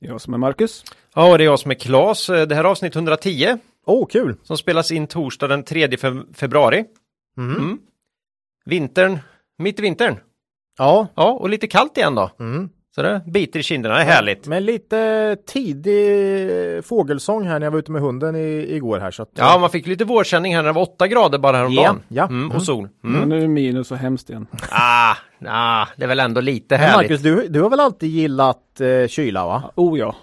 Jag som är Marcus. Ja, och det är jag som är Klas. Det här är avsnitt 110 Åh, oh, kul! som spelas in torsdag den 3 fe- februari. Mm. Vintern, mitt i vintern. Ja, Ja, och lite kallt igen då. mm. Så det biter i kinderna, det är härligt. men lite tidig fågelsång här när jag var ute med hunden i, igår här. Så att, Ja, man fick lite vårkänning här när det var 8 grader bara häromdagen. Ja, ja. Mm, och Mm. sol. Men Mm. nu är det minus och hemskt igen. Ah, ah, det är väl ändå lite Men härligt. Marcus, du, du har väl alltid gillat eh, kyla va? Oh ja.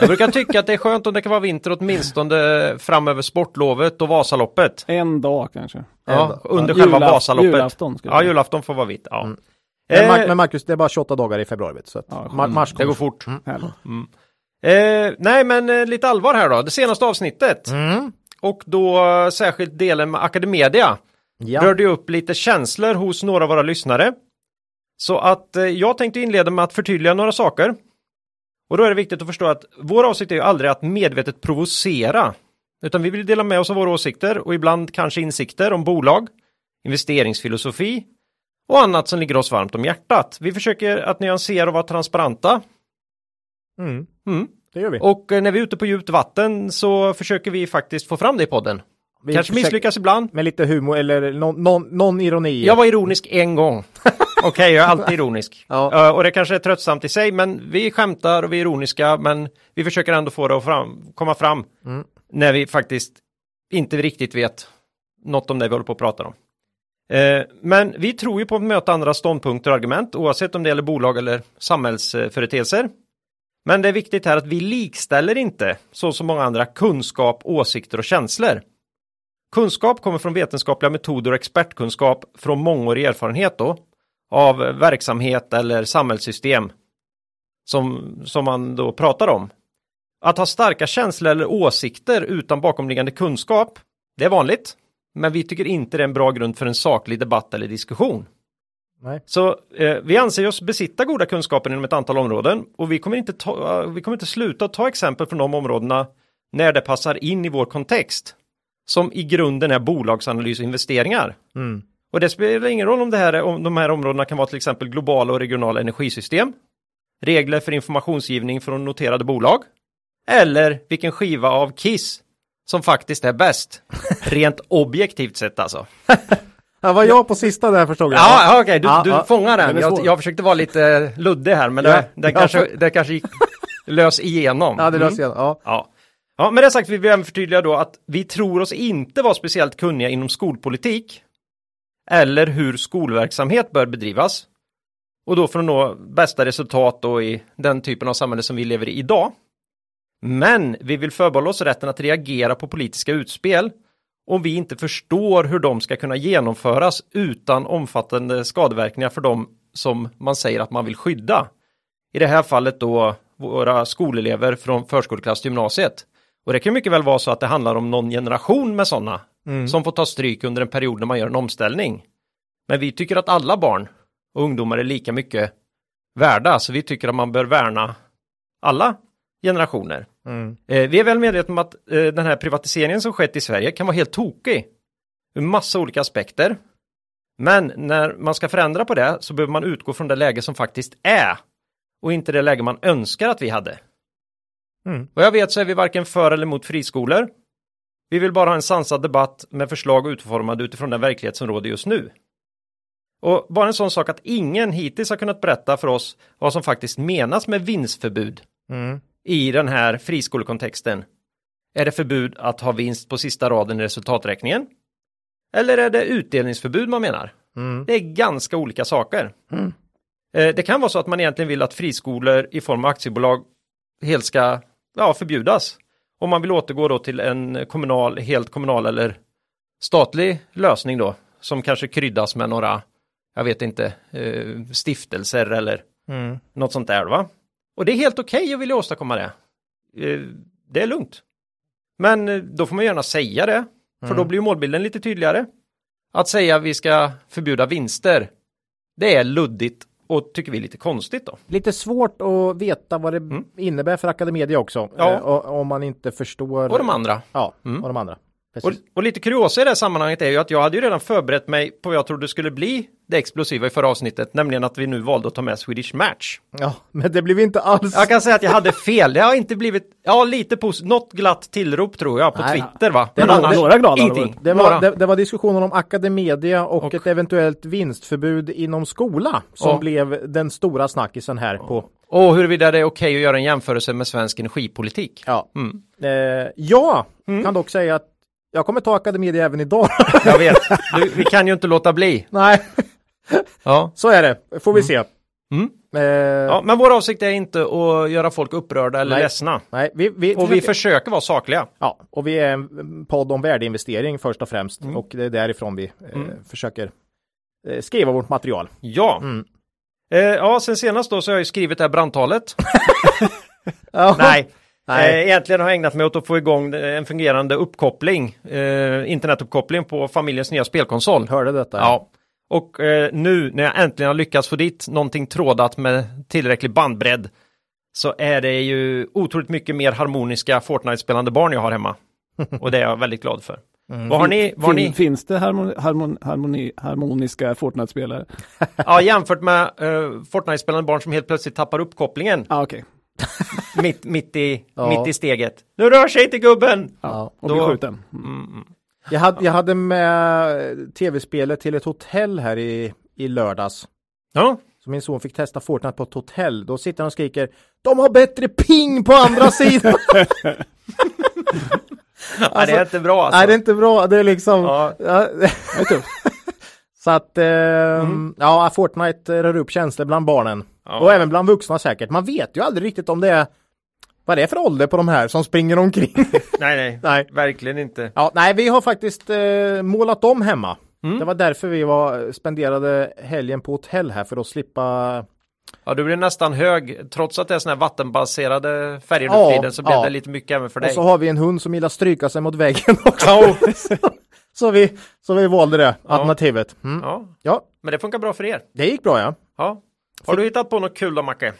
Jag brukar tycka att det är skönt om det kan vara vinter åtminstone framöver sportlovet och Vasaloppet. En dag kanske. Ja, under Ja, själva julaf- Vasaloppet. julafton Ja, julafton får vara vitt. Ja. Mm. Men, Mar- Eh, men Marcus, det är bara 28 dagar i februari. Så att, Ja, mar- mars det går fort. Härligt. Eh, nej, men eh, lite allvar här då. Det senaste avsnittet. Mm. Och då eh, särskilt delen med Academedia Ja. rörde upp lite känslor hos några av våra lyssnare. Så att eh, jag tänkte inleda med att förtydliga några saker. Och då är det viktigt att förstå att vår avsikt är ju aldrig att medvetet provocera. Utan vi vill dela med oss av våra åsikter och ibland kanske insikter om bolag, investeringsfilosofi och annat som ligger oss varmt om hjärtat. Vi försöker att nyansera och vara transparenta. Mm. Mm. Det gör vi. Och eh, när vi är ute på djupt vatten så försöker vi faktiskt få fram det i podden. vi Kanske försöker- misslyckas ibland. Med lite humor eller någon, någon, någon ironi. Jag var ironisk en gång. Okej, jag är alltid ironisk. Ja. Eh, och det kanske är tröttsamt i sig, men vi skämtar och vi är ironiska, men vi försöker ändå få det att fram, komma fram Mm. när vi faktiskt inte riktigt vet något om det vi håller på att prata om. Eh, men vi tror ju på att möta andra ståndpunkter och argument, oavsett om det gäller bolag eller samhällsföreteelser. Men det är viktigt här att vi likställer inte, så som många andra, kunskap, åsikter och känslor. Kunskap kommer från vetenskapliga metoder och expertkunskap från mångårig erfarenhet då, av verksamhet eller samhällssystem som, som man då pratar om. Att ha starka känslor eller åsikter utan bakomliggande kunskap, det är vanligt, men vi tycker inte det är en bra grund för en saklig debatt eller diskussion. Nej. Så eh, vi anser oss besitta goda kunskaper inom ett antal områden och vi kommer inte, ta, vi kommer inte sluta att ta exempel från de områdena när det passar in i vår kontext. Som i grunden är bolagsanalys och investeringar. Mm. Och det spelar ingen roll om, det här är, om de här områdena kan vara till exempel globala och regionala energisystem, regler för informationsgivning från noterade bolag, eller vilken skiva av Kiss som faktiskt är bäst. Rent objektivt sett alltså. Ja, var jag på sista där förstod jag. Ja, okej, du, Ja, du ja. fångar Den Jag, jag försökte vara lite luddig här, men Ja, det, det, ja, kanske, det kanske gick lös igenom. Ja, det Mm. löser jag. Ja. Ja. ja, med det sagt vill vi även förtydliga då att vi tror oss inte vara speciellt kunniga inom skolpolitik eller hur skolverksamhet bör bedrivas. Och då för att nå bästa resultat då i den typen av samhälle som vi lever i idag. Men vi vill förbehålla oss rätten att reagera på politiska utspel om vi inte förstår hur de ska kunna genomföras utan omfattande skadeverkningar för dem som man säger att man vill skydda. I det här fallet då våra skolelever från förskoleklass till gymnasiet. Och det kan mycket väl vara så att det handlar om någon generation med sådana Mm. som får ta stryk under en period när man gör en omställning. Men vi tycker att alla barn och ungdomar är lika mycket värda, så vi tycker att man bör värna alla generationer. Mm. Eh, vi är väl medvetna om att eh, den här privatiseringen som skett i Sverige kan vara helt tokig ur massa olika aspekter. Men när man ska förändra på det så behöver man utgå från det läge som faktiskt är och inte det läge man önskar att vi hade. Mm. Vad jag vet så är vi varken för eller emot friskolor. Vi vill bara ha en sansad debatt med förslag utformade utifrån den verklighet som råder just nu. Och bara en sån sak att ingen hittills har kunnat berätta för oss vad som faktiskt menas med vinstförbud Mm. i den här friskolekontexten. Är det förbud att ha vinst på sista raden i resultaträkningen? Eller är det utdelningsförbud man menar? Mm. Det är ganska olika saker. Mm. Eh, Det kan vara så att man egentligen vill att friskolor i form av aktiebolag helt ska ja, förbjudas. Om man vill återgå då till en kommunal, helt kommunal eller statlig lösning då, som kanske kryddas med några, jag vet inte, eh, stiftelser eller Mm. något sånt där va? Och det är helt okej att vilja åstadkomma det. Eh, det är lugnt. Men eh, då får man gärna säga det, för Mm. då blir målbilden lite tydligare. Att säga vi ska förbjuda vinster, det är luddigt och tycker vi är lite konstigt då. Lite svårt att veta vad det innebär för Academedia också. Mm. Ja. Eh, och, om man inte förstår. Och de andra. Ja, Mm. och de andra. Och, och lite kuriosa i det här sammanhanget är ju att jag hade ju redan förberett mig på vad jag trodde skulle bli det explosiva i förra avsnittet, nämligen att vi nu valde att ta med Swedish Match. Ja, men det blev inte alls. Jag kan säga att jag hade fel, det har inte blivit, ja lite positivt, något glatt tillrop tror jag på Nej. Twitter va? Det Men var- annars, några glada ingenting. Det var, det, det var diskussioner om Academedia och, Och- ett eventuellt vinstförbud inom skola som Ja. blev den stora snackisen här på. Och huruvida det är okej att göra en jämförelse med svensk energipolitik. Ja, Mm. eh, jag kan dock säga att jag kommer ta Academedia även idag. Jag vet, du, vi kan ju inte låta bli. Nej, Ja. så är det. Får vi se. Mm. Eh, ja, men vår avsikt är inte att göra folk upprörda eller Nej. ledsna. Nej, vi, vi, Och vi försöker vara sakliga. Ja, och vi är en podd om värdeinvestering först och främst Mm. och det är därifrån vi eh, försöker eh, skriva vårt material. Ja. Mm. Eh, ja, sen senast då så har jag ju skrivit det här brandtalet. Nej. Nej. Eh, egentligen har jag ägnat mig åt att få igång eh, en fungerande uppkoppling, eh, internetuppkoppling på familjens nya spelkonsol. Hörde detta? Ja. Och eh, nu när jag äntligen har lyckats få dit någonting trådat med tillräcklig bandbredd så är det ju otroligt mycket mer harmoniska Fortnite-spelande barn jag har hemma. Och det är jag väldigt glad för. Vad har ni? Vad har ni? Finns det harmoni, harmoni, harmoni, harmoniska Fortnite-spelare? Ja, jämfört med eh, Fortnite-spelande barn som helt plötsligt tappar uppkopplingen Ah, okej. mitt, mitt, i, Ja. mitt i steget. Nu rör sig inte gubben! Ja. Och Då- blir skjuten. Mm. Jag, hade, jag hade med tv-spelet till ett hotell här i, i lördags. Ja, Så min son fick testa Fortnite på ett hotell. Då sitter han och skriker De har bättre ping på andra sidan! Nej, det är inte bra alltså. Nej, det är inte bra. Det är liksom... Ja. Ja. Det är tufft. Så att, eh, ja, Fortnite rör upp känslor bland barnen. Ja. Och även bland vuxna säkert. Man vet ju aldrig riktigt om det är vad det är för ålder på de här som springer omkring. Nej, nej, nej. verkligen inte. Ja, nej, vi har faktiskt eh, målat om hemma. Mm. Det var därför vi var, spenderade helgen på hotell här för att slippa Ja, du blir nästan hög, trots att det är sådana här vattenbaserade färger nu Ja, för tiden så blev ja. det lite mycket även för Och dig. så har vi en hund som gillar stryka sig mot väggen också. Ja, så, vi, så vi valde det alternativet. Mm. ja, Ja, men det funkar bra för er. det gick bra ja. Ja. Har du hittat på något kul då, Macke?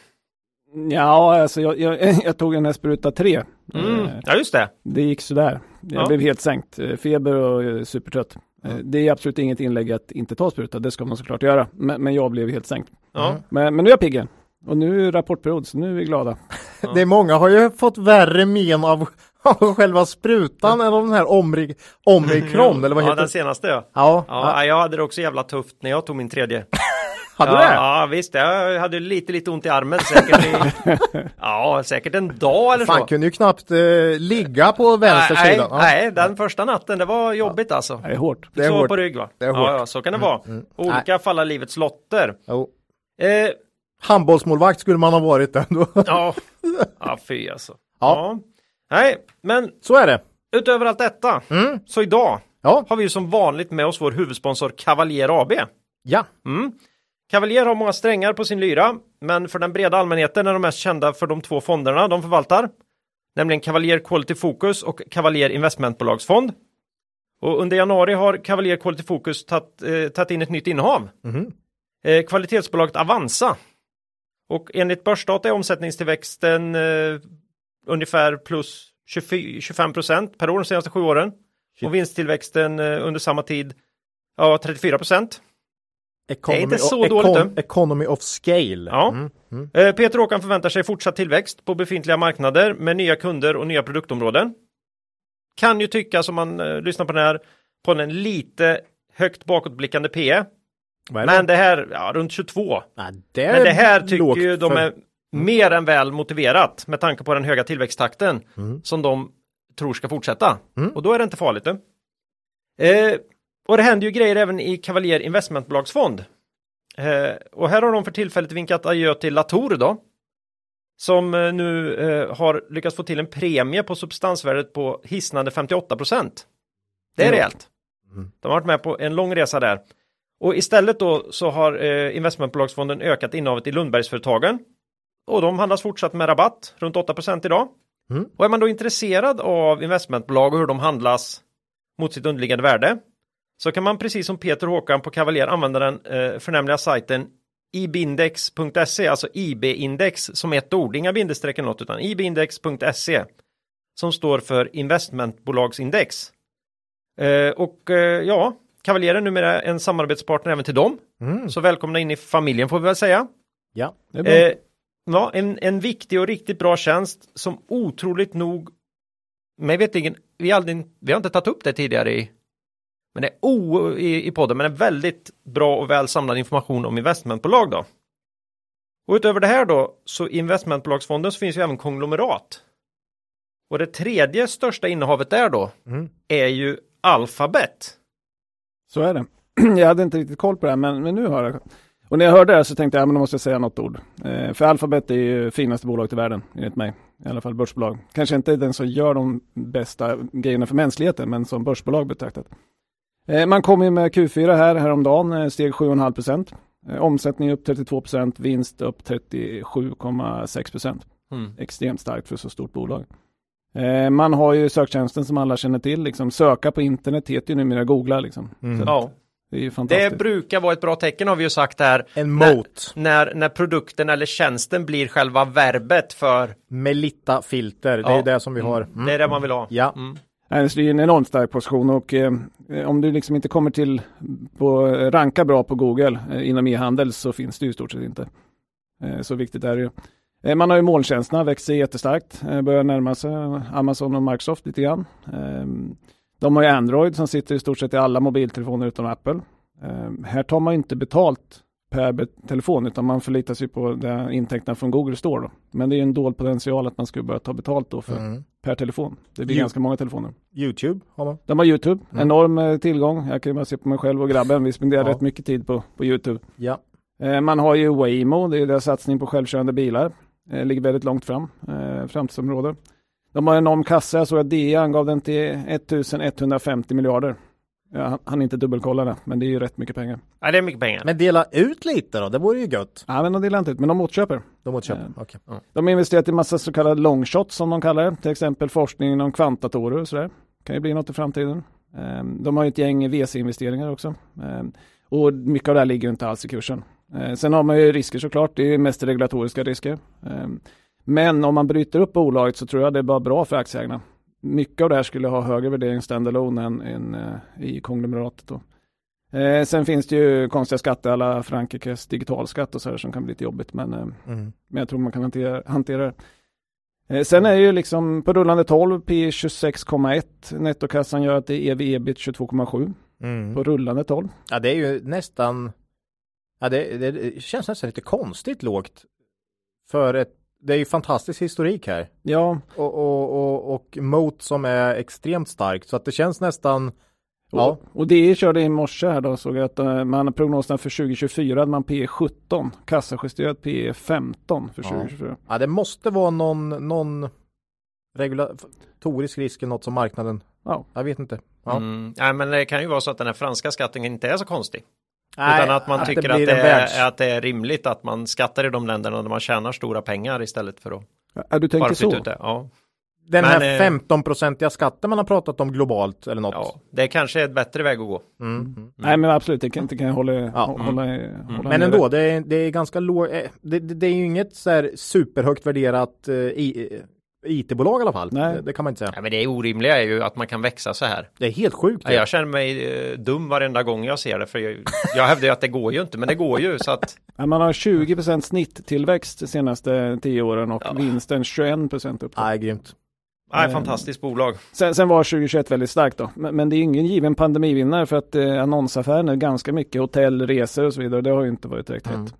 Ja, alltså jag, jag, jag tog en Espruta 3. Mm. Eh, Ja, just det. Det gick sådär. Jag Ja. blev helt sänkt. Eh, Feber och eh, supertrött. Eh, Det är absolut inget inlägg att inte ta spruta, det ska man såklart göra. Men, men jag blev helt sänkt. Ja. Men, men nu är jag pigg igen. Och nu är rapportperiod, så nu är vi glada. Det är många har ju fått värre men av, av själva sprutan än av den här omri, omikron eller vad ja, heter den det? senaste ja. Ja, Ja, jag hade det också jävla tufft när jag tog min tredje. Hade ja, du det? Ja, visst. Jag hade lite, lite ont i armen säkert. I, ja, säkert en dag eller Fan så. kunde ju knappt eh, ligga på vänster nej, sida. Ja. nej, den första natten, det var jobbigt alltså. Det är hårt. Det är hårt. på rygg va? Det är ja, hårt. ja, så kan det vara. Olika falla livets lotter. Jo. Eh, Handbollsmålvakt skulle man ha varit ändå. ja, ja fy alltså. Ja. Nej, men Så är det. utöver allt detta, Mm. så idag Ja. har vi ju som vanligt med oss vår huvudsponsor Cavalier AB. Ja. Mm. Cavalier har många strängar på sin lyra, men för den breda allmänheten är de mest kända för de två fonderna de förvaltar, nämligen Cavalier Quality Focus och Cavalier Investmentbolagsfond. Och under januari har Cavalier Quality Focus tagit eh, tagit in ett nytt innehav. Mhm. Eh, kvalitetsbolaget Avanza. Och enligt börsdata är omsättningstillväxten eh, ungefär plus 24, 25 procent per år de senaste sju åren. Och vinsttillväxten eh, under samma tid ja, 34 procent. Economy, inte så of- dåligt, econ- economy of scale. Ja. Mm. Mm. Eh, Peter Håkan förväntar sig fortsatt tillväxt på befintliga marknader med nya kunder och nya produktområden. Kan ju tyckas om man eh, lyssnar på den här på en lite högt bakåtblickande P. Vad är Men det här, ja, runt 22. Nej, det Men det här tycker ju de är mer än väl motiverat med tanke på den höga tillväxttakten Mm. som de tror ska fortsätta. Mm. Och då är det inte farligt. Eh, och det händer ju grejer även i Cavalier Investmentbolagsfond. Eh, och här har de för tillfället vinkat adjö till Latour då. Som eh, nu eh, har lyckats få till en premie på substansvärdet på hisnande 58 procent. Det är Mm. rejält. De har varit med på en lång resa där. Och istället då så har eh, investmentbolagsfonden ökat innehavet i Lundbergsföretagen. Och de handlas fortsatt med rabatt, runt 8% idag. Mm. Och är man då intresserad av investmentbolag och hur de handlas mot sitt underliggande värde så kan man precis som Peter Håkan på Cavalier använda den eh, förnämliga sajten ibindex.se, alltså IB-index som ett ord, inga bindestreck eller något utan ibindex.se som står för investmentbolagsindex. Eh, och eh, ja, Cavalier är numera en samarbetspartner även till dem. Mm. Så välkomna in i familjen får vi väl säga. Ja. Det är bra. Eh, ja, en, en viktig och riktigt bra tjänst som otroligt nog mig vetligen, vi, aldrig, vi har inte tagit upp det tidigare i men det är o, i, i podden, men är väldigt bra och väl samlad information om investmentbolag då. Och utöver det här då, så i investmentbolagsfonden så finns ju även konglomerat. Och det tredje största innehavet där då Mm. är ju Alphabet. Så är det. Jag hade inte riktigt koll på det här, men, men nu har jag. Och när jag hörde det här så tänkte jag, ja, men då måste jag säga något ord. Eh, för Alphabet är ju finaste bolaget i världen, enligt mig. I alla fall börsbolag. Kanske inte den som gör de bästa grejerna för mänskligheten, men som börsbolag betraktat. Eh, man kom ju med Q4 här häromdagen, eh, steg 7,5 procent. Eh, omsättning upp 32 procent, vinst upp 37,6 procent. Mm. Extremt starkt för så stort bolag. Man har ju söktjänsten som alla känner till, liksom söka på internet heter ju numera googla liksom. Mm. Ja, Det är ju det brukar vara ett bra tecken har vi ju sagt här. En mot När, när produkten eller tjänsten blir själva verbet för Melitta filter. Det är Ja. det som vi har. Mm. det är det man vill ha. Ja. Mm. Nej, det är en enormt stark position och eh, om du liksom inte kommer till på ranka bra på Google eh, inom e-handel så finns det ju i stort sett inte. Eh, så viktigt är det ju. Eh, man har ju molntjänsterna, växer jättestarkt, eh, börjar närma sig Amazon och Microsoft lite grann. Eh, de har ju Android som sitter i stort sett i alla mobiltelefoner utom Apple. Eh, här tar man inte betalt per telefon utan man förlitar sig på de intäkterna från Google Store. Då. Men det är en dold potential att man skulle börja ta betalt då för, Mm. per telefon. Det blir Jo. ganska många telefoner. Youtube har man. De har YouTube, Mm. enorm eh, tillgång. Jag kan ju bara se på mig själv och grabben. Vi spenderar Ja. rätt mycket tid på, på YouTube. Ja. Eh, man har ju Waymo, det är deras satsning på självkörande bilar. Eh, ligger väldigt långt fram, eh, framtidsområde. De har en enorm kassa, jag såg att DE angav den till 1150 miljarder. Ja, han- han inte dubbelkolla det, men det är ju rätt mycket pengar. Ja, det är mycket pengar. Men dela ut lite då, det vore ju gött. Ja, men de delar inte ut, men de återköper. De köpa. Eh. Okej. De har investerat i massa så kallade longshots som de kallar det. Till exempel forskning inom kvantdatorer och sådär. Kan ju bli något i framtiden. Ehm, De har ju ett gäng VC-investeringar också. Ehm, Och mycket av det här ligger ju inte alls i kursen. Eh, Sen har man ju risker såklart. Det är mest regulatoriska risker. Ehm, Men om man bryter upp bolaget så tror jag det är bara bra för aktieägarna. Mycket av det här skulle ha högre värdering standalone än, än eh, i konglomeratet. Då. Eh, sen finns det ju konstiga skatter, alla Frankrikes digitalskatt och så här som kan bli lite jobbigt. Men eh, Mm. men jag tror man kan hantera, hantera det. Eh, sen är det ju liksom på rullande 12 P 26,1. Nettokassan gör att det är ev ebit 22,7 Mm. på rullande 12. Ja, det är ju nästan. Ja, det, det, det känns nästan lite konstigt lågt. För ett, det är ju fantastisk historik här. Ja, Och, och, och, och mot som är extremt starkt. Så att det känns nästan. Ja. och, och det körde i morse här då såg jag att eh, man har prognoserna för 2024 hade man P 17, kassajusterat P 15 för Ja. 2024. Ja, det måste vara någon, någon regulatorisk risk eller något som marknaden. Ja. Jag vet inte. Ja. Mm. Nej, men det kan ju vara så att den här franska skatten inte är så konstig. Nej, utan att man tycker att, blir det en världs- är, att det är rimligt att man skattar i de länderna där man tjänar stora pengar istället för att Ja, du tänker bara flytta så? ut det. Ja. Den Men, här eh, 15-procentiga skatten man har pratat om globalt eller något. ja, det kanske är ett bättre väg att gå. Mm. Mm. Nej men absolut, det kan, det kan jag hålla, Ja. hålla, hålla Men nere. ändå, det är, det är ganska låg, eh, det, det, det är ju inget så här superhögt värderat eh, i, eh, IT-bolag i alla fall. Nej. Det, det kan man inte säga. Ja, men det orimliga är ju att man kan växa så här. Det är helt sjukt. Ja, jag känner mig eh, dum varenda gång jag ser det, för jag, jag hävdar ju att det går ju inte, men det går ju så att Ja, man har 20% snitttillväxt de senaste 10 åren och Ja. vinsten 21% upp. Nej, grymt. Nej, Eh, fantastiskt bolag. Sen, sen var 2021 väldigt starkt då. Men, men det är ingen given pandemivinnare för att eh, annonsaffären är ganska mycket hotell, resor och så vidare. Det har ju inte varit direkt Mm. hett.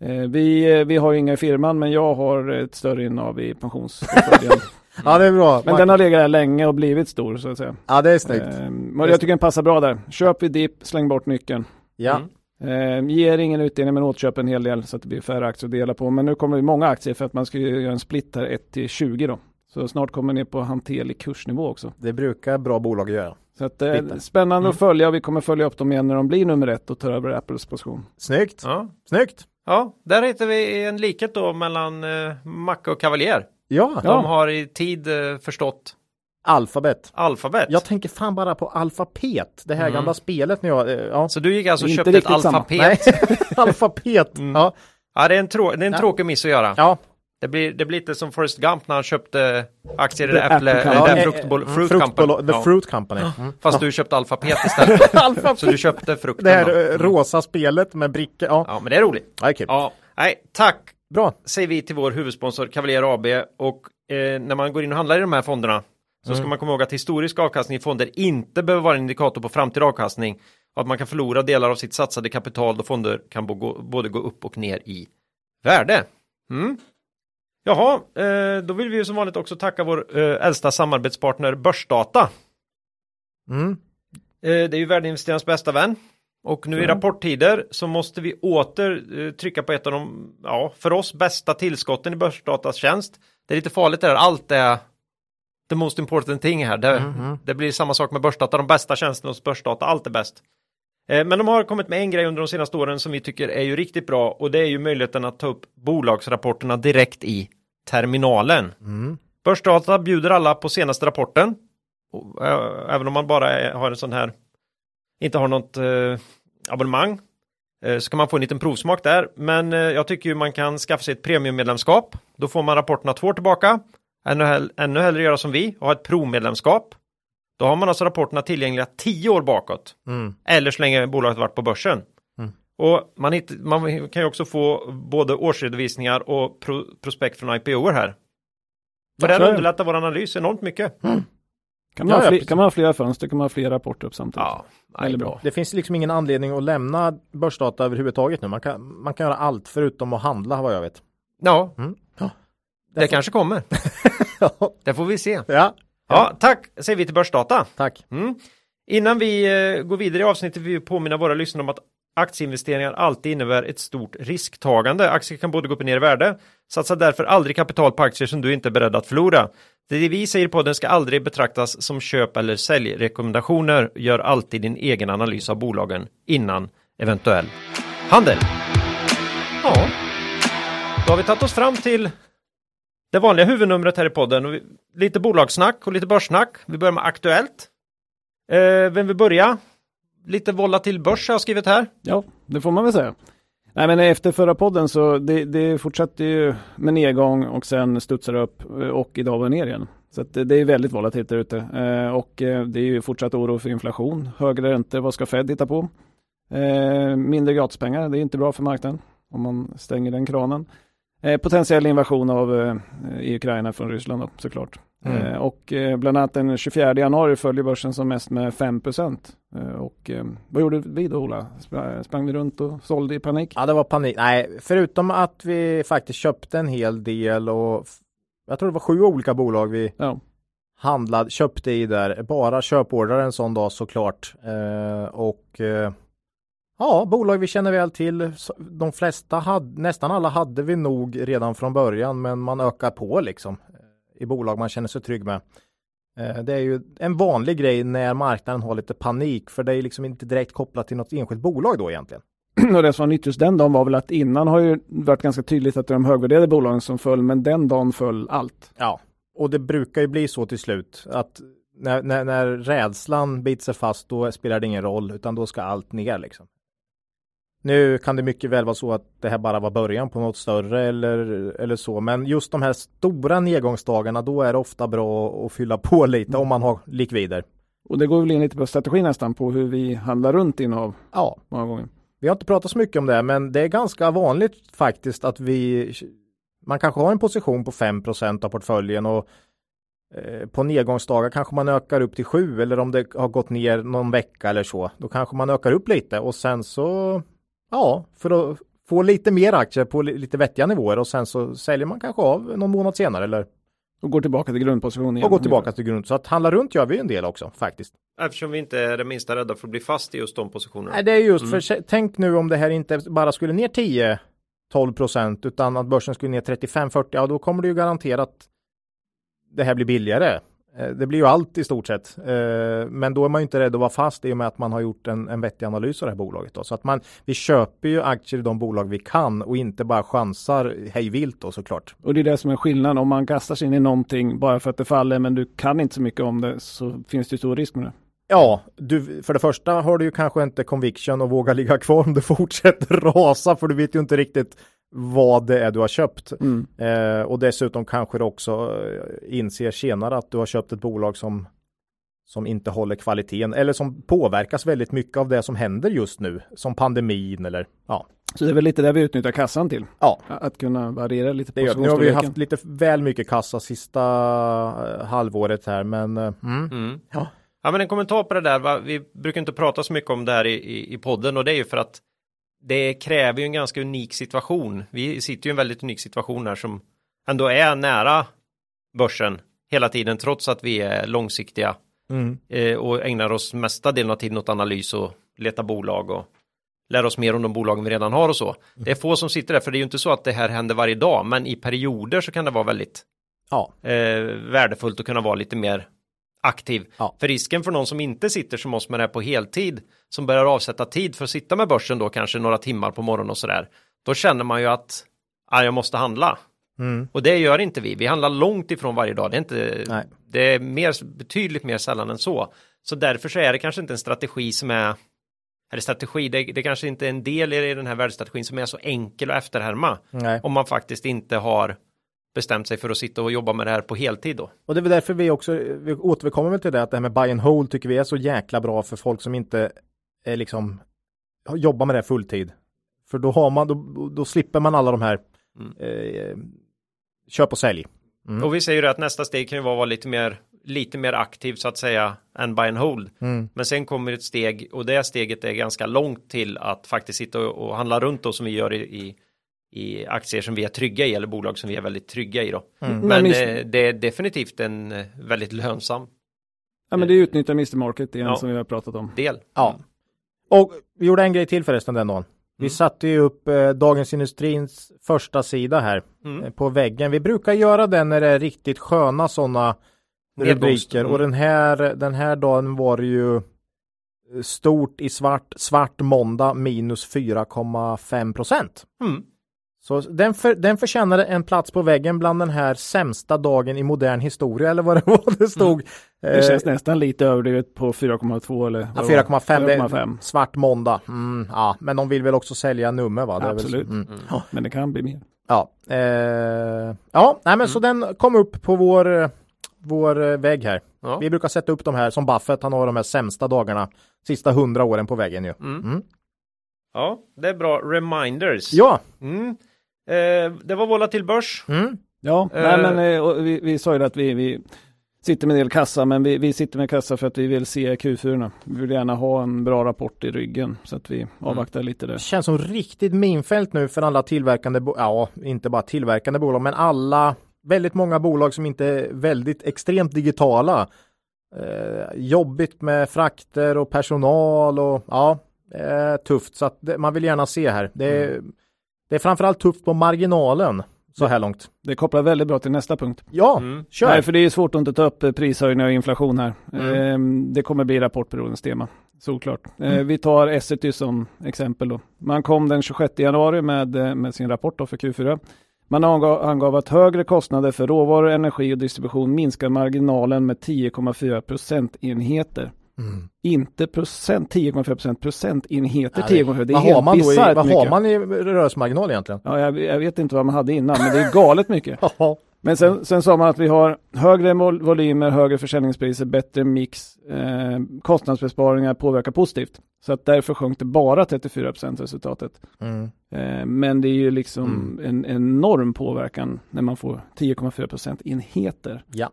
Eh, vi, eh, vi har ju inga i firman men jag har ett större innehav i pensionsportföljen. Ja, det är bra. men den har legat där länge och blivit stor så att säga. Ja, det är snyggt. Eh, men jag tycker den passar bra där. Köp vid dipp, släng bort nyckeln. ja. Mm. Eh, ger ingen utdelning men återköp en hel del så att det blir färre aktier att dela på. Men nu kommer det många aktier för att man ska göra en split här 1 till 20 då. Så snart kommer ner på hanterlig kursnivå också. Det brukar bra bolag göra. Så att, eh, spännande Mm. att följa och vi kommer följa upp dem igen när de blir nummer ett och tar över Apples position. Snyggt. Ja. Snyggt. Ja, där hittar vi en likhet då mellan eh, Macke och Cavalier. Ja, De har i tid eh, förstått alfabet. alfabet. Jag tänker fan bara på alfapet, det här gamla spelet när jag, eh, ja. Så du gick alltså och köpte ett alfabet? Nej, alfapet. Ja. Ja, det är en, trå- det är en Ja. tråkig miss att göra. ja. Det, blir, det blir lite som Forrest Gump när han köpte aktier i The Apple eh, fruktbol, eh, fruit fruktbolo- company. The Ja. Fruit Company. Mm. Fast du köpte alfabet istället. Alfabet. Så du köpte frukten. Det här eh, rosa spelet med brickor. Ja, Ja, men det är roligt. ja kul. Ja, nej, tack Bra. säger vi till vår huvudsponsor Cavalier AB och eh, när man går in och handlar i de här fonderna så ska man komma ihåg att historisk avkastning i fonder inte behöver vara en indikator på framtida avkastning och att man kan förlora delar av sitt satsade kapital då fonder kan både gå upp och ner i värde. Mm. Jaha, eh, då vill vi ju som vanligt också tacka vår eh, äldsta samarbetspartner Börsdata. Mm. Eh, det är ju värdeinvesterarnas bästa vän. Och nu i rapporttider så måste vi åter trycka på ett av de, ja, för oss bästa tillskotten i Börsdatas tjänst. Det är lite farligt där, allt är the most important thing här. Det, det blir samma sak med Börsdata, de bästa tjänsterna hos Börsdata, allt är bäst. Men de har kommit med en grej under de senaste åren som vi tycker är ju riktigt bra och det är ju möjligheten att ta upp bolagsrapporterna direkt i terminalen. Mm. Börsdata bjuder alla på senaste rapporten. Och, äh, även om man bara är, har en sån här, inte har något äh, abonnemang, äh, så kan man få en liten provsmak där. Men äh, jag tycker ju man kan skaffa sig ett premiummedlemskap. Då får man rapporterna två år tillbaka. Ännu, hell- ännu hellre göra som vi och ha ett provmedlemskap. Då har man alltså rapporterna tillgängliga tio år bakåt. Mm. Eller så länge bolaget varit på börsen. Mm. Och man, hitt, man kan ju också få både årsredovisningar och pro, prospekt från IPO här. Och det det. underlättar vår analys enormt mycket. Kan man, Ja, fler, kan man ha flera fönster kan man ha flera rapporter upp samtidigt. Ja, Väldigt bra. Det finns liksom ingen anledning att lämna börsdata överhuvudtaget nu. Man kan, man kan göra allt förutom att handla vad jag vet. Ja, Mm. Ja. det kanske kommer. ja. Det får vi se. ja, Ja, tack säger vi till Börsdata. tack. Mm. Innan vi eh, går vidare i avsnittet vill vi påminna våra lyssnare om att aktieinvesteringar alltid innebär ett stort risktagande. Aktier kan både gå upp och ner i värde. Satsa därför aldrig kapital på aktier som du inte är beredd att förlora. Det vi säger på den ska aldrig betraktas som köp eller säljrekommendationer. Gör alltid din egen analys av bolagen innan eventuell handel. Ja, då har vi tagit oss fram till det vanliga huvudnumret här i podden. Och vi- Lite bolagssnack och lite börssnack. Vi börjar med Aktuellt. Eh, vem vill börja? Lite volatil börs har jag skrivit här. Ja, det får man väl säga. Nej men efter förra podden så det, det fortsatte ju med nedgång och sen studsar det upp eh, och idag var det ner igen. Så att det, det är väldigt volatilt där ute eh, och eh, det är ju fortsatt oro för inflation, högre räntor, vad ska Fed hitta på? Eh, mindre gratispengar, det är inte bra för marknaden om man stänger den kranen. Eh, potentiell invasion av eh, i Ukraina från Ryssland då, såklart. Mm. Eh, och eh, bland annat den 24 januari följer börsen som mest med 5 eh, Och vad gjorde vi då Ola? Spra- Sprang vi runt och sålde i panik? Ja, det var panik. Nej, förutom att vi faktiskt köpte en hel del och jag tror det var sju olika bolag vi Ja, handlade, köpte i där. Bara köpordrar en sån dag såklart. Och ja, bolag vi känner väl till. De flesta hade, nästan alla hade vi nog redan från början, men man ökar på liksom i bolag man känner sig trygg med. Eh, Det är ju en vanlig grej när marknaden har lite panik, för det är liksom inte direkt kopplat till något enskilt bolag då egentligen. och det som var nytt just den dagen var väl att innan har ju varit ganska tydligt att det är de högvärderade bolagen som föll, men den dagen föll allt. Ja, och det brukar ju bli så till slut att när, när, när rädslan biter sig fast då spelar det ingen roll utan då ska allt ner liksom. Nu kan det mycket väl vara så att det här bara var början på något större eller, eller så, men just de här stora nedgångsdagarna då är det ofta bra att fylla på lite om man har likvider. Och det går väl in lite på strategi nästan på hur vi handlar runt innehav Ja, många gånger. vi har inte pratat så mycket om det, men det är ganska vanligt faktiskt att vi man kanske har en position på 5% av portföljen och eh, på nedgångsdagar kanske man ökar upp till 7 eller om det har gått ner någon vecka eller så. Då kanske man ökar upp lite och sen så ja, för att få lite mer aktier på li- lite vettiga nivåer och sen så säljer man kanske av någon månad senare eller Och går tillbaka till grundposition igen. och går tillbaka till grund. Så att handla runt gör vi en del också faktiskt. Eftersom vi inte är det minsta rädda för att bli fast i just de positionerna. Nej, det är just för se- tänk nu om det här inte bara skulle ner 10 12 procent utan att börsen skulle ner 35 40 ja då kommer det ju garanterat det här blir billigare. Eh, det blir ju allt i stort sett. Eh, men då är man ju inte rädd att vara fast i och med att man har gjort en, en vettig analys av det här bolaget. Då. Så att man, vi köper ju aktier i de bolag vi kan och inte bara chansar hej vilt då såklart. Och det är det som är skillnaden. Om man kastar sig in i någonting bara för att det faller men du kan inte så mycket om det så finns det stor risk med det. Ja, du, för det första har du ju kanske inte conviction och våga ligga kvar om det fortsätter rasa för du vet ju inte riktigt vad det är du har köpt. Mm. Eh, och dessutom kanske du också eh, inser senare att du har köpt ett bolag som som inte håller kvaliteten eller som påverkas väldigt mycket av det som händer just nu som pandemin eller ja. Så det är väl lite det vi utnyttjar kassan till. Ja, Att kunna variera lite gör, nu har vi haft lite väl mycket kassa sista eh, halvåret här men eh, mm. Mm. Ja. Ja, men en kommentar på det där. Va? Vi brukar inte prata så mycket om det här i, i, i podden och det är ju för att det kräver ju en ganska unik situation. Vi sitter ju i en väldigt unik situation här som ändå är nära börsen hela tiden trots att vi är långsiktiga Mm. eh, och ägnar oss mesta delen av tiden åt analys och leta bolag och lära oss mer om de bolagen vi redan har och så. Det är få som sitter där för det är ju inte så att det här händer varje dag men i perioder så kan det vara väldigt ja. eh, värdefullt att kunna vara lite mer aktiv. Ja. För risken för någon som inte sitter som oss med det här på heltid, som börjar avsätta tid för att sitta med börsen då kanske några timmar på morgonen och sådär, då känner man ju att ah, jag måste handla. Mm. Och det gör inte vi. Vi handlar långt ifrån varje dag. Det är, inte, Nej. det är mer, betydligt mer sällan än så. Så därför så är det kanske inte en strategi som är eller strategi, det, det kanske inte är en del i den här världsstrategin som är så enkel att efterhärma. Nej. Om man faktiskt inte har bestämt sig för att sitta och jobba med det här på heltid då. Och det är väl därför vi också, vi återkommer väl till det att det här med buy and hold tycker vi är så jäkla bra för folk som inte är liksom jobbar med det fulltid. För då har man, då, då slipper man alla de här Mm. eh, köp och sälj. Mm. Och vi säger ju att nästa steg kan ju vara att vara lite mer, lite mer aktiv så att säga än buy and hold. Mm. Men sen kommer ett steg och det steget är ganska långt till att faktiskt sitta och, och handla runt då som vi gör i, i, i aktier som vi är trygga i eller bolag som vi är väldigt trygga i då. Mm. Men Men eh, det är definitivt en eh, väldigt lönsam Ja men det är utnyttja Mr Market igen Ja. som vi har pratat om. del. Ja. Och vi gjorde en grej till förresten den dagen. Vi Mm. satte ju upp eh, Dagens Industrins första sida här Mm. eh, på väggen. Vi brukar göra den när det är riktigt sköna sådana rubriker och mm. den här, den här dagen var det ju stort i svart, svart måndag minus 4,5 procent. Mm. Så den, för, den förtjänade en plats på väggen bland den här sämsta dagen i modern historia eller vad det var det stod. Det Eh, känns nästan lite överdrivet på 4,2 eller Ja, vad det var. 4,5. det är 4,5. Svart måndag. Mm, ja, men de vill väl också sälja nummer va? Väl- Absolut. mm. Ja, men det kan bli mer. Ja, eh, ja nej, men så den kom upp på vår, vår vägg här. Ja. Vi brukar sätta upp de här som Buffett, han har de här sämsta dagarna, sista hundra åren på väggen ju. Mm. Mm. ja, det är bra reminders. Ja, Mm. Eh, det var volatil börs. mm. Ja, Eh. nej, men eh, vi, vi sa ju att vi, vi sitter med en del kassa, men vi, vi sitter med kassa för att vi vill se Q4. Vi vill gärna ha en bra rapport i ryggen så att vi avvaktar lite där. det känns som riktigt minfält nu för alla tillverkande, ja, inte bara tillverkande bolag, men alla, väldigt många bolag som inte är väldigt extremt digitala. Eh, jobbigt med frakter och personal och ja, eh, tufft så att det, man vill gärna se här. Det är, det är framförallt tufft på marginalen så här långt. Det kopplar väldigt bra till nästa punkt. Ja, Mm. kör! Nej, för det är svårt att inte ta upp eh, prishöjningar och inflation här. Mm. Ehm, det kommer bli rapportperiodens tema, såklart. Eh, Mm. vi tar Essity som exempel då. Man kom den 26 januari med, eh, med sin rapport då för Q4. Man angav, angav att högre kostnader för råvaror, energi och distribution minskar marginalen med 10,4 procentenheter. Mm. Inte procent, 10,4 procent, procentenheter Ja, det- 10,4. Det är vad helt har man då i, vad har mycket. man i rörelsemarginal egentligen? Ja, jag, jag vet inte vad man hade innan, men det är galet mycket. Men sen, sen sa man att vi har högre vol- volymer, högre försäljningspriser, bättre mix, eh, kostnadsbesparingar påverkar positivt. Så att därför sjönk det bara 34% resultatet. Mm. Eh, men det är ju liksom en enorm påverkan när man får 10,4% enheter. ja.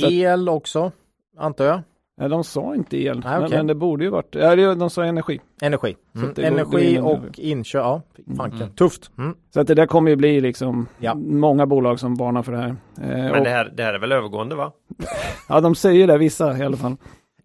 Så El också, antar jag. Ja, de sa inte el, Nej, men, okej. men det borde ju varit, ja de sa energi. Energi. Så Mm. går- går Energi under- och inköp. Ja, fanken. Mm. Tufft. Mm. Så att det där kommer ju bli liksom Ja. många bolag som varnar för det här. Eh, Men och, det här, det här är väl övergående va? Ja, de säger det, vissa i alla fall.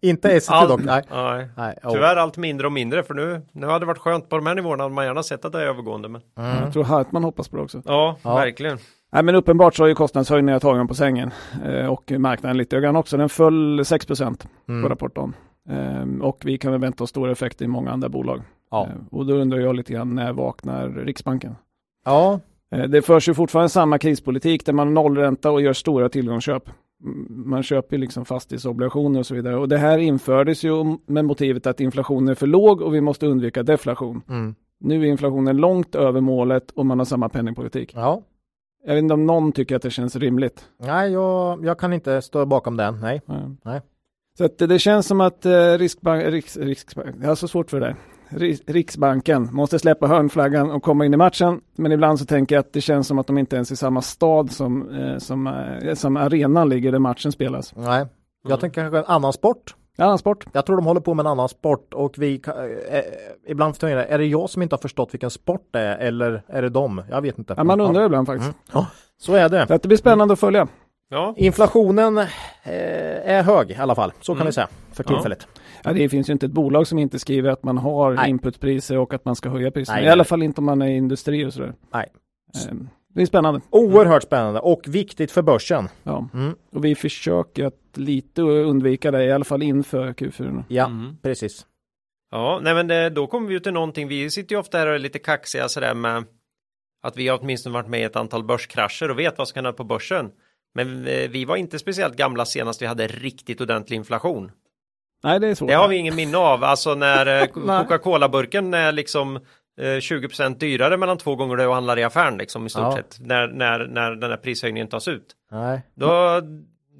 Inte Essity Allt- dock. Nej. Nej. Nej. oh. Tyvärr allt mindre och mindre för nu, nu hade det varit skönt på de här nivåerna hade man gärna sett att det är övergående men Mm. Jag tror Hartman hoppas på det också. ja, Ja. verkligen. Nej, men uppenbart så har ju kostnadshöjningar tagit dem på sängen eh, och marknaden lite grann också. Den föll 6 procent Mm. på rapporten. Eh, och vi kan väl vänta oss stora effekter i många andra bolag. Ja. Eh, och då undrar jag lite grann, när vaknar Riksbanken? Ja, Eh, Det förs ju fortfarande samma krispolitik där man har nollränta och gör stora tillgångsköp. Man köper liksom fastighetsobligationer och så vidare. Och det här infördes ju med motivet att inflationen är för låg och vi måste undvika deflation. mm. Nu är inflationen långt över målet och man har samma penningpolitik. ja. Jag vet inte om någon tycker att det känns rimligt. Nej, jag, jag kan inte stå bakom den. Nej. Nej. Nej. Så att det, det känns som att eh, Riksbank, Riks, Riksbank, jag har så svårt för det. Ris- Riksbanken måste släppa hörnflaggan och komma in i matchen. Men ibland så tänker jag att det känns som att de inte ens är i samma stad som, eh, som, eh, som arenan ligger där matchen spelas. Nej. Jag Mm. tänker kanske en annan sport. Annan sport. Jag tror de håller på med en annan sport och vi eh, eh, ibland funderar jag, är det jag som inte har förstått vilken sport det är eller är det de? Jag vet inte. Ja, man undrar ibland faktiskt. Mm. Ja, så är det. Så det blir spännande att följa. Ja, Inflationen eh, är hög i alla fall, så kan Mm. vi säga för Ja. tillfället. Ja, det finns ju inte ett bolag som inte skriver att man har Nej. inputpriser och att man ska höja priserna. Nej, I alla fall inte om man är i industri och sådär. Nej. Ehm, Det är spännande. Oerhört spännande och viktigt för börsen. Ja. Mm. Och vi försöker att lite undvika det, i alla fall inför Q4. Ja, Mm. precis. Ja, nej men det, då kommer vi ju till någonting. Vi sitter ju ofta här och är lite kaxiga sådär med att vi har åtminstone varit med i ett antal börskrascher och vet vad som kan hända på börsen. Men vi var inte speciellt gamla senast vi hade riktigt ordentlig inflation. Nej, det är svårt. Det har vi ingen minne av. Alltså när eh. Coca-Cola-burken är liksom eh, 20% dyrare mellan två gånger du handlar i affären liksom i stort Ja. sett. När, när, när den här prishöjningen tas ut. Nej. Då,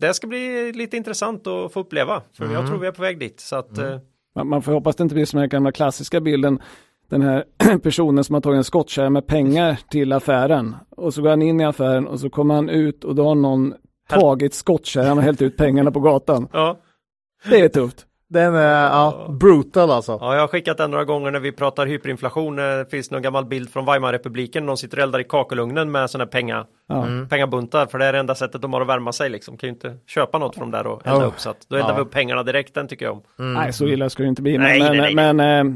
det ska bli lite intressant att få uppleva. För jag Mm. tror vi är på väg dit. Så att, eh, Man, man får hoppas det inte blir som den gamla klassiska bilden. Den här personen som har tagit en skottkärra med pengar till affären. Och så går han in i affären och så kommer han ut och då har någon tagit skottkärran och hällt ut pengarna på gatan. ja. Det är tufft. Den är ja, brutal alltså. Ja, jag har skickat den några gånger när vi pratar hyperinflation. Eh, finns det någon gammal bild från Weimarrepubliken. Någon sitter och eldar i kakelugnen med sådana penga, Ja. Mm. pengabuntar. För det är det enda sättet de har att värma sig liksom. Kan ju inte köpa något från där och elda Ja. upp. Så att då eldar Ja. vi upp pengarna direkt. Den tycker jag om. Mm. Nej, så illa ska det inte bli. Men, Nej, nej, men, men eh,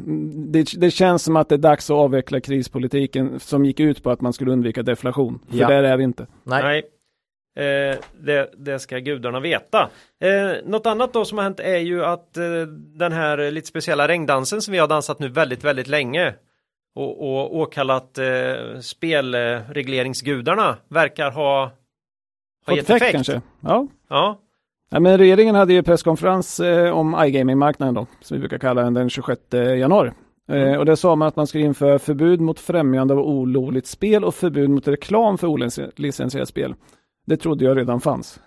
det, det känns som att det är dags att avveckla krispolitiken som gick ut på att man skulle undvika deflation. För Ja. där är vi inte. Nej. Nej. Eh, det, det ska gudarna veta. Eh, något annat då som har hänt är ju att eh, den här lite speciella regndansen som vi har dansat nu väldigt, väldigt länge och, och åkallat eh, spelregleringsgudarna verkar ha, ha Fått gett effekt. kanske. Ja. Ja, Ja, men regeringen hade ju presskonferens eh, om iGaming-marknaden då, som vi brukar kalla den, den 26 januari. Eh, och där sa man att man skulle införa förbud mot främjande av olovligt spel och förbud mot reklam för olicensierat spel. Det trodde jag redan fanns.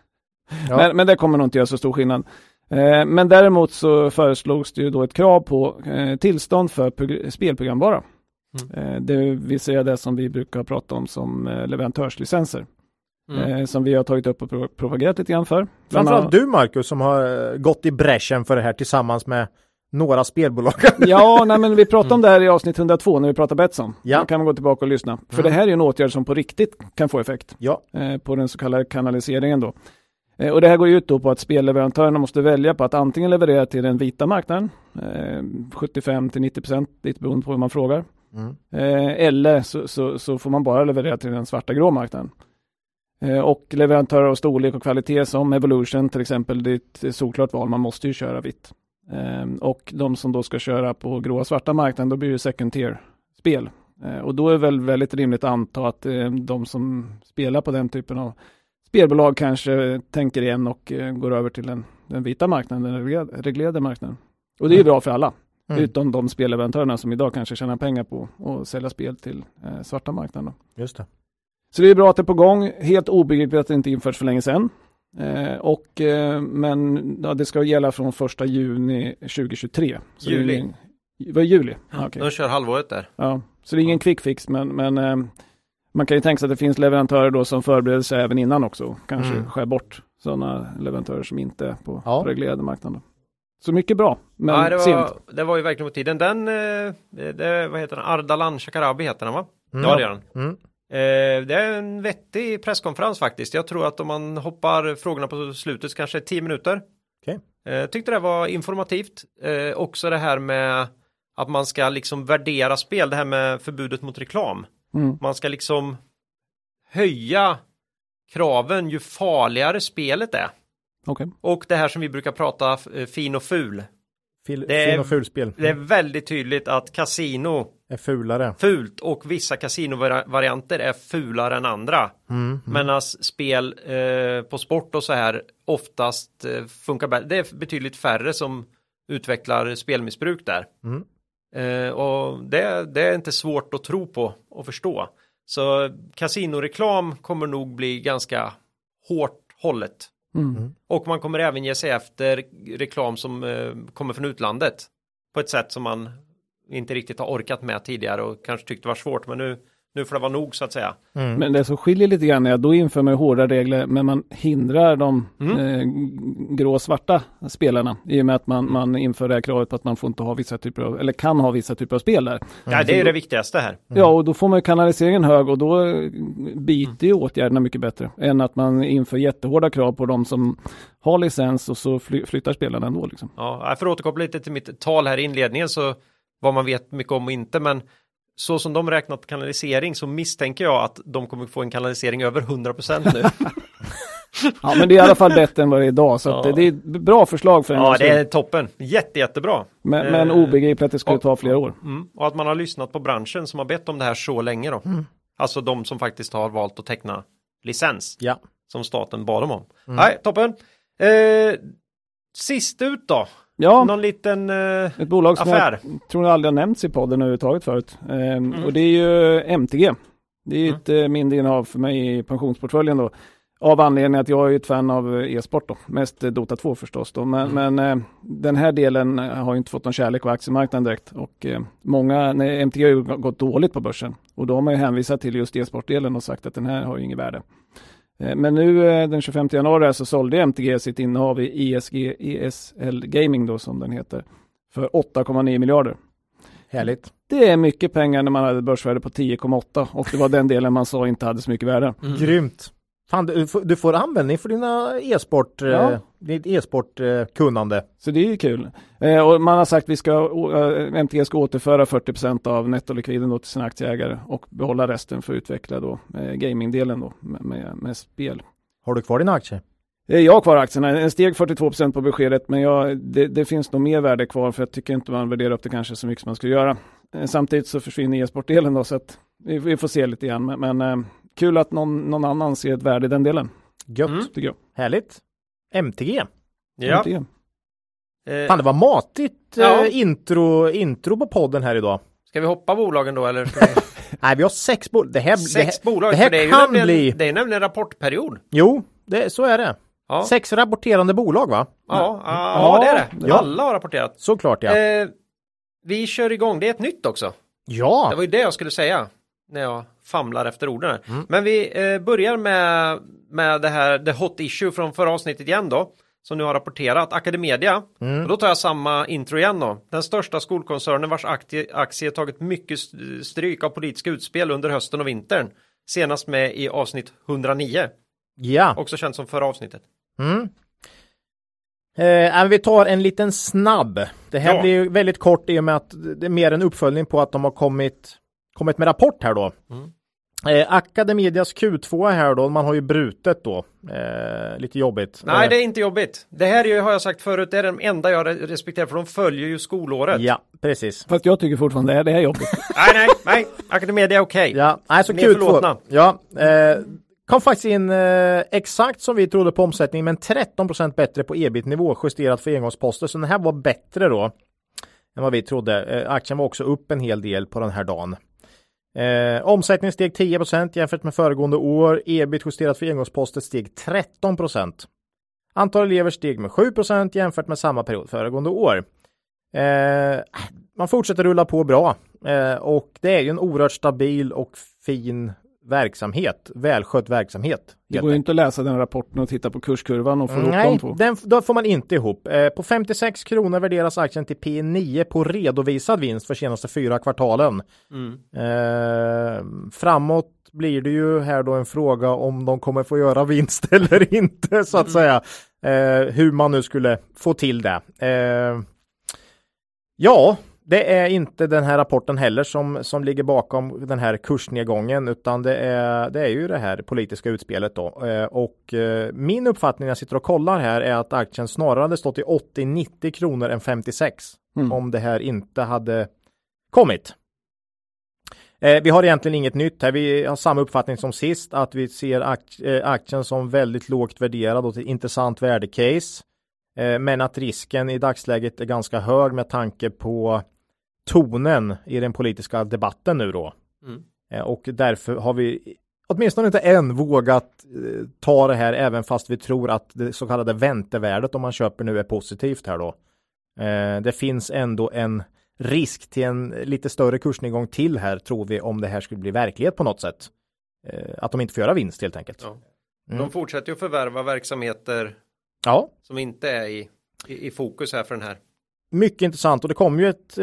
Ja. Men, men det kommer nog inte göra så stor skillnad. Eh, men däremot så föreslogs det ju då ett krav på eh, tillstånd för prog- spelprogramvara. Eh, det vill säga det som vi brukar prata om som leverantörslicenser. mm. Som vi har tagit upp och pro- propagerat lite grann för. Framförallt du Marcus som har gått i bräschen för det här tillsammans med några spelbolag. Ja, nej, men vi pratade om det här i avsnitt 102 när vi pratade Betsson. Ja. Då kan man gå tillbaka och lyssna. För Mm. det här är en åtgärd som på riktigt kan få effekt ja. eh, på den så kallade kanaliseringen då. Eh, och det här går ju ut då på att spelleverantörerna måste välja på att antingen leverera till den vita marknaden, eh, 75 till 90 procent, lite beroende på hur man frågar. Mm. Eh, eller så, så, så får man bara leverera till den svarta grå marknaden. Eh, och leverantörer av storlek och kvalitet som Evolution till exempel, det är ett solklart val, man måste ju köra vitt. Eh, och de som då ska köra på gråa svarta marknaden, då blir det second tier spel. Eh, och då är väl väldigt rimligt att anta att eh, de som spelar på den typen av spelbolag kanske tänker igen och eh, går över till den, den vita marknaden, den reglerade, reglerade marknaden. Och det är ju bra för alla. Mm. Utom de spelleverantörerna som idag kanske tjänar pengar på att sälja spel till eh, svarta marknaden. Då. Just det. Så det är bra att det är på gång. Helt obegripligt att det inte införts för länge sedan. Eh, och, eh, men ja, det ska gälla från första juni 2023. Så Juli. Det är ingen, vad är juli? Ja, okej. De kör halvåret där. ja, så det är ingen quick fix men, men eh, man kan ju tänka sig att det finns leverantörer då som förbereder sig även innan också. Kanske Mm. skär bort sådana leverantörer som inte är på Ja. reglerade marknaden. Så mycket bra, men ja, det, sent. var, det var ju verkligen på tiden. Den, eh, det, det, vad heter den? Ardalan Shekarabi heter den va? Mm. Ja, det gör den. Mm. Eh, det är en vettig presskonferens faktiskt. Jag tror att om man hoppar frågorna på slutet så kanske 10 minuter. Okej. Eh, tyckte det var informativt. Eh, också det här med att man ska liksom värdera spel, det här med förbudet mot reklam. Mm. Man ska liksom höja kraven ju farligare spelet är. Okej. Och det här som vi brukar prata eh, fin och ful. Fil, Det är- fin och fulspel. Det är väldigt tydligt att kasino är fulare. fult och vissa kasinovarianter är fulare än andra. Mm. Medan spel eh, på sport och så här oftast eh, funkar bättre. Det är betydligt färre som utvecklar spelmissbruk där. Mm. Eh, och det, det är inte svårt att tro på och förstå. Så kasinoreklam kommer nog bli ganska hårt hållet. Mm. Och man kommer även ge sig efter reklam som eh, kommer från utlandet. På ett sätt som man inte riktigt har orkat med tidigare och kanske tyckte var svårt. Men nu, nu får det vara nog så att säga. Mm. Men det som skiljer lite grann är att då inför man ju hårda regler men man hindrar de Mm. eh, grå och svarta spelarna i och med att man, man inför det här kravet på att man får inte ha vissa typer av, eller kan ha vissa typer av spel där. Ja, det är det viktigaste här. Ja, och då får man ju kanaliseringen hög och då biter ju åtgärderna mycket bättre än att man inför jättehårda krav på de som har licens och så fly, flyttar spelarna ändå. Liksom. Ja, jag får återkoppla lite till mitt tal här i inledningen så vad man vet mycket om och inte men så som de räknat kanalisering så misstänker jag att de kommer få en kanalisering över 100% nu. Ja, men det är i alla fall bättre än vad det är idag, så att Ja. det, det är ett bra förslag för en ja, det är toppen. Jätte, jättebra. Men, men eh, obegripligt att det skulle och- ta flera år. Mm. Och att man har lyssnat på branschen som har bett om det här så länge då. Alltså de som faktiskt har valt att teckna licens Ja. som staten bad dem om. Nej, toppen. Eh, sist ut då? Ja, Någon liten eh, ett bolag som affär? jag tror jag aldrig har nämnts i podden överhuvudtaget förut. Ehm, Mm. Och det är ju MTG. Det är ju ett eh, mindre innehav för mig i pensionsportföljen då. Av anledning att jag är ett fan av eh, e-sport då. Mest eh, Dota 2 förstås då. Men, Mm. men eh, den här delen har ju inte fått någon kärlek på aktiemarknaden direkt. Och eh, många, nej, MTG har ju gått dåligt på börsen. Och då har man ju hänvisat till just e-sportdelen och sagt att den här har ju inget värde. Eh, Men nu eh, den 25 januari så sålde MTG sitt innehav i ESG, ESL Gaming då som den heter. För 8,9 miljarder. Härligt. Det är mycket pengar när man hade börsvärde på 10,8 och det var den delen man sa inte hade så mycket värde. Grymt. Fan, du, får- du får användning för dina e-sport, Ja. eh, ditt e-sport-kunnande. Så det är ju kul. Eh, och man har sagt att vi ska, eh, MTG ska återföra 40% av nettolikviden då till sina aktieägare och behålla resten för att utveckla då eh, gamingdelen då med, med, med spel. Har du kvar dina aktier? Eh, Jag har kvar aktierna, en steg 42% på beskedet men jag, det, det finns nog mer värde kvar för jag tycker inte man värderar upp det kanske så mycket som man skulle göra. Eh, Samtidigt så försvinner e-sportdelen då så att vi, vi får se lite grann men, men eh, kul att någon, någon annan ser ett värde i den delen. Gött. Mm. Tycker jag. Härligt. MTG. Ja. MTG. Eh, Fan, det var matigt Ja. eh, intro, intro på podden här idag. ska vi hoppa bolagen då eller? Ska vi... Nej, vi har sex bolag. Det här, det här, Sex bolag, det här det kan nämligen, bli- det är nämligen rapportperiod. Jo, det, så är det. Ja, Sex rapporterande bolag va? ja, ja, det är det. Ja. Alla har rapporterat. Såklart ja. Eh, vi kör igång, det är ett nytt också. ja. Det var ju det jag skulle säga när jag famlar efter orden. Mm. Men vi eh, börjar med, med det här, the hot issue från förra avsnittet igen då. Som nu har rapporterat, Academedia. Mm. Och då tar jag samma intro igen då. Den största skolkoncernen vars aktie, aktie tagit mycket st- stryk av politiska utspel under hösten och vintern. Senast med i avsnitt 109. Ja. Också känt som förra avsnittet. Mm. Eh, vi tar en liten snabb. Det här Ja. blir ju väldigt kort i och med att det är mer en uppföljning på att de har kommit, kommit med rapport här då. Mm. Eh, Academedias Q2 här då, man har ju brutet då. Eh, lite jobbigt. Nej, Eh, det är inte jobbigt. Det här är ju, har jag sagt förut, det är den enda jag re- respekterar för de följer ju skolåret. Ja, precis. Fast jag tycker fortfarande det är, det är jobbigt. Nej, nej, nej. Academedia är okej. Ja, nej, så Ni är Q2. förlåtna. Ja, eh, kom faktiskt in eh, exakt som vi trodde på omsättning, men 13% bättre på ebit-nivå justerat för engångsposter. Så den här var bättre då än vad vi trodde. Eh, aktien var också upp en hel del på den här dagen. Eh, omsättningen steg 10% jämfört med föregående år. Ebit justerat för engångsposter steg 13% Antal elever steg med 7% jämfört med samma period föregående år. Eh, man fortsätter rulla på bra eh, och det är ju en oerhört stabil och fin verksamhet, välskött verksamhet. Det går ju inte att läsa den rapporten och titta på kurskurvan och få ihop de Nej, två. den, då får man inte ihop. Eh, på 56 kronor värderas aktien till P9 på redovisad vinst för senaste fyra kvartalen. Mm. Eh, framåt blir det ju här då en fråga om de kommer få göra vinst eller inte så att säga. Eh, hur man nu skulle få till det. Eh, ja, det är inte den här rapporten heller som, som ligger bakom den här kursnedgången utan det är, det är ju det här politiska utspelet då. Eh, och eh, min uppfattning när jag sitter och kollar här är att aktien snarare hade stått i 80-90 kronor än 56 mm. om det här inte hade kommit. Eh, vi har egentligen inget nytt här. Vi har samma uppfattning som sist att vi ser aktien som väldigt lågt värderad och ett intressant värdecase. Men att risken i dagsläget är ganska hög med tanke på tonen i den politiska debatten nu då. Mm. Eh, och därför har vi åtminstone inte än vågat eh, ta det här även fast vi tror att det så kallade väntevärdet om man köper nu är positivt här då. Eh, det finns ändå en risk till en lite större kursnedgång till här tror vi om det här skulle bli verklighet på något sätt. Att de inte får göra vinst helt enkelt. Ja. Mm. De fortsätter ju att förvärva verksamheter ja. som inte är i, i, i fokus här för den här. Mycket intressant och det kommer ju ett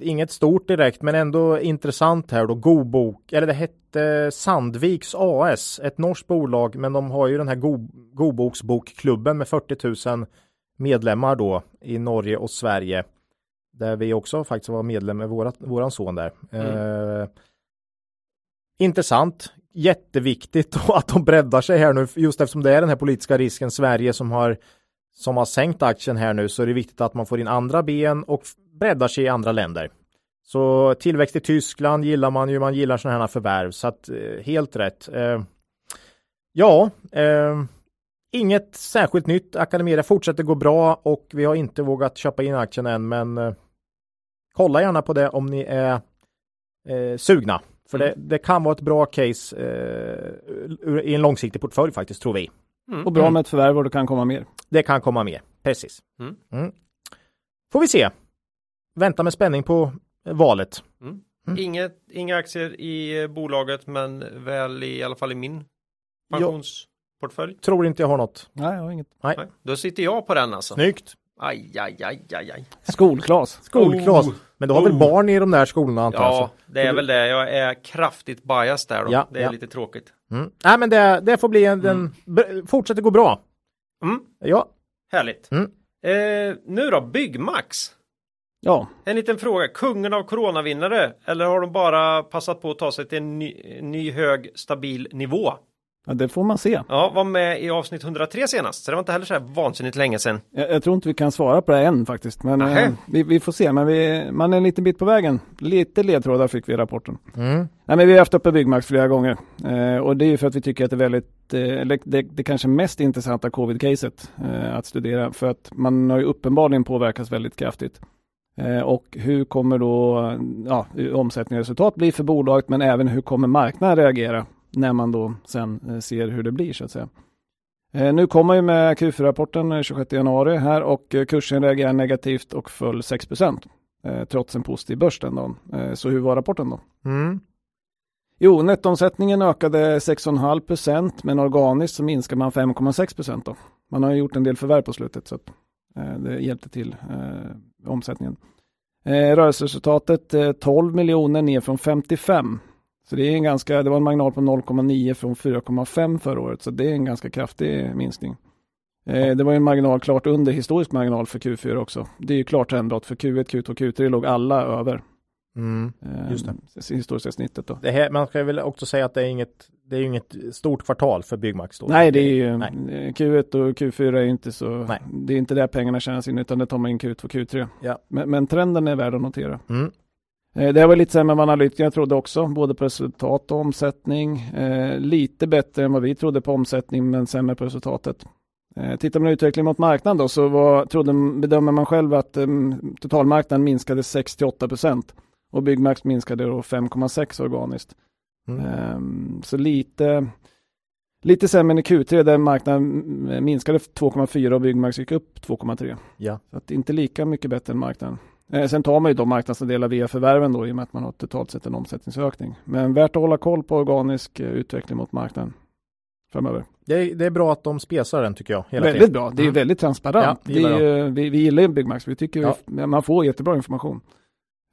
inget stort direkt men ändå intressant här då. Gobok, eller det hette Sandviks AS, ett norskt bolag men de har ju den här Go, Goboksbokklubben med 40 000 medlemmar då i Norge och Sverige. Där vi också faktiskt var medlem med vårat, våran son där. Mm. Eh, intressant, jätteviktigt att de breddar sig här nu just eftersom det är den här politiska risken Sverige som har som har sänkt aktien här nu så är det viktigt att man får in andra ben och breddar sig i andra länder. Så tillväxt i Tyskland gillar man ju, man gillar sådana här förvärv, så att eh, helt rätt. Eh, ja, eh, inget särskilt nytt. Academedia fortsätter gå bra och vi har inte vågat köpa in aktien än, men eh, kolla gärna på det om ni är eh, sugna. För mm. det, det, kan vara ett bra case eh, i en långsiktig portfölj faktiskt, tror vi. Mm. Och bra med ett förvärv och det kan komma mer. Det kan komma mer, precis. Mm. mm. Får vi se vänta med spänning på valet. Mm. Mm. Inget, inga aktier i eh, bolaget men väl i, i alla fall i min pensionsportfölj. Tror inte jag har något. Nej, jag har inget. Nej. Nej. Då sitter jag på den alltså. Snyggt. Aj, aj, aj, aj, aj. Skolklas. Skolklas. Oh. Men du har oh. väl barn i de där skolorna antar jag? Ja, det är väl det. Jag är kraftigt biased där då. Ja, det är ja. lite tråkigt. Mm. Nej, men det, det får bli en, mm. den fortsätter gå bra. Mm. Ja. Härligt. Mm. Eh, nu då, Byggmax. Ja. En liten fråga, kungen av coronavinnare eller har de bara passat på att ta sig till en ny, ny hög stabil nivå? Ja, det får man se. Ja, var med i avsnitt 103 senast, så det var inte heller så här vansinnigt länge sedan. Jag, jag tror inte vi kan svara på det än faktiskt, men eh, vi, vi, får se. Men vi, man är en liten bit på vägen. Lite ledtrådar fick vi i rapporten. Mm. Nej, men vi har haft uppe Byggmax flera gånger eh, och det är ju för att vi tycker att det är väldigt, eh, det, det kanske mest intressanta covid-caset eh, att studera för att man har ju uppenbarligen påverkats väldigt kraftigt. Eh, och hur kommer då ja, omsättning och resultat bli för bolaget men även hur kommer marknaden reagera när man då sen eh, ser hur det blir så att säga. Eh, nu kommer ju med Q4-rapporten 26 januari här och kursen reagerar negativt och föll 6% trots en positiv börs den dagen. Så hur var rapporten då? Mm. Jo, nettoomsättningen ökade 6,5% men organiskt så minskar man 5,6 då. Man har gjort en del förvärv på slutet så att det hjälpte till omsättningen. Eh, rörelseresultatet eh, 12 miljoner ner från 55. Så det är en ganska, det var en marginal på 0,9 från 4,5 förra året, så det är en ganska kraftig minskning. Eh, det var en marginal klart under historisk marginal för Q4 också. Det är ju klart trendbrott för Q1, Q2, Q3 låg alla över. Mm, just det. Historiska snittet då. Det här, man ska väl också säga att det är inget, det är inget stort kvartal för Byggmax. Då. Nej, det är ju Nej. Q1 och Q4 är inte så, Nej. det är inte där pengarna tjänas in utan det tar man in Q2 och Q3. Ja. Men, men, trenden är värd att notera. Mm. Eh, det var lite sämre än vad analytikerna trodde också, både på resultat och omsättning. Eh, lite bättre än vad vi trodde på omsättning, men sämre på resultatet. Eh, tittar man utvecklingen mot marknaden då, så var, trodde, bedömer man själv att um, totalmarknaden minskade 6-8 procent och Byggmax minskade då 5,6 organiskt. Mm. Um, så lite, lite sämre än i Q3 där marknaden minskade 2,4 och Byggmax gick upp 2,3. Ja. Så att inte lika mycket bättre än marknaden. Eh, sen tar man ju då marknadsandelar via förvärven då i och med att man har totalt sett en omsättningsökning. Men värt att hålla koll på organisk eh, utveckling mot marknaden framöver. Det är, det är bra att de spesar den tycker jag. Väldigt tiden. bra, det är mm. väldigt transparent. Ja, det är, vi, vi gillar Byggmax, vi tycker ja. vi, man får jättebra information.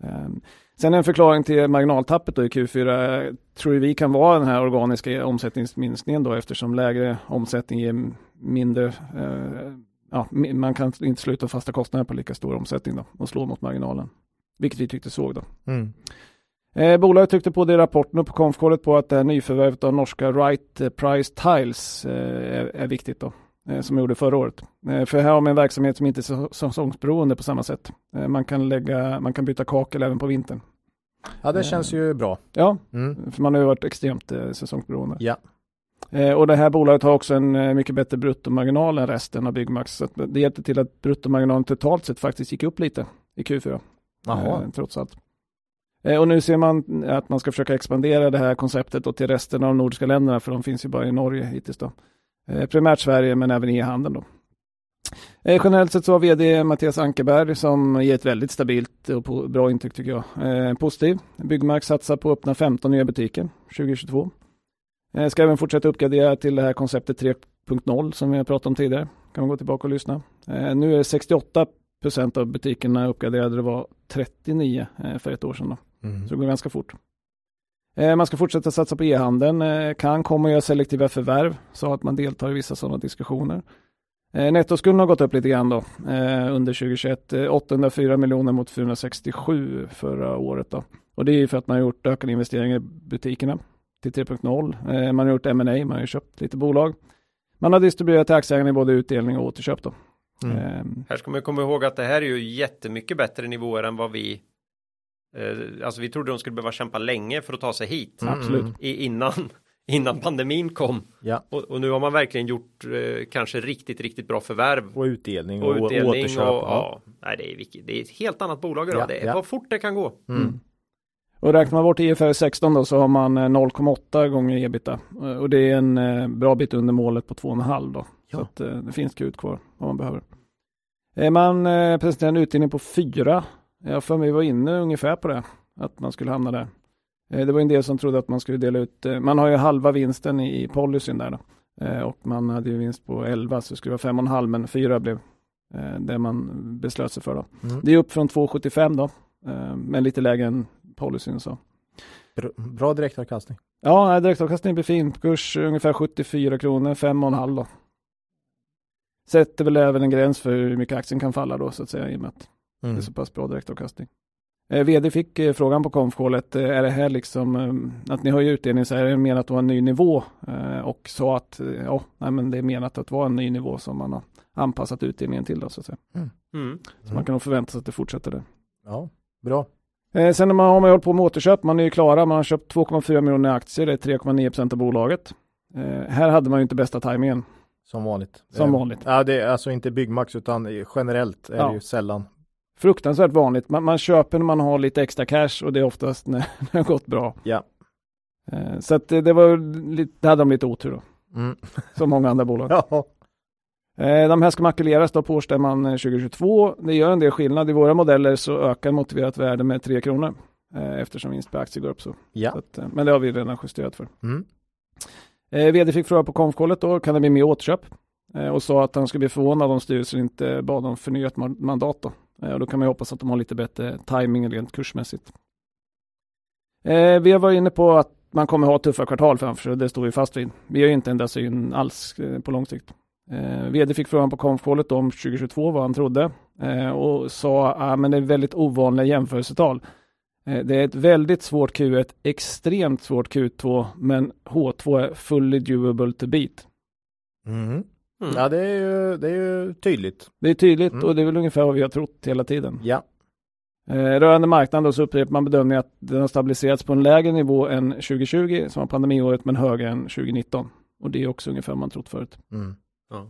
Um, Sen en förklaring till marginaltappet då i Q4 tror vi kan vara den här organiska omsättningsminskningen då eftersom lägre omsättning ger mindre, eh, ja, man kan inte sluta fasta kostnader på lika stor omsättning då och slå mot marginalen. vilket vi tyckte såg då. Mm. Eh, bolaget tryckte på det i rapporten och på konfkålet på att det här nyförvärvet av norska Right Price Tiles eh, är, är, viktigt då, eh, som gjorde förra året. Eh, för här har man en verksamhet som inte är säsongsberoende på samma sätt. Eh, man, kan lägga, man kan byta kakel även på vintern. Ja, det känns ju bra. Ja, Mm. för man har ju varit extremt eh, säsongsberoende. Ja. Eh, och det här bolaget har också en eh, mycket bättre bruttomarginal än resten av Byggmax. Så det hjälpte till att bruttomarginalen totalt sett faktiskt gick upp lite i Q4. Jaha. Eh, trots allt. Eh, och nu ser man att man ska försöka expandera det här konceptet då till resten av de nordiska länderna, för de finns ju bara i Norge hittills då. Eh, primärt Sverige, men även e-handeln då. Eh, generellt sett så har vd Mattias Ankerberg som ger ett väldigt stabilt och bra intryck tycker jag. Eh, positiv. Byggmark satsar på att öppna 15 nya butiker 2022. Eh, ska även fortsätta uppgradera till det här konceptet 3.0 som vi har pratat om tidigare. Kan man gå tillbaka och lyssna. Eh, nu är 68 procent av butikerna uppgraderade. Det var 39 eh, för ett år sedan. Mm. Så det går ganska fort. Man ska fortsätta satsa på e-handeln, eh, kan komma att göra selektiva förvärv så att man deltar i vissa sådana diskussioner. Eh, Nettoskulden har gått upp lite grann då eh, under 2021. eh, 804 miljoner mot 467 förra året då. Och det är ju för att man har gjort ökade investeringar i butikerna till 3.0. Eh, Man har gjort M&A, man har ju köpt lite bolag. Man har distribuerat till aktieägarna i både utdelning och återköp då. Mm. Eh, Här ska man komma ihåg att det här är ju jättemycket bättre nivåer än vad vi eh, Alltså vi trodde de skulle behöva kämpa länge för att ta sig hit Mm. Absolut. i, innan innan pandemin kom Ja, och, och nu har man verkligen gjort eh, kanske riktigt riktigt bra förvärv och utdelning och, och utdelning och, återköp. ja. nej det är det är ett helt annat bolag idag Ja, det är ja. vad fort det kan gå Mm. Och räknar man bort IFRS 16 då så har man eh, 0,8 gånger ebita. Eh, Och det är en eh, bra bit under målet på 2,5 då. Ja. Så att eh, det finns krut kvar om man behöver. Eh, Man eh, presenterar en utdelning på 4. Jag för mig var inne ungefär på det. Att man skulle hamna där. Eh, Det var en del som trodde att man skulle dela ut. eh, Man har ju halva vinsten i policyn där då. Eh, Och man hade ju vinst på 11 så det skulle vara 5,5 men 4 blev det man beslöt sig för då. Mm. Det är upp från 2,75 då. Men lite lägre än policyn så. Br- Bra direktavkastning. Ja, nej, direktavkastningen blir fin. Kurs ungefär 74 kronor, 5,5 då. Sätter väl även en gräns för hur mycket aktien kan falla då så att säga i och med att det Mm. är så pass bra direktavkastning. Eh, vd fick eh, frågan på konfkålet, eh, är det här liksom eh, att ni har ju utdelning så är det menat att vara en ny nivå eh, och sa att eh, ja, nej, men det är menat att vara en ny nivå som man har anpassat utdelningen till då så att säga. mm. Så man kan nog förvänta sig att det fortsätter det. Ja, bra. Eh, sen har man, har man hållit på med återköp, man är ju klara, man har köpt 2,4 miljoner aktier, det är 3,9 procent av bolaget. Eh, här hade man ju inte bästa tajmingen, Som vanligt. som Eh, vanligt. Ja, det är alltså inte Byggmax utan generellt är Ja. det ju sällan. Fruktansvärt vanligt, man, man köper när man har lite extra cash och det är oftast när, när det har gått bra. Ja. Eh, så att det, det var lite, det hade de lite otur då, Mm. som många andra bolag. Ja. Eh, de här ska makuleras då på årsstämman eh, 2022. Det gör en del skillnad. I våra modeller så ökar motiverat värde med 3 kronor eh, eftersom vinst per aktie går upp så. Ja. så att, eh, men det har vi redan justerat för. Mm. Eh, vd fick fråga på konfkålet då, kan det bli mer återköp? Eh, och sa att han skulle bli förvånad om styrelsen inte bad om förnyat ma- mandat då. Eh, och då kan man ju hoppas att de har lite bättre timing rent kursmässigt. Eh, vi har varit inne på att man kommer ha tuffa kvartal framför sig, det står vi fast vid. Vi har ju inte ändrat syn alls eh, på lång sikt. Eh, vd fick frågan på konfkålet om 2022 vad han trodde eh, och sa att ah, men det är väldigt ovanliga jämförelsetal. Eh, Det är ett väldigt svårt Q1, extremt svårt Q2, men H2 är fully doable to beat. Mm. Mm. Ja, det är ju, det är ju tydligt. Det är tydligt Mm. och det är väl ungefär vad vi har trott hela tiden. Ja. Eh, rörande marknaden då så upprepar man bedömningen att den har stabiliserats på en lägre nivå än 2020 som var pandemiåret men högre än 2019. Och det är också ungefär vad man trott förut. Mm. Ja.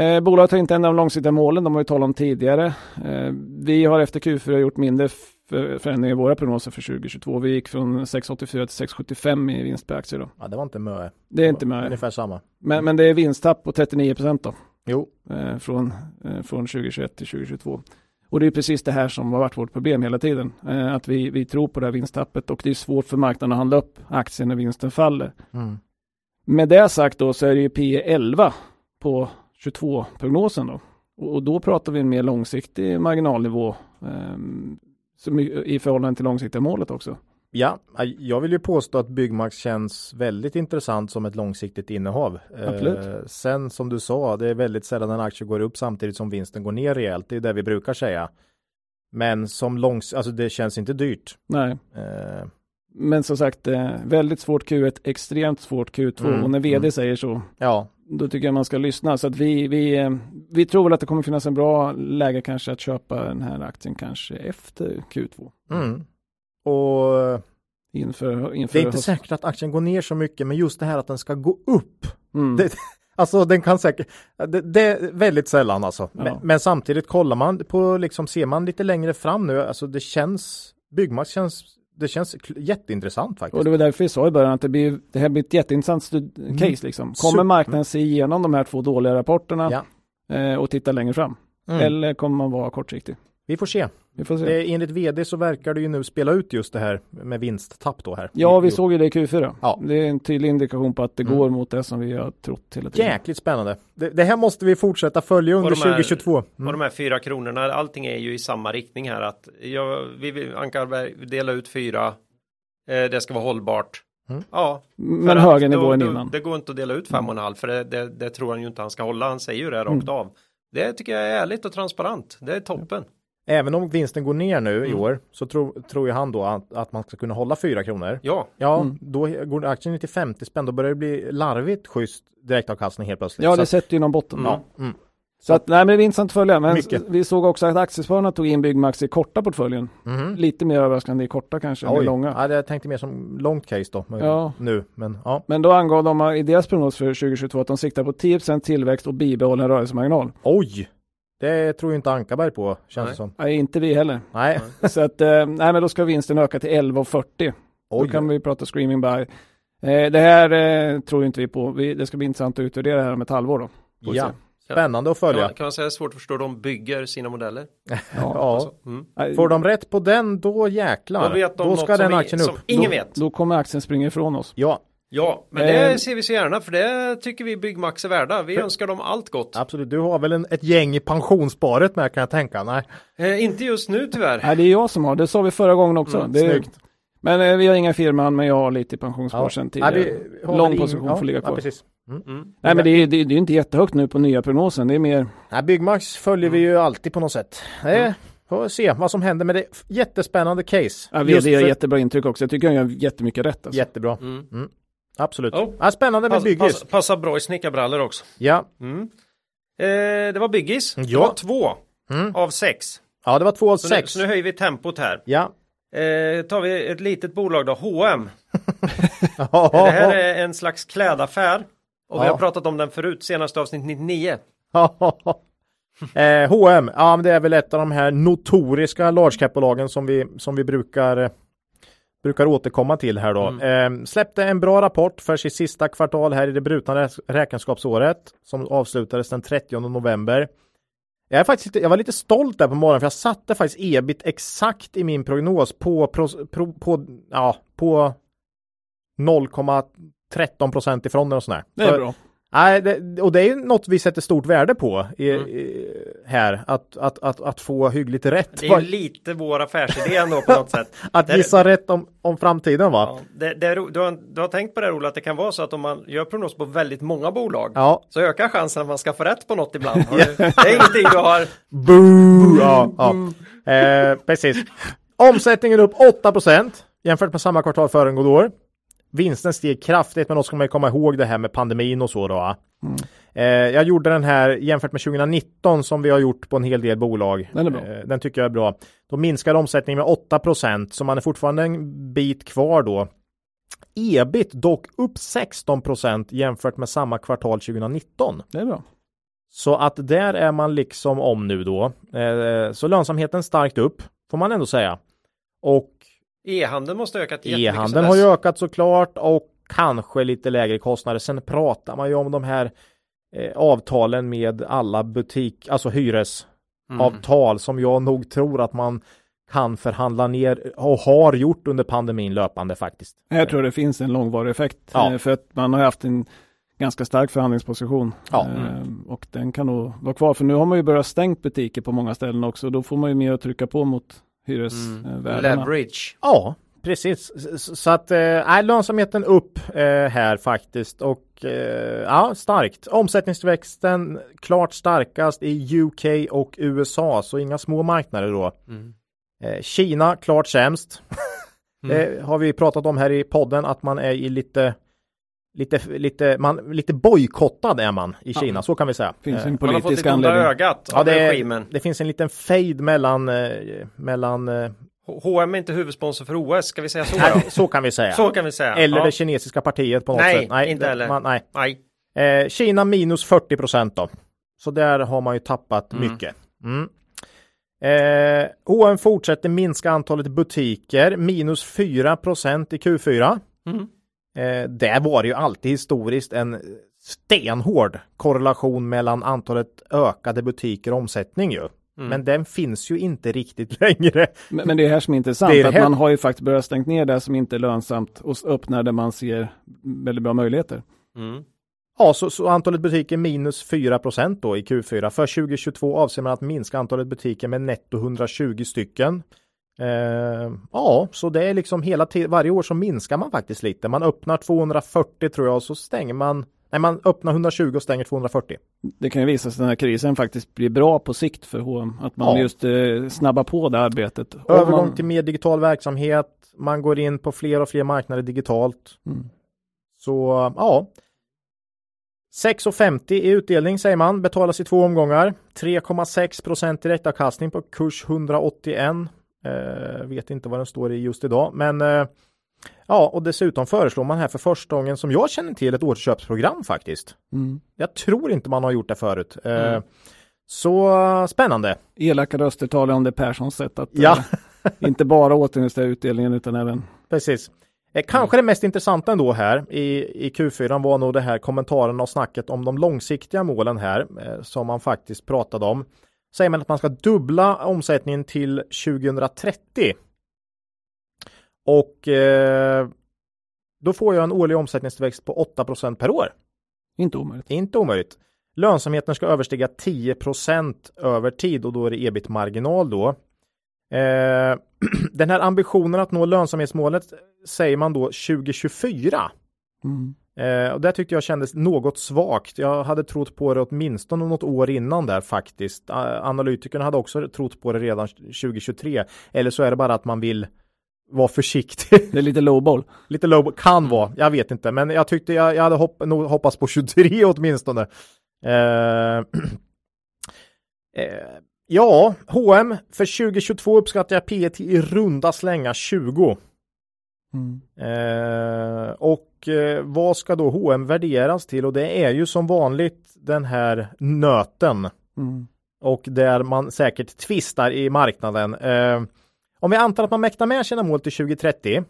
Eh, bolaget har inte ändrat de långsiktiga målen, de har vi talat om tidigare. Eh, vi har efter Q4 gjort mindre för, förändringar i våra prognoser för 2022. Vi gick från 6,84 till 6,75 i vinst per aktie då. ja, det var inte mö. Det är inte med. Ungefär samma. Men, men det är vinsttapp på 39 procent då. Jo. eh, från, eh, från 2021 till 2022. Och det är precis det här som har varit vårt problem hela tiden. Eh, att vi, vi tror på det här vinsttappet och det är svårt för marknaden att handla upp aktien när vinsten faller. Mm. Med det sagt då så är det ju P 11 på 22-prognosen då. Och, och då pratar vi en mer långsiktig marginalnivå eh, som i, i förhållande till långsiktiga målet också. Ja, jag vill ju påstå att Byggmax känns väldigt intressant som ett långsiktigt innehav. Absolut. Eh, sen som du sa, det är väldigt sällan en aktie går upp samtidigt som vinsten går ner rejält. Det är det vi brukar säga. Men som långs, alltså det känns inte dyrt. Nej, Eh, men som sagt, eh, väldigt svårt Q1, extremt svårt Q2 Mm, och när vd mm. säger så, ja, då tycker jag man ska lyssna. Så att vi, vi, eh, vi tror väl att det kommer finnas en bra läge kanske att köpa den här aktien kanske efter Q2. mm. Och Inför, inför det är inte höst- säkert att aktien går ner så mycket, men just det här att den ska gå upp. Mm. Det, alltså den kan säkert, det, det är väldigt sällan alltså. Men, Ja. men samtidigt kollar man på, liksom ser man lite längre fram nu, alltså det känns, Byggmax känns, det känns jätteintressant faktiskt. Och det var därför vi sa i början att det, blir, det här blir ett jätteintressant stud- Mm. case. Liksom. Kommer marknaden se igenom de här två dåliga rapporterna Ja. eh, och titta längre fram? Mm. Eller kommer man vara kortsiktig? Vi får se. Vi får se. Det, enligt vd så verkar det ju nu spela ut just det här med vinsttapp då här. Ja, vi Jo. såg ju det i Q4. Ja. Det är en tydlig indikation på att det Mm. går mot det som vi har trott hela tiden. Jäkligt spännande. Det, det här måste vi fortsätta följa under Och här- 2022. Och Mm. de här fyra kronorna, allting är ju i samma riktning här att jag, vi vill, Ankarberg dela ut fyra, eh, det ska vara hållbart. Mm. Ja, Men högre nivå än innan. Det går inte att dela ut fem och en halv för det, det, det tror han ju inte han ska hålla. Han säger ju det rakt Mm. av. Det tycker jag är ärligt och transparent. Det är toppen. Även om vinsten går ner nu i Mm. år så tror, tror ju han då att, att man ska kunna hålla 4 kronor. Ja, Ja, Mm. då går aktien ner till 50 spänn. Då börjar det bli larvigt schysst direktavkastning helt plötsligt. Ja, det sätter ju någon botten. Mm. ja, mm. Så att, nej, men det är intressant att följa. Men Mycket. vi såg också att Aktiespararna tog in Byggmax i korta portföljen. Mhm. Lite mer överraskande i korta kanske än i Oj, långa. ja, det jag tänkte mer som långt case då. men- Ja. Nu, men ja. Men då angav de i deras prognos för 2022 att de siktar på 10% tillväxt och bibehållen rörelsemarginal. Oj! Det tror ju inte Ankarberg på, känns Nej. det som. Nej, inte vi heller. Nej. Så att, eh, nej men då ska vinsten öka till 11,40. Då kan vi prata screaming buy. Eh, det här eh, tror inte vi på. Vi, det ska bli intressant att utvärdera det här om ett halvår då. Vi Ja. Spännande att kan följa. man, kan man säga svårt att förstå. De bygger sina modeller. Ja. Ja. Alltså, mm. Får de rätt på den, då jäklar. Då vet de då ska den vi- aktien som upp. ingen då, vet. Då kommer aktien springa ifrån oss. Ja, Ja, men Eh. det ser vi så gärna för det tycker vi Byggmax är värda. Vi önskar dem allt gott. absolut. Du har väl en, ett gäng i pensionssparet med kan jag tänka. Nej. Eh, inte just nu tyvärr. Nej, det är jag som har. Det sa vi förra gången också. Mm, det är, snyggt. men eh, vi har inga firman, men jag har lite i pensionsspar sedan Ja, tidigare. vi har Lång position ja, får ligga Ja, kvar. precis. Mm. Nej, men det är, det, är- det är inte jättehögt nu på nya prognosen. Det är mer, Nej, Byggmax följer vi ju alltid på något sätt. Det Mm. får se vad som händer med det. Jättespännande case. ja, vd gör för- jättebra intryck också. Jag tycker han gör jättemycket rätt. Alltså. Jättebra. Mm. Absolut. Oh. Ja, spännande med Pass, Byggis. pass, passar bra i snickarbrallor också. Ja. Mm. Eh, det var Byggis. Det Ja. var två Mm. av sex. ja, det var två av Så nu, sex. så nu höjer vi tempot här. Ja. Eh, tar vi ett litet bolag då, H&M. Det här är en slags klädaffär. Och vi Ja. har pratat om den förut, senaste avsnitt 99. eh, H&M, ja men det är väl ett av de här notoriska large cap-bolagen som vi, som vi brukar, eh, brukar återkomma till här då. Eh, släppte en bra rapport för sitt sista kvartal här i det brutna rä- räkenskapsåret som avslutades den 30 november. Jag, är faktiskt lite, jag var lite stolt där på morgonen för jag satte faktiskt ebit exakt i min prognos på, pro, pro, på, ja, på 0,13 procent ifrån den och sådär. Det är bra. Nej, det, och det är ju något vi sätter stort värde på i, Mm. i, här, att, att, att, att få hyggligt rätt. Det är ju lite vår affärsidé ändå på något sätt. Att det- gissa rätt om, om framtiden va? Ja, det, det är, du, har, du har tänkt på det Ola, att det kan vara så att om man gör prognos på väldigt många bolag Ja. så ökar chansen att man ska få rätt på något ibland. Du, det är ingenting du har. Boo! Ja, ja. Eh, precis. Omsättningen upp 8% jämfört med samma kvartal föregående år. Vinsten steg kraftigt, men då ska man ju komma ihåg det här med pandemin och så då. Eh, jag gjorde den här jämfört med 2019 som vi har gjort på en hel del bolag. Den är bra. Eh, den tycker jag är bra. Då minskar omsättningen med 8% så man är fortfarande en bit kvar då. Ebit dock upp 16% jämfört med samma kvartal 2019. Det är bra. Så att där är man liksom om nu då. Eh, så lönsamheten starkt upp, får man ändå säga. Och E-handeln måste ha ökat jättemycket. e-handeln har ju ökat såklart och kanske lite lägre kostnader. Sen pratar man ju om de här eh, avtalen med alla butik, alltså hyresavtal Mm. som jag nog tror att man kan förhandla ner och har gjort under pandemin löpande faktiskt. Jag tror det finns en långvarig effekt. Ja. eh, För att man har haft en ganska stark förhandlingsposition. Ja. Eh, Och den kan nog vara kvar. För nu har man ju börjat stängt butiker på många ställen också. Då får man ju mer att trycka på mot Mm. hyresvärdarna. Leverage. Ja, precis. Så, att äh, lönsamheten upp äh, här faktiskt och äh, ja, starkt. Omsättningsväxten klart starkast i UK och USA, så inga små marknader då. Mm. Äh, Kina klart sämst. mm. Det har vi pratat om här i podden att man är i lite lite, lite, man, lite bojkottad är man i Kina, ja. så kan vi säga. Finns en politisk anledning. ögat ja, det, regimen. det finns en liten fade mellan, mellan H&M är inte huvudsponsor för OS, ska vi säga så? Nej, så kan vi säga. Så kan vi säga. Eller ja. det kinesiska partiet på något nej, sätt. Nej, inte heller. Man, nej, nej. Eh, Kina minus 40 procent då. Så där har man ju tappat mm. mycket. Mm. Eh, H&M fortsätter minska antalet butiker, minus 4 procent i Q4. Mm. Eh, där var det ju alltid historiskt en stenhård korrelation mellan antalet ökade butiker och omsättning ju. Mm. Men den finns ju inte riktigt längre. Men, men det är här som är intressant, är att här... man har ju faktiskt börjat stänga ner det som inte är lönsamt och öppnar där man ser väldigt bra möjligheter. Mm. Ja, så, så, antalet butiker minus 4 då i Q4. För 2022 avser man att minska antalet butiker med netto 120 stycken. Eh, ja, så det är liksom hela tiden, varje år så minskar man faktiskt lite. Man öppnar 240 tror jag och så stänger man Nej, man öppnar 120 och stänger 240. Det kan ju visa sig att den här krisen faktiskt blir bra på sikt för H&M. Att man ja. just eh, snabbar på det arbetet. Övergång man... till mer digital verksamhet. Man går in på fler och fler marknader digitalt. Mm. Så ja. 6,50 i utdelning säger man, betalas i två omgångar. 3,6 procent direktavkastning på kurs 181. Eh, vet inte vad den står i just idag, men eh, Ja, och dessutom föreslår man här för första gången som jag känner till ett återköpsprogram faktiskt. Mm. Jag tror inte man har gjort det förut. Mm. Så spännande. Elaka röster talar om det Perssons sätt att ja. inte bara återinvestera utdelningen utan även. Precis. Kanske mm. det mest intressanta ändå här i, i Q4 var nog det här kommentaren och snacket om de långsiktiga målen här som man faktiskt pratade om. Säger man att man ska dubbla omsättningen till 2030 och eh, då får jag en årlig omsättningstillväxt på 8% per år. Inte omöjligt. Inte omöjligt. Lönsamheten ska överstiga 10% över tid och då är det ebit-marginal då. Eh, den här ambitionen att nå lönsamhetsmålet säger man då 2024. Mm. Eh, och det tyckte jag kändes något svagt. Jag hade trott på det åtminstone något år innan där faktiskt. Analytikerna hade också trott på det redan 2023. Eller så är det bara att man vill var försiktig. Det är lite lowball. lite lowball, kan vara, jag vet inte, men jag tyckte jag, jag hade hopp, nog hoppats på 23 åtminstone. Eh, eh, ja, H&M för 2022 uppskattar jag P i runda slänga 20. Mm. Eh, och eh, vad ska då H&M värderas till? Och det är ju som vanligt den här nöten. Mm. Och där man säkert tvistar i marknaden. Eh, om vi antar att man mäktar med sina mål till 2030,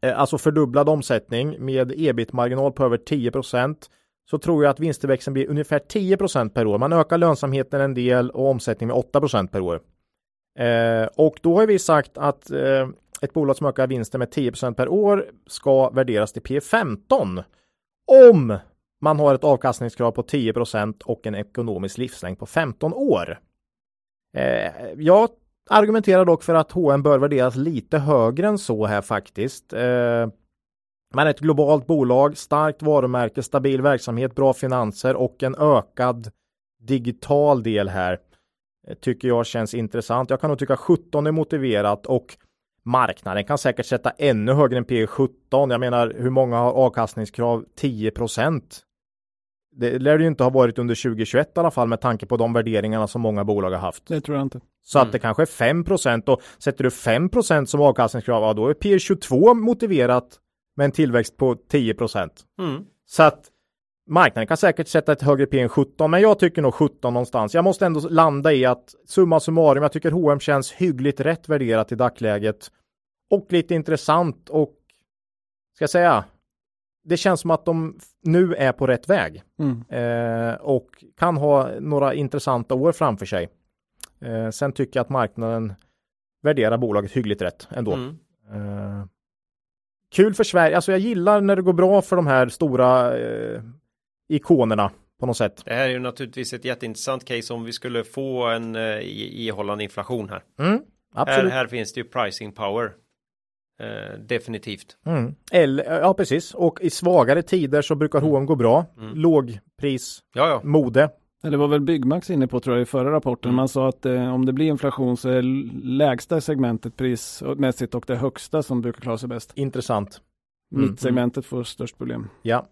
eh, alltså fördubblad omsättning med ebit-marginal på över 10% så tror jag att vinsttillväxten blir ungefär 10% per år. Man ökar lönsamheten en del och omsättningen med 8% per år. Eh, och då har vi sagt att eh, ett bolag som ökar vinsten med 10% per år ska värderas till P15 om man har ett avkastningskrav på 10% och en ekonomisk livslängd på 15 år. Eh, jag argumenterar dock för att H&M bör värderas lite högre än så här faktiskt. Eh, men ett globalt bolag, starkt varumärke, stabil verksamhet, bra finanser och en ökad digital del här eh, tycker jag känns intressant. Jag kan nog tycka 17 är motiverat och marknaden kan säkert sätta ännu högre än P 17. Jag menar hur många har avkastningskrav 10 det lär det ju inte ha varit under 2021 i alla fall med tanke på de värderingarna som många bolag har haft. Det tror jag inte. Så mm. att det kanske är 5% och sätter du 5% som avkastningskrav, ja, då är P 22 motiverat med en tillväxt på 10 mm. Så att marknaden kan säkert sätta ett högre P än 17, men jag tycker nog 17 någonstans. Jag måste ändå landa i att summa summarum, jag tycker H&M känns hyggligt rätt värderat i dagsläget och lite intressant och ska jag säga, det känns som att de nu är på rätt väg mm. eh, och kan ha några intressanta år framför sig. Eh, sen tycker jag att marknaden värderar bolaget hyggligt rätt ändå. Mm. Eh, kul för Sverige, alltså jag gillar när det går bra för de här stora eh, ikonerna på något sätt. Det här är ju naturligtvis ett jätteintressant case om vi skulle få en eh, ihållande inflation här. Mm, absolut. Här, här finns det ju pricing power Eh, definitivt. Mm. Eller, ja precis, och i svagare tider så brukar H&M gå bra. Mm. Lågpris, Ja, ja. mode. Eller var väl Byggmax inne på tror jag i förra rapporten. Mm. Man sa att eh, om det blir inflation så är lägsta segmentet prismässigt och det högsta som brukar klara sig bäst. Intressant. Mm. Mittsegmentet får störst problem. Ja.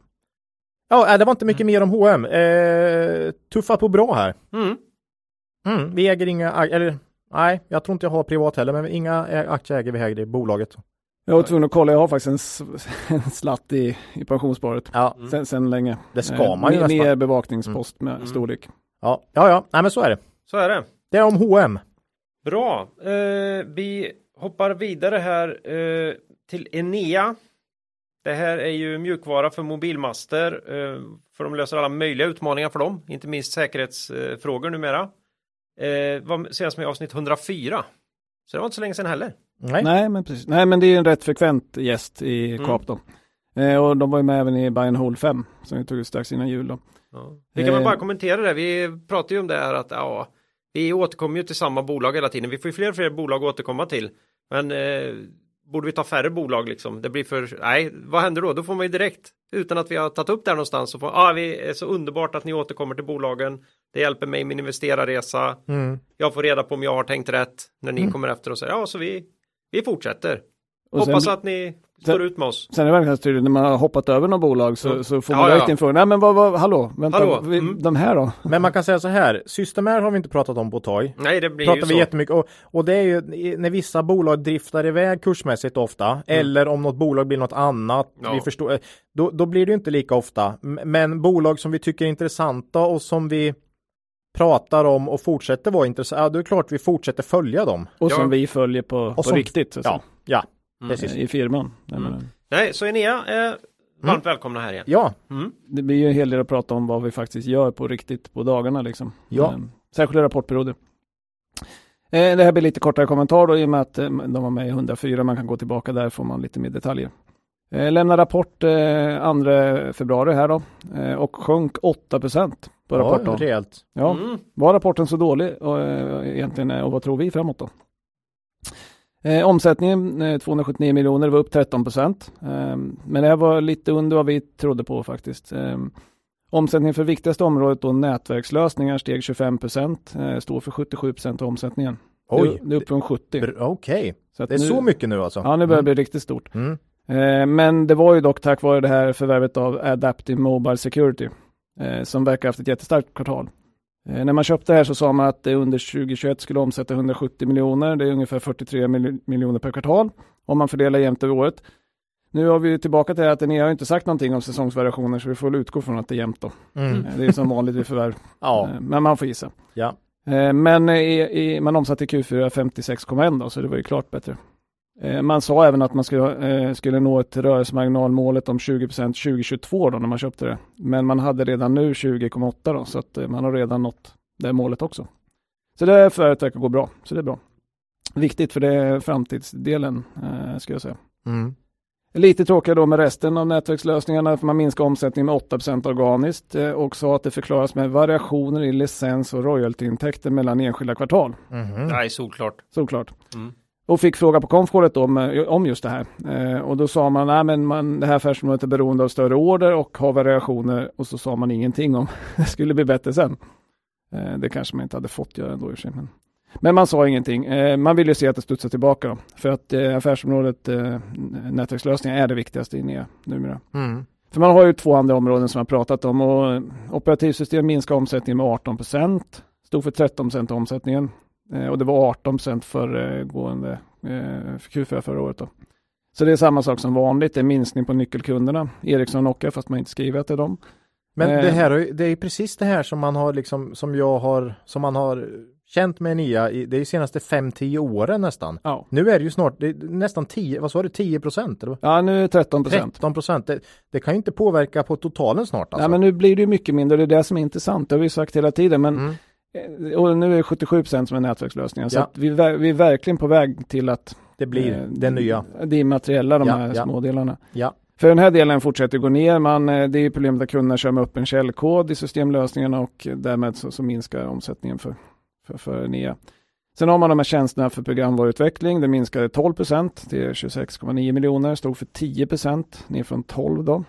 Ja, äh, det var inte mycket mer om H&M. Eh, tuffa på bra här. Mm. Mm, vi äger inga, eller nej, jag tror inte jag har privat heller, men inga aktier äger vi här i bolaget. Jag var tvungen att kolla, jag har faktiskt en, en slatt i, i pensionssparet. Ja, Mm. Sen, sen länge. det ska man ju mer, nästan. mer bevakningspost med Mm. storlek. Ja, ja, ja, nej men så är det. Så är det. Det är om H&M. Bra. Eh, vi hoppar vidare här eh, till Enea. Det här är ju mjukvara för mobilmaster. Eh, för de löser alla möjliga utmaningar för dem, inte minst säkerhetsfrågor numera. Eh, var senast med avsnitt 104. Så det var inte så länge sedan heller. Nej. Nej, men precis. Nej, men det är en rätt frekvent gäst i Mm. Coop då. Eh, och de var ju med även i and Hold 5 som vi tog ut strax innan jul då. Ja. Vi kan väl bara kommentera det. Vi pratar ju om det här att ja, vi återkommer ju till samma bolag hela tiden. Vi får ju fler och fler bolag att återkomma till. Men eh, borde vi ta färre bolag liksom? Det blir för, nej, vad händer då? Då får man ju direkt, utan att vi har tagit upp det här någonstans, så får, ah, vi är så underbart att ni återkommer till bolagen. Det hjälper mig i min investerarresa. Mm. Jag får reda på om jag har tänkt rätt när ni Mm. kommer efter och säger, ja, så vi, vi fortsätter. Och Hoppas sen, att ni står ut med oss. sen är det verkligen tydligt, när man har hoppat över några bolag så, Mm. så får Ja, man direkt ja. in frågan, nej men vad, vad, hallå, vänta, Hallå, vi, mm. de här då? Men man kan säga så här, Systemair har vi inte pratat om på ett tag. Nej, det blir pratar ju vi så. jättemycket och, och det är ju när vissa bolag driftar iväg kursmässigt ofta eller om något bolag blir något annat. Ja. Vi förstår, eh, då, då blir det ju inte lika ofta. Men bolag som vi tycker är intressanta och som vi pratar om och fortsätter vara intressanta, ja, då är det klart vi fortsätter följa dem. Och Ja. som vi följer på, på som- riktigt. så Ja, ja, Mm. Precis. I firman. Nej, Mm. Nej, så Enea är varmt välkomna här igen. Ja, Mm. det blir ju en hel del att prata om vad vi faktiskt gör på riktigt på dagarna liksom. Ja. Eh, Särskilda rapportperioder. Eh, Det här blir lite kortare kommentar då i och med att eh, de var med i 104. Man kan gå tillbaka där får man lite mer detaljer. Eh, Lämna rapport eh, 2 februari här då eh, och sjönk 8 procent på ja rapporten. rejält. Ja, Mm. var rapporten så dålig och, eh, egentligen eh, och vad tror vi framåt då? Eh, omsättningen eh, 279 miljoner var upp 13 procent. Eh, men det här var lite under vad vi trodde på faktiskt. Eh, omsättningen för viktigaste området då nätverkslösningar steg 25 procent. Eh, står för 77 procent av omsättningen. Oj, Det, är upp från 70. br- okej. Att Det är nu, så mycket nu alltså? Ja, nu börjar det bli riktigt stort. Mm. Eh, men det var ju dock tack vare det här förvärvet av Adaptive Mobile Security eh, som verkar ha haft ett jättestarkt kvartal. Eh, när man köpte det här så sa man att det under 2021 skulle omsätta 170 miljoner. Det är ungefär 43 mil- miljoner per kvartal om man fördelar jämnt över året. Nu har vi tillbaka till att ni har inte sagt någonting om säsongsvariationer så vi får utgå från att det är jämnt då. Mm. Eh, Det är som vanligt vid förvärv, Ja, Eh, men man får gissa. ja. Men i, i, man omsatte i Q4 56,1 då, så det var ju klart bättre. Eh, Man sa även att man skulle, eh, skulle nå ett rörelsemarginalmålet om 20% 2022 då när man köpte det. Men man hade redan nu 20,8 då, så att eh, man har redan nått det målet också. Så det här förvärvet verkar gå bra, så det är bra. Viktigt för det är framtidsdelen, eh, ska jag säga. Mm. Lite tråkigare då med resten av nätverkslösningarna för man minskar omsättningen med 8 organiskt eh, och sa att det förklaras med variationer i licens och royaltyintäkter mellan enskilda kvartal. Mhm. Nej, solklart. Såklart. Mm. Och fick fråga på konfkåret om, eh, om just det här. Eh, och då sa man, nej men man, det här affärsområdet är beroende av större order och har variationer. Och så sa man ingenting om det skulle bli bättre sen. Eh, det kanske man inte hade fått göra ändå i och för sig. Men, men man sa ingenting. Eh, man vill ju se att det studsar tillbaka då. För att eh, affärsområdet eh, nätverkslösningar är det viktigaste i NEA numera. Mm. För man har ju två andra områden som jag pratat om och operativsystem minskar omsättningen med 18 procent. Stod för 13 procent av omsättningen. Eh, och det var 18 procent eh, för Q4 förra året. Då. Så det är samma sak som vanligt. Det är minskning på nyckelkunderna. Ericsson och Nokia fast man inte skriver att det är dem. Men Eh. det här har ju- det är precis det här som man har liksom som jag har som man har känt med Nia i det är ju senaste 5-10 åren nästan. Ja, Nu är det ju snart det nästan 10, vad sa du, 10 procent? ja nu är det 13 procent. 13 procent. Det, det kan ju inte påverka på totalen snart alltså. Ja, men nu blir det ju mycket mindre. Det är det som är intressant. Det har vi sagt hela tiden. Men, Mm. Eh, Och nu är det 77 procent som är nätverkslösningar. Så Ja. att vi, vi är verkligen på väg till att Det blir eh, det nya. Det immateriella, de Ja, här ja. smådelarna. Ja. För den här delen fortsätter gå ner. Man, eh, det är ju problemet att kunderna kör med öppen källkod i systemlösningarna och därmed så, så minskar omsättningen för, för, för NEA. Sen har man de här tjänsterna för programvaruutveckling. Det minskade 12 procent till 26,9 miljoner. Stod för 10 procent ner från 12 då.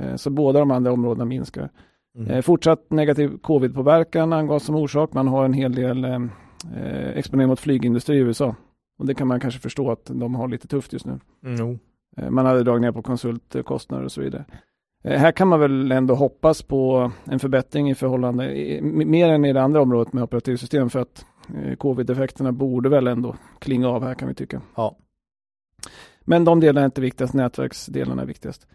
Eh, så båda de andra områdena minskar. Mm. Eh, fortsatt negativ covid-påverkan angavs som orsak. Man har en hel del eh, eh, exponering mot flygindustri i USA. Och det kan man kanske förstå att de har lite tufft just nu. Mm. Eh, Man hade dragit ner på konsultkostnader och så vidare. Här kan man väl ändå hoppas på en förbättring i förhållande, mer än i det andra området med operativsystem för att covid-effekterna borde väl ändå klinga av här kan vi tycka. Ja. Men de delarna är inte viktigast, nätverksdelarna är viktigast.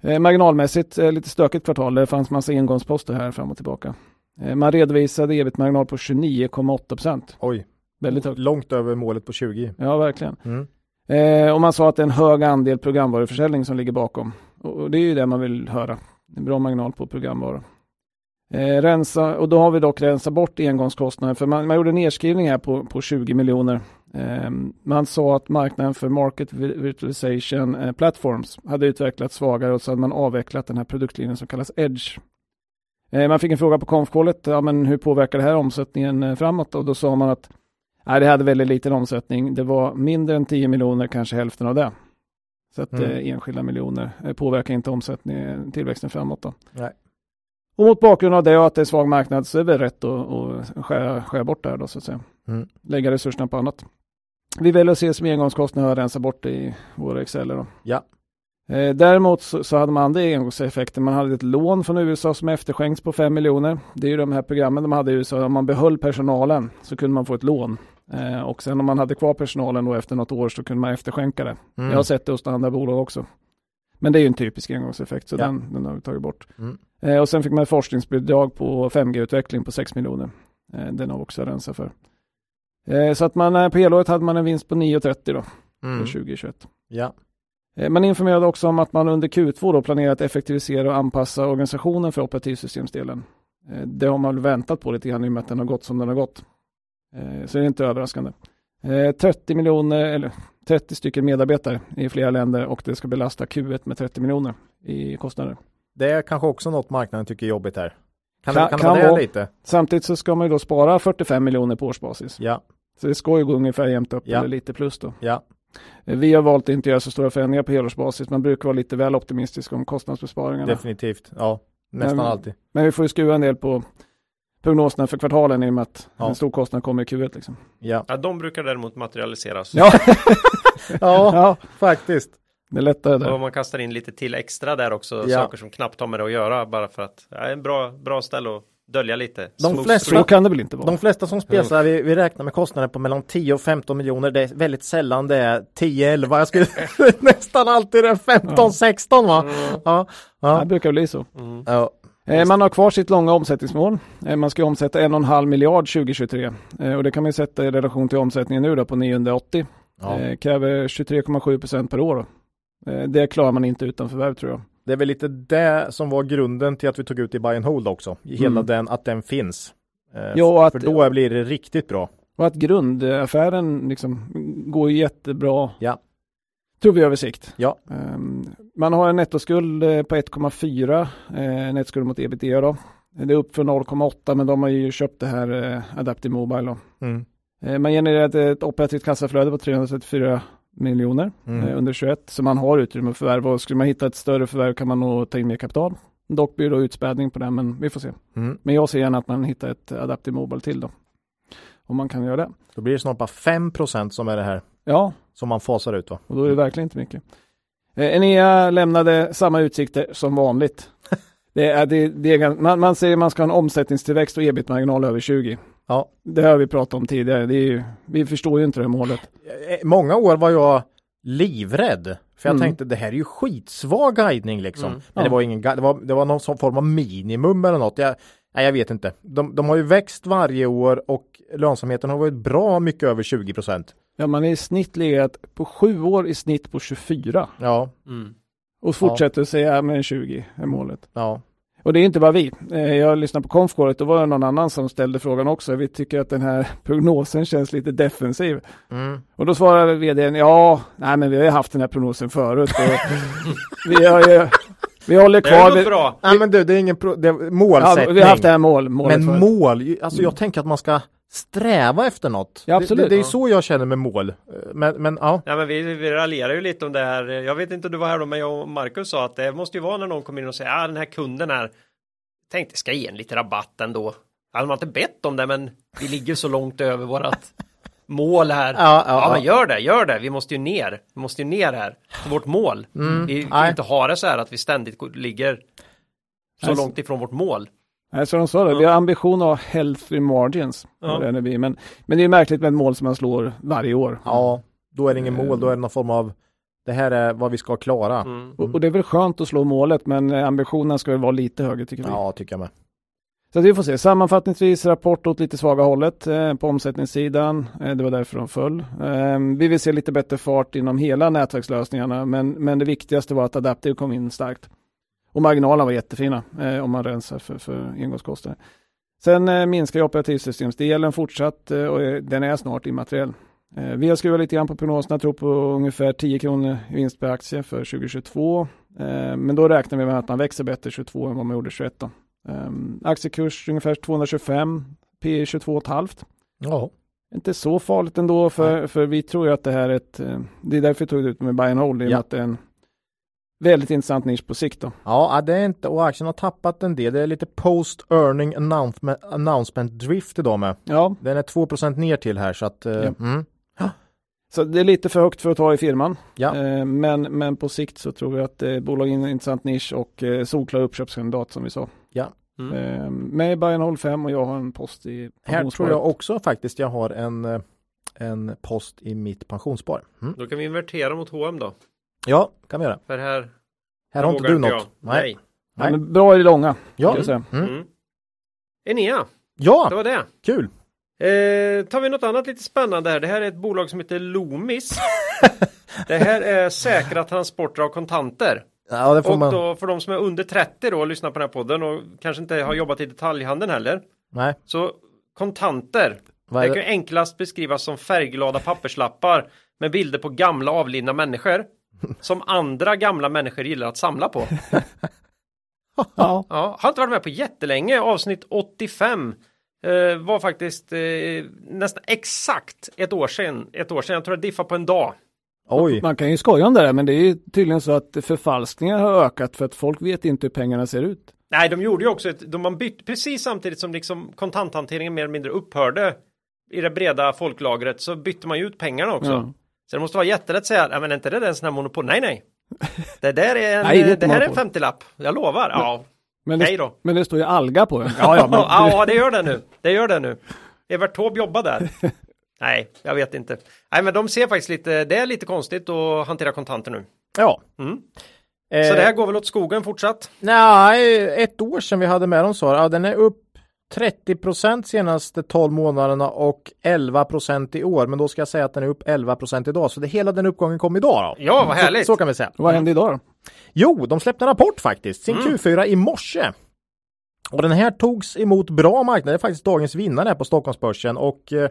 Eh, marginalmässigt eh, lite stökigt kvartal, det fanns massa engångsposter här fram och tillbaka. Eh, man redovisade ebit-marginal på 29,8 procent. Oj, Väldigt högt. långt över målet på 20. Ja, verkligen. Mm. Eh, och man sa att det är en hög andel programvaruförsäljning som ligger bakom. Och, det är ju det man vill höra. En bra marginal på programvara. Eh, rensa, och då har vi dock rensat bort engångskostnader för man, man gjorde en nedskrivning här på, på 20 miljoner. Eh, man sa att marknaden för Market Vi- Virtualization eh, Platforms hade utvecklats svagare och så hade man avvecklat den här produktlinjen som kallas Edge. Eh, man fick en fråga på konfkålet, ja men hur påverkar det här omsättningen eh, framåt? Och då sa man att Nej, det hade väldigt liten omsättning. Det var mindre än 10 miljoner, kanske hälften av det. Så att Mm. eh, enskilda miljoner påverkar inte omsättningen, tillväxten framåt. Då. Nej. Och mot bakgrund av det och att det är svag marknad så är det rätt att, att skära, skära bort det här då så att säga. Mm. Lägga resurserna på annat. Vi väljer att se som engångskostnader och rensa bort det i våra Exceler. Då. Ja. Eh, däremot så, så hade man andra engångseffekter. Man hade ett lån från USA som efterskänkts på 5 miljoner. Det är ju de här programmen de hade i USA. Om man behöll personalen så kunde man få ett lån. Eh, och sen om man hade kvar personalen då efter något år så kunde man efterskänka det. Mm. Jag har sett det hos andra bolag också. Men det är ju en typisk engångseffekt så Ja. den, den har vi tagit bort. Mm. Eh, och sen fick man ett forskningsbidrag på 5G-utveckling på 6 miljoner. Den har vi också rensat för. Eh, så att man eh, på helåret hade man en vinst på 9,30 då Mm. för 2021. Ja. Eh, Man informerade också om att man under Q2 då planerar att effektivisera och anpassa organisationen för operativsystemsdelen. Det har man väl väntat på lite grann i och med att den har gått som den har gått. Så det är inte överraskande. Eh, 30 miljoner, eller 30 stycken medarbetare i flera länder och det ska belasta Q1 med 30 miljoner i kostnader. Det är kanske också något marknaden tycker är jobbigt här. Kan, Kan- kan, kan det vara lite? Samtidigt så ska man ju då spara 45 miljoner på årsbasis. Ja, Så det ska ju gå ungefär jämnt upp Ja. eller lite plus då. ja, Eh, Vi har valt att inte göra så stora förändringar på helårsbasis. Man brukar vara lite väl optimistisk om kostnadsbesparingarna. definitivt. Ja, nästan Men- alltid. Men vi får ju skruva en del på prognoserna för kvartalen i och med att Ja. en stor kostnad kommer i Q1. Liksom. Ja, Ja, de brukar däremot materialiseras. Ja. ja ja, faktiskt. Det är lättare Och där. om man kastar in lite till extra där också, Ja. saker som knappt har med det att göra, bara för att det är en bra, bra ställe att dölja lite. De flesta-. Så kan det väl inte vara? De flesta som spesar, vi, vi räknar med kostnader på mellan 10 och 15 miljoner. Det är väldigt sällan det är 10, 11. Jag skulle nästan alltid det är 15, 16 va? Ja, Det ja. brukar bli så. Mm. ja. Eh, Man har kvar sitt långa omsättningsmål. Eh, Man ska omsätta en och en halv miljard 2023. Eh, Och det kan man ju sätta i relation till omsättningen nu då på 980. ja. Kräver 23,7 procent per år. Eh, Det klarar man inte utan förvärv tror jag. Det är väl lite det som var grunden till att vi tog ut i buy and hold också. Hela Mm. den, att den finns. Eh, Ja, och att- För då blir det riktigt bra. Och att grundaffären liksom går jättebra. Ja. Tror vi över sikt. Ja. Ehm, man har en nettoskuld eh, på 1,4 eh, nettoskuld mot ebitda då. Det är upp från 0,8 men de har ju köpt det här Adaptive Mobile då. Mm. Man genererade ett operativt kassaflöde på 334 miljoner Mm. eh, under 21 så man har utrymme att förvärva och skulle man hitta ett större förvärv kan man nog ta in mer kapital. Dock blir det utspädning på det men vi får se. Mm. Men jag ser gärna att man hittar ett Adaptive Mobile till då. Om man kan göra det. Då blir det snart bara 5 som är det här Ja, som man fasar ut va? Och då är det verkligen inte mycket. Eh, Enea lämnade samma utsikter som vanligt. Det är, det, det är, man, man säger man ska ha en omsättningstillväxt och ebit-marginal över 20. Ja. Det har vi pratat om tidigare. Det ju, vi förstår ju inte det målet. Eh, Många år var jag livrädd. För jag Mm. tänkte det här är ju skitsvag guidning liksom. Mm. Men det Ja. var ingen det var, det var någon sån form av minimum eller något. Jag, nej, jag vet inte. De, de har ju växt varje år och lönsamheten har varit bra mycket över 20 procent. Ja, man är i snitt legat på sju år i snitt på 24. Ja, Mm. Och fortsätter säga ja, men 20 är målet. ja, Och det är inte bara vi. Eh, Jag lyssnade på konfkåret, då var det någon annan som ställde frågan också. Vi tycker att den här prognosen känns lite defensiv. mm. Och då svarade vdn, ja, nej men vi har ju haft den här prognosen förut. Och vi, har ju, vi håller Det kvar är vid, nog bra. Nej men du, det är ingen pro, det är ja, målsättning. vi har haft det här mål, målet men för- mål, alltså jag tänker att man ska sträva efter något. Ja, absolut. Det, det är Ja. så jag känner med mål. Men, men ja, Ja men vi, vi raljerar ju lite om det här. Jag vet inte om du var här då men jag och Marcus sa att det måste ju vara när någon kommer in och säger ah, den här kunden här tänkte ska ge en lite rabatt ändå. De har inte bett om det men vi ligger så långt över vårat mål här. Ja, ja, ja. men gör det, gör det. Vi måste ju ner. Vi måste ju ner här. Vårt mål. vi kan ju Mm. nej. inte ha det så här att vi ständigt ligger så- långt ifrån vårt mål. Nej, så de sa det. Vi har ambition att ha healthy margins. Ja. Det vi. Men, men det är märkligt med ett mål som man slår varje år. ja, då är det ingen mål, då är det någon form av det här är vad vi ska klara. Mm. Och, och det är väl skönt att slå målet, men ambitionen ska väl vara lite högre tycker vi. Ja, tycker jag med. Så att vi får se. Sammanfattningsvis rapport åt lite svaga hållet eh, på omsättningssidan. Eh, det var därför de föll. Eh, vi vill se lite bättre fart inom hela nätverkslösningarna, men, men det viktigaste var att Adaptive kom in starkt. Och marginalerna var jättefina eh, om man rensar för, för engångskostnader. Sen eh, minskar operativsystemsdelen fortsatt eh, och eh, den är snart immateriell. Eh, vi har skruvat lite grann på prognoserna, tror på ungefär 10 kronor i vinst per aktie för 2022. Eh, men då räknar vi med att man växer bättre 22 än vad man gjorde 21. Då. Um, aktiekurs ungefär 225, P 22,5. Ja, Inte så farligt ändå för, för vi tror ju att det här är ett, eh, det är därför vi tog det ut med buy and hold, i och med Ja. att det är en väldigt intressant nisch på sikt då. ja det är inte, och aktien har tappat en del. Det är lite post earning announcement, announcement drift idag med. Ja, Den är 2% ner till här så att, eh, Ja. mm. så det är lite för högt för att ta i firman. Ja. Eh, men, men på sikt så tror vi att det är bolag är en intressant nisch och eh, solklar uppköpskandidat som vi sa. Mm. Eh, med and hold 5 och jag har en post i Här tror jag också faktiskt jag har en, eh, en post i mitt pensionsspar. Mm. Då kan vi invertera mot H&M då. Ja, kan vi göra. För här Här har inte du något. jag. Nej. Ja, men bra i det långa, Ja. Mm. Mm. Enea, det Ja, var det. kul. Eh, tar vi något annat lite spännande här. Det här är ett bolag som heter Loomis. det här är säkra transporter av kontanter. Ja, det får Och man. då för de som är under 30 då och lyssnar på den här podden och kanske inte har jobbat i detaljhandeln heller. Nej, Så kontanter, det är kan det? ju enklast beskrivas som färgglada papperslappar med bilder på gamla avlidna människor. Som andra gamla människor gillar att samla på. Ja. Ja, har inte varit med på jättelänge. Avsnitt 85 eh, var faktiskt eh, nästan exakt ett år sedan. Ett år sedan. Jag tror det diffar på en dag. Oj. Man kan ju skoja om det där, men det är ju tydligen så att förfalskningar har ökat för att folk vet inte hur pengarna ser ut. Nej, de gjorde ju också ett, de man bytt precis samtidigt som liksom kontanthanteringen mer eller mindre upphörde i det breda folklagret så bytte man ju ut pengarna också. Ja. Så det måste vara jättelätt att säga, "Ja, men är inte det en sån här monopol? Nej, nej. Det där är en, Nej, det är det, här är en monopol. 50-lapp. Jag lovar. Ja, Men nej det, då. men det står ju alga på den. Ja, ja, men ja, det gör det nu. Det gör det nu. Evert Taube jobbar där. Nej, jag vet inte. Nej, men de ser faktiskt lite, det är lite konstigt att hantera kontanter nu. Ja. Mm. Eh, Så det här går väl åt skogen fortsatt? Nej, ett år sedan vi hade med dem så. Ja, den är upp 30 procent senaste 12 månaderna och 11 procent i år. Men då ska jag säga att den är upp 11 procent idag. Så det hela den uppgången kom idag då. Ja, vad härligt. Så, så kan vi säga. vad hände idag då? Jo, de släppte en rapport faktiskt. Sin Mm. Q4 i morse. Och den här togs emot bra marknad. Det är faktiskt dagens vinnare här på Stockholmsbörsen. Och eh,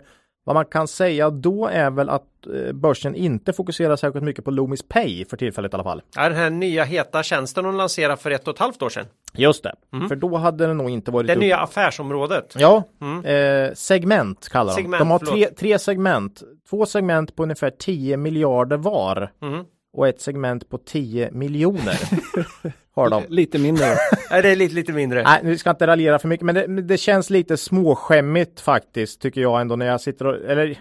vad man kan säga då är väl att eh, börsen inte fokuserar särskilt mycket på Loomis Pay för tillfället i alla fall. Ja, den här nya heta tjänsten de lanserade för ett och ett halvt år sedan. Just det. Mm. För då hade den nog inte varit Det upp- nya affärsområdet. Ja, Mm. eh, segment kallar de. Segment, de har förlåt. tre, tre segment. Två segment på ungefär 10 miljarder var. Mm. Och ett segment på 10 miljoner. har de. Lite mindre. Nej, det är lite, lite mindre. Nej, nu ska jag inte raljera för mycket, men det, det känns lite småskämmigt faktiskt, tycker jag ändå när jag sitter och, eller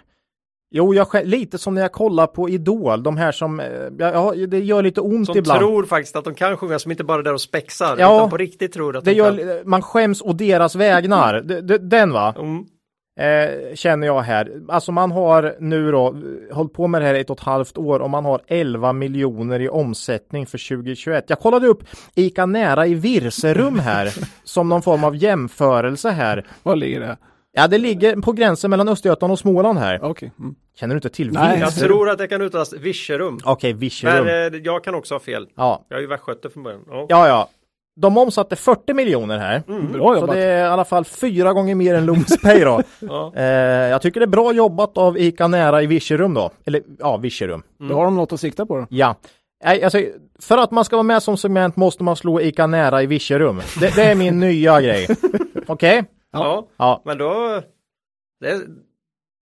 Jo, jag, lite som när jag kollar på Idol, de här som, eh, ja, det gör lite ont Som ibland. tror faktiskt att de kan sjunga, som inte bara är där och spexar, Ja. utan på riktigt tror att det de kan. gör, man skäms å deras vägnar. Den va? Mm. Eh, känner jag här. Alltså man har nu då hållit på med det här ett och ett halvt år och man har 11 miljoner i omsättning för 2021. Jag kollade upp ICA Nära i Virserum här som någon form av jämförelse här. Var ligger det? Ja, det ligger på gränsen mellan Östergötland och Småland här. Okej. Mm. Känner du inte till Nej. Jag tror att det kan uttalas Virserum. Okej, Men Virserum. eh, jag kan också ha fel. Ja, Jag är ju västgöte från början. Ja. ja, ja. De omsatte 40 miljoner här. Mm. Bra Så jobbat. det är i alla fall fyra gånger mer än Loomis Pay då. Ja. eh, jag tycker det är bra jobbat av ICA Nära i Virserum då. Eller ja, Virserum. Då har de något att sikta på då. Ja. Nej, Alltså, för att man ska vara med som segment måste man slå ICA Nära i Virserum. Det, det är min nya grej. Okej? Ja. Ja. men då Det,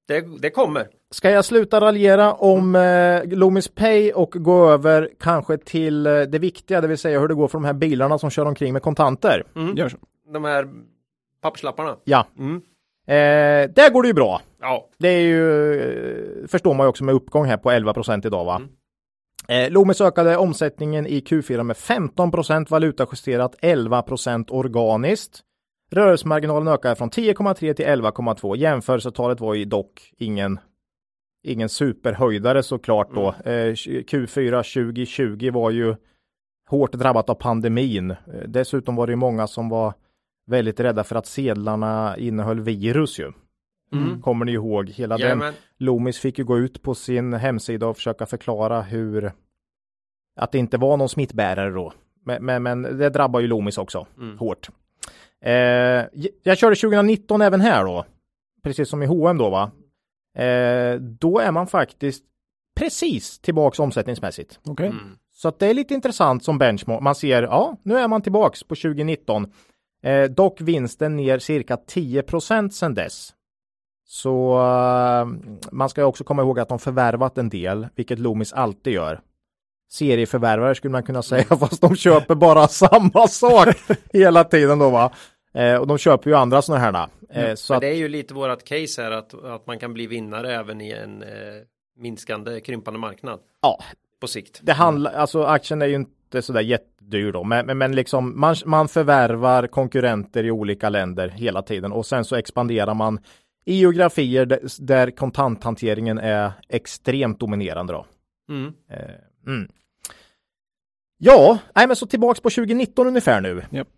det, det kommer. Ska jag sluta raljera om eh, Loomis Pay och gå över kanske till eh, det viktiga, det vill säga hur det går för de här bilarna som kör omkring med kontanter? Gör så. De här papperslapparna. Ja, Mm. eh, där går det ju bra. Ja. Det är ju, eh, förstår man ju också med uppgång här på 11% idag va? Eh, Loomis ökade omsättningen i Q4 med 15% valutajusterat, 11% organiskt. Rörelsemarginalen ökade från 10,3 till 11,2. Jämförelsetalet var ju dock ingen ingen superhöjdare såklart då. Eh, Q4 2020 var ju hårt drabbat av pandemin. Eh, dessutom var det många som var väldigt rädda för att sedlarna innehöll virus ju. Mm. Kommer ni ihåg? Hela den Jajamän. Loomis fick ju gå ut på sin hemsida och försöka förklara hur att det inte var någon smittbärare då. Men, men, men det drabbar ju Loomis också Mm. hårt. Eh, jag körde 2019 även här då. Precis som i H&M då va. Eh, då är man faktiskt precis tillbaks omsättningsmässigt. Okej. Mm. Så att det är lite intressant som benchmark. Man ser, ja, nu är man tillbaks på 2019. Eh, dock vinsten ner cirka 10% sedan dess. Så eh, man ska också komma ihåg att de förvärvat en del, vilket Loomis alltid gör. Serieförvärvare skulle man kunna säga, fast de köper bara samma sak hela tiden då va. Eh, och de köper ju andra sådana här. Eh, så Men att, det är ju lite vårat case här att, att man kan bli vinnare även i en eh, minskande, krympande marknad ja, på sikt. det handlar, alltså aktien är ju inte sådär jättedyr då, men, men, men liksom man, man förvärvar konkurrenter i olika länder hela tiden och sen så expanderar man i geografier där, där kontanthanteringen är extremt dominerande då. Mm. Eh, mm. Ja, nej men så tillbaks på 2019 ungefär nu. Japp.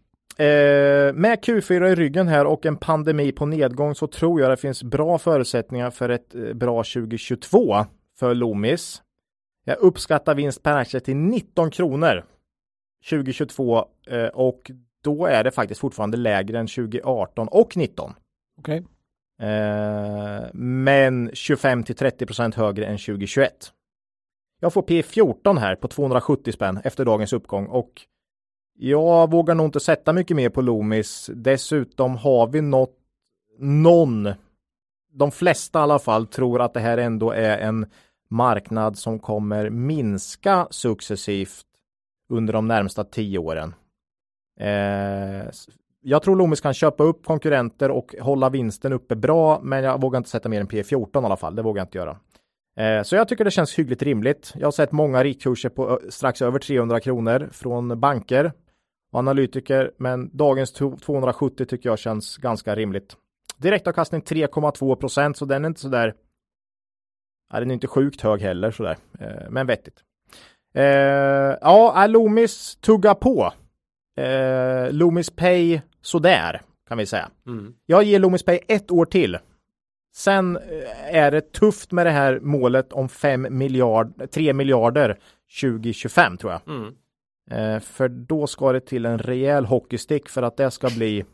Eh, med Q4 i ryggen här och en pandemi på nedgång så tror jag det finns bra förutsättningar för ett eh, bra 2022 för Loomis. Jag uppskattar vinst per aktie till 19 kronor 2022 eh, och då är det faktiskt fortfarande lägre än 2018 och 19. Okej. Eh, men 25 till 30 procent högre än 2021. Jag får P14 här på 270 spänn efter dagens uppgång och jag vågar nog inte sätta mycket mer på Loomis. Dessutom har vi nått någon, de flesta i alla fall, tror att det här ändå är en marknad som kommer minska successivt under de närmsta tio åren. Eh, jag tror Loomis kan köpa upp konkurrenter och hålla vinsten uppe bra, men jag vågar inte sätta mer än P14 i alla fall. Det vågar jag inte göra. Eh, så jag tycker det känns hyggligt rimligt. Jag har sett många riktkurser på strax över 300 kronor från banker analytiker, men dagens to- 270 tycker jag känns ganska rimligt. Direktavkastning 3,2 procent, så den är inte sådär. Ja, den är inte sjukt hög heller sådär, eh, men vettigt. Eh, ja, Loomis tugga på. Eh, Loomis Pay sådär kan vi säga. Mm. Jag ger Loomis Pay ett år till. Sen är det tufft med det här målet om 5 miljard, 3 miljarder 2025 tror jag. Mm. Eh, för då ska det till en rejäl hockeystick för att det ska bli,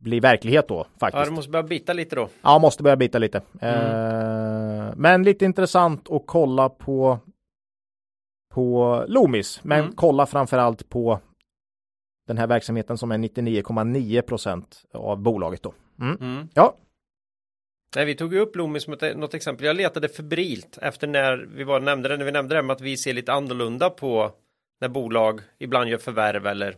bli verklighet då Ja, faktiskt. du måste börja bita lite då. Ja, måste börja bita lite. Eh, men lite intressant att kolla på på Loomis, men Mm. kolla framförallt på den här verksamheten som är 99,9 procent av bolaget då. Mm. Mm. Ja, Nej, vi tog ju upp Loomis som ett, något exempel. Jag letade febrilt efter när vi var, nämnde det, när vi nämnde det med att vi ser lite annorlunda på när bolag ibland gör förvärv eller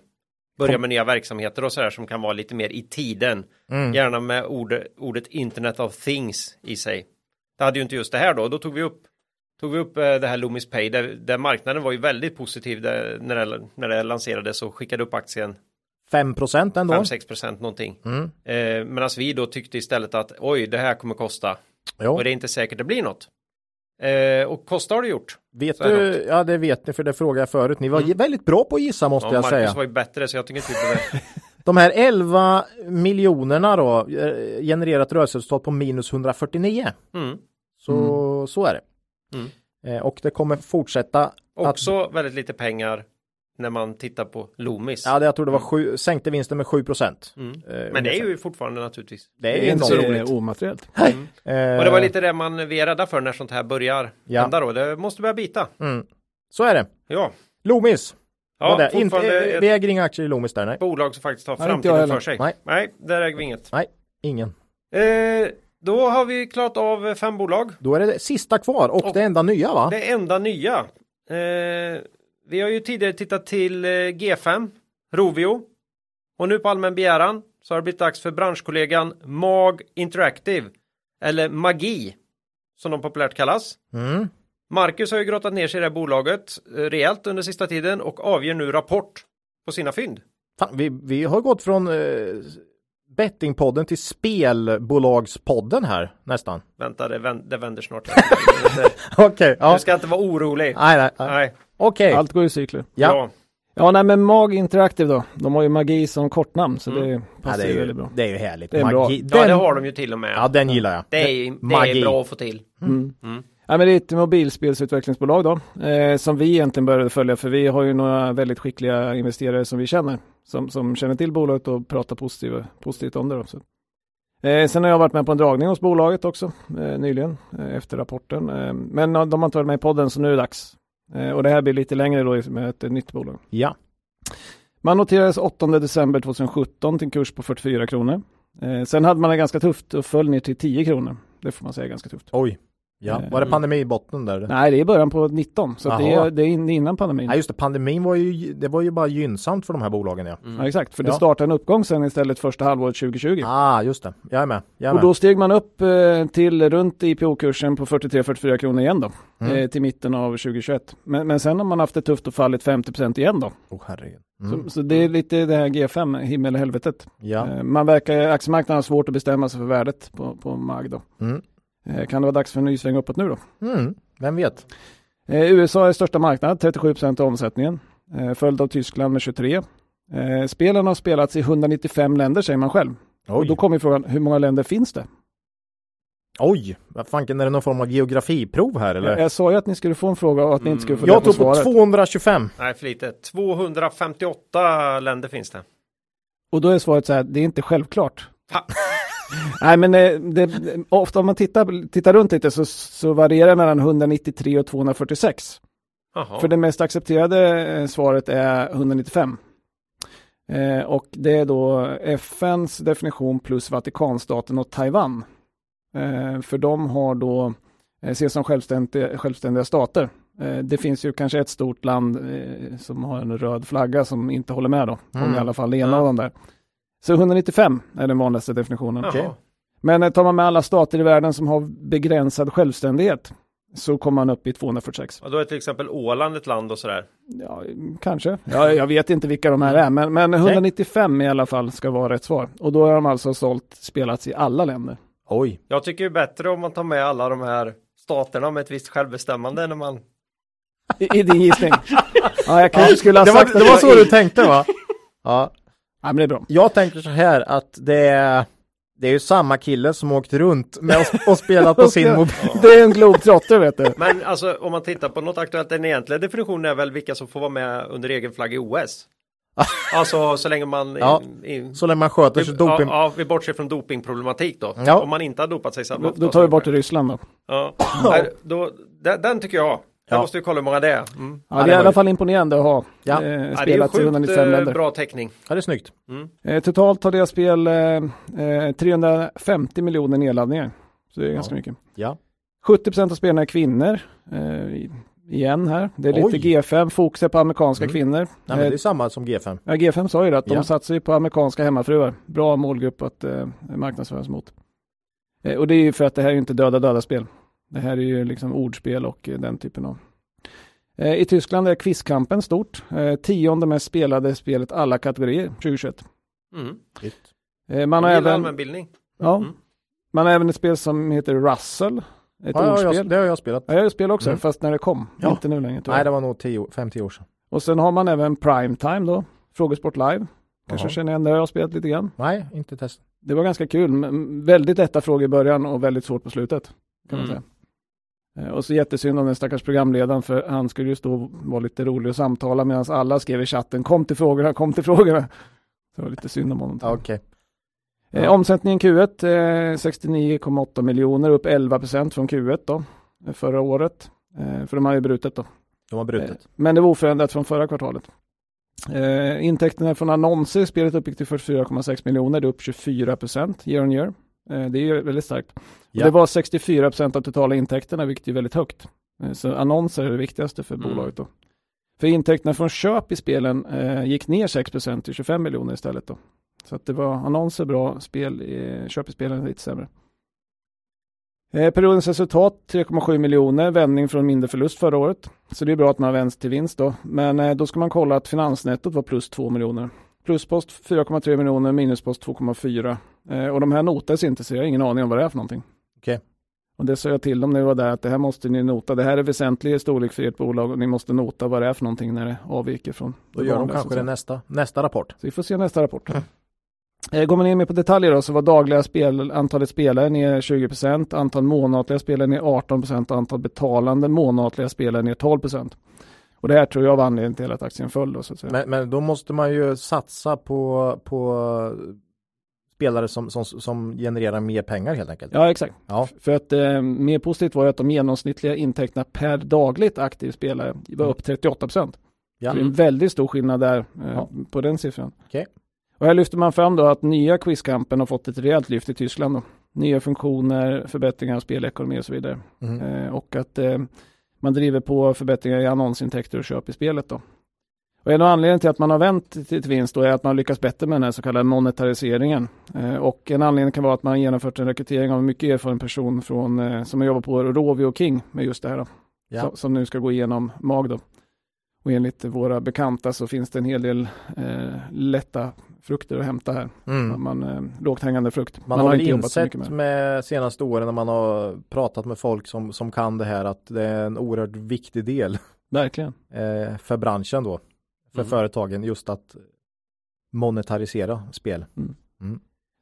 börjar med nya verksamheter och sådär som kan vara lite mer i tiden. Mm. Gärna med ordet, ordet Internet of Things i sig. Det hade ju inte just det här då. Då tog vi upp tog vi upp eh, det här Loomis Pay där, där marknaden var ju väldigt positiv där, när, det, när det lanserades och skickade upp aktien 5 procent ändå. 5-6 procent någonting. Mm. Eh, Medan vi då tyckte istället att oj, det här kommer kosta Ja. och det är inte säkert det blir något. Eh, och kostar har det gjort. Vet du, ja det vet ni för det frågade jag förut. Ni var Mm. väldigt bra på att gissa måste Ja, jag Marcus säga. var ju bättre så jag tycker inte det. De här 11 miljonerna då eh, genererat rörelseresultat på minus 149. Mm. Så, så är det. Mm. Eh, och det kommer fortsätta. Att, Också väldigt lite pengar när man tittar på Loomis. ja, det, jag tror det var sju, sänkte vinsten med 7 procent. Mm. Eh, Men det är ju fortfarande naturligtvis. det är Det ju är inte så enormt. omateriellt. Eh, Och det var lite det man vi är rädda för när sånt här börjar Ja. hända då. Det måste börja bita. mm. Så är det. Ja, Loomis. ja. Inte, eh, vi äger inga aktier i Loomis där, nej. bolag som faktiskt har Nej, inte jag framtiden för sig. Nej. Nej, där äger vi inget. Nej, ingen. Eh, då har vi klarat av fem bolag. Då är det sista kvar och, Och- det enda nya va? Det enda nya. Eh, vi har ju tidigare tittat till eh, G5, Rovio. Och nu på allmän begäran så har det blivit dags för branschkollegan MAG Interactive. Eller Magi, som de populärt kallas. Mm. Marcus har ju grottat ner sig i det här bolaget eh, rejält under sista tiden och avger nu rapport på sina fynd. Fan, vi, vi har gått från eh, bettingpodden till spelbolagspodden här nästan. Vänta, det, vän- det vänder snart. Okej, ja. Du ska inte vara orolig. Nej, nej, nej. Nej. Okej. Allt går i cykler. Ja. Ja. Ja, nej men MAG Interactive då. De har ju magi som kortnamn så Mm. det Ja, passar det, ju är väldigt ju, bra. det är ju härligt. Det är bra. Magi. ja, Den, det har de ju till och med. ja, den gillar jag. Det är, det Magi. är bra att få till. Mm. Mm. Ja, men det är ett mobilspelsutvecklingsbolag då, eh, som vi egentligen började följa för vi har ju några väldigt skickliga investerare som vi känner, som, som känner till bolaget och pratar positiva, positivt om det. Då, så. Eh, sen har jag varit med på en dragning hos bolaget också eh, nyligen eh, efter rapporten. Eh, men eh, de har inte varit med i podden så nu är det dags. Eh, och det här blir lite längre då med ett nytt bolag. Ja. Man noterades 8 december 2017 till en kurs på 44 kronor. Eh, sen hade man det ganska tufft och föll ner till 10 kronor. Det får man säga ganska tufft. Oj. Ja. Eh, Var det pandemi i botten där? Nej, det är början på 19, så det, är, det är in- innan pandemin. Nej just det, pandemin var ju, det var ju bara gynnsamt för de här bolagen ja. Ja, exakt, för det Ja. startade en uppgång sen istället första halvåret 2020. Ah, just det. Jag är med. Jag är Och med. då steg man upp eh, till runt IPO-kursen på 43-44 kronor igen då, Mm. eh, till mitten av 2021. Men, men sen har man haft det tufft och fallit 50% igen då. Oh, herregud. Mm. Så, så det är lite det här G5, himmel och helvetet. Ja. Eh, man verkar, aktiemarknaden har svårt att bestämma sig för värdet på, på MAG då. Mm. Eh, kan det vara dags för en ny sväng uppåt nu då? Mm. Vem vet? Eh, USA är största marknad, 37% av omsättningen. Eh, följd av Tyskland med 23. Eh, spelen har spelats i 195 länder säger man själv. Och då kommer frågan, hur många länder finns det? Oj. Vad fanken är det någon form av geografiprov här eller? Jag, jag sa ju att ni skulle få en fråga och att ni inte skulle få Jag rätt på tror på svaret. 225. Nej, för lite. 258 länder finns det. Och då är svaret så här, det är inte självklart. Nej men eh, det, ofta om man tittar, tittar runt lite så, så varierar det mellan 193 och 246. Jaha. För det mest accepterade eh, svaret är 195. Eh, och det är då FNs definition plus Vatikanstaten och Taiwan. Eh, för de har då eh, ses som självständiga, självständiga stater. Eh, det finns ju kanske ett stort land som har en röd flagga som inte håller med då. Om Mm. i alla fall det ena Ja. av dem där. Så 195 är den vanligaste definitionen. Jaha. Men eh, tar man med alla stater i världen som har begränsad självständighet så kommer man upp i 246. Och då är till exempel Åland ett land och sådär. Ja, kanske. Ja, jag vet inte vilka de här är, men, men 195 i alla fall ska vara rätt svar. Och då har de alltså sålt, spelats i alla länder. Oj. Jag tycker det är bättre om man tar med alla de här staterna med ett visst självbestämmande när man... I, i din gissning. Ja, jag kanske skulle ha Det sagt var, att det var så du tänkte va? Ja. Ja, men det är bra. Jag tänker så här att det är det är ju samma kille som åkt runt med och, och spelat på sin mobil. Det är en globetrotter vet du. Men alltså om man tittar på något aktuellt, den egentliga definitionen är väl vilka som får vara med under egen flagg i OS. alltså så länge man... Ja, i, Så länge man sköter sig vi, doping. ja, ja, vi bortser från dopingproblematik då. Ja. Om man inte har dopat sig så Då, då tar vi bort. Ryssland då. Ja, Nej, då, den, den tycker jag. Jag Ja. måste ju kolla hur många det är. Mm. Ja, det är i alla fall imponerande att ha Ja. eh, Ja, det är ju spelats i sjukt 195 eh, länder. bra täckning. Ja, det är snyggt. Eh, totalt har deras spel eh, eh, 350 miljoner nedladdningar. Så det är ganska mycket. Ja. 70% av spelarna är kvinnor. Eh, igen här. Det är lite Oj. G5, fokus är på amerikanska Mm. kvinnor. Nej, men Eh, det är samma som G5. Ja, G5 sa ju det, att de Ja. satsar ju på amerikanska hemmafruar. Bra målgrupp att eh, marknadsföras mot. Eh, och det är ju för att det här är ju inte döda döda spel. Det här är ju liksom ordspel och eh, den typen av. Eh, I Tyskland är Quizkampen stort. Eh, tionde mest spelade spelet alla kategorier 2021. Mm. Man, har Jag även, allmänbildning. ja, Mm. man har även ett spel som heter Russell. Ett Ja, ja, ordspel. jag, det har jag spelat. Ja, jag har spel också, Mm. fast när det kom. Ja. Inte nu längre. Nej, det var nog 5-10 år sedan. Och sen har man även Primetime då. Frågesport live. Kanske Jaha. känner igen det, jag har spelat lite grann. Nej, inte testat. Det var ganska kul. men Väldigt lätta frågor i början och väldigt svårt på slutet. Kan man Mm. säga. Eh, Och så jättesynd om den stackars programledaren för han skulle ju stå och vara lite rolig och samtala medan alla skrev i chatten kom till frågorna, kom till frågorna. Så det var lite synd om honom. Okej. Eh, omsättningen Q1 eh, 69,8 miljoner upp 11 procent från Q1 då eh, förra året. Eh, för de har ju brutet då. De har brutit. Eh, Men det var oförändrat från förra kvartalet. Eh, intäkterna från annonser i spelet uppgick till 44,6 miljoner, det är upp 24 procent year on year. Eh, det är ju väldigt starkt. Ja. Det var 64 procent av totala intäkterna, vilket är väldigt högt. Eh, Så annonser är det viktigaste för Mm. bolaget då. För intäkterna från köp i spelen eh, gick ner 6 procent till 25 miljoner istället då. Så att det var annonser bra, spel, eh, köp i spelen lite sämre. Eh, periodens resultat 3,7 miljoner, vändning från mindre förlust förra året. Så det är bra att man har vänt till vinst då. Men eh, då ska man kolla att finansnettot var plus 2 miljoner. Pluspost 4,3 miljoner, minuspost 2,4. Eh, och de här notas inte så jag har ingen aning om vad det är för någonting. Okej. Och det sa jag till dem när vi var där att det här måste ni nota. Det här är väsentlig storlek för ert bolag och ni måste nota vad det är för någonting när det avviker från Då gör de kanske det nästa, nästa rapport. Så vi får se nästa rapport. Eh, Går man in mer på detaljer då så var dagliga spel, antalet spelare ner 20%, antal månatliga spelare ner 18% och antal betalande månatliga spelare ner 12%. Och det här tror jag var anledningen till att aktien föll då så att säga. Men, men då måste man ju satsa på, på spelare som, som, som genererar mer pengar helt enkelt. Ja exakt. Ja. För att eh, mer positivt var ju att de genomsnittliga intäkterna per dagligt aktiv spelare var Mm. upp 38%. Ja. Det är en väldigt stor skillnad där eh, Ja. på den siffran. Okej. Och här lyfter man fram då att nya quizkampen har fått ett rejält lyft i Tyskland. Då. Nya funktioner, förbättringar av spelekonomi och så vidare. Mhm. Eh, och att eh, man driver på förbättringar i annonsintäkter och köp i spelet. Då. Och en av anledningarna till att man har vänt till till vinst är att man lyckas bättre med den här så kallade monetariseringen. Eh, och en anledning kan vara att man har genomfört en rekrytering av en mycket erfaren person från, eh, som har jobbat på Rovio och King med just det här. Ja. som, som nu ska gå igenom MAG. Då. Och enligt våra bekanta så finns det en hel del eh, lätta frukter att hämta här. Mm. Man, eh, lågt hängande frukt. Man, har väl inte insett med. med senaste åren när man har pratat med folk som, som kan det här att det är en oerhört viktig del Verkligen. eh, för branschen då. För Mm. företagen just att monetarisera spel.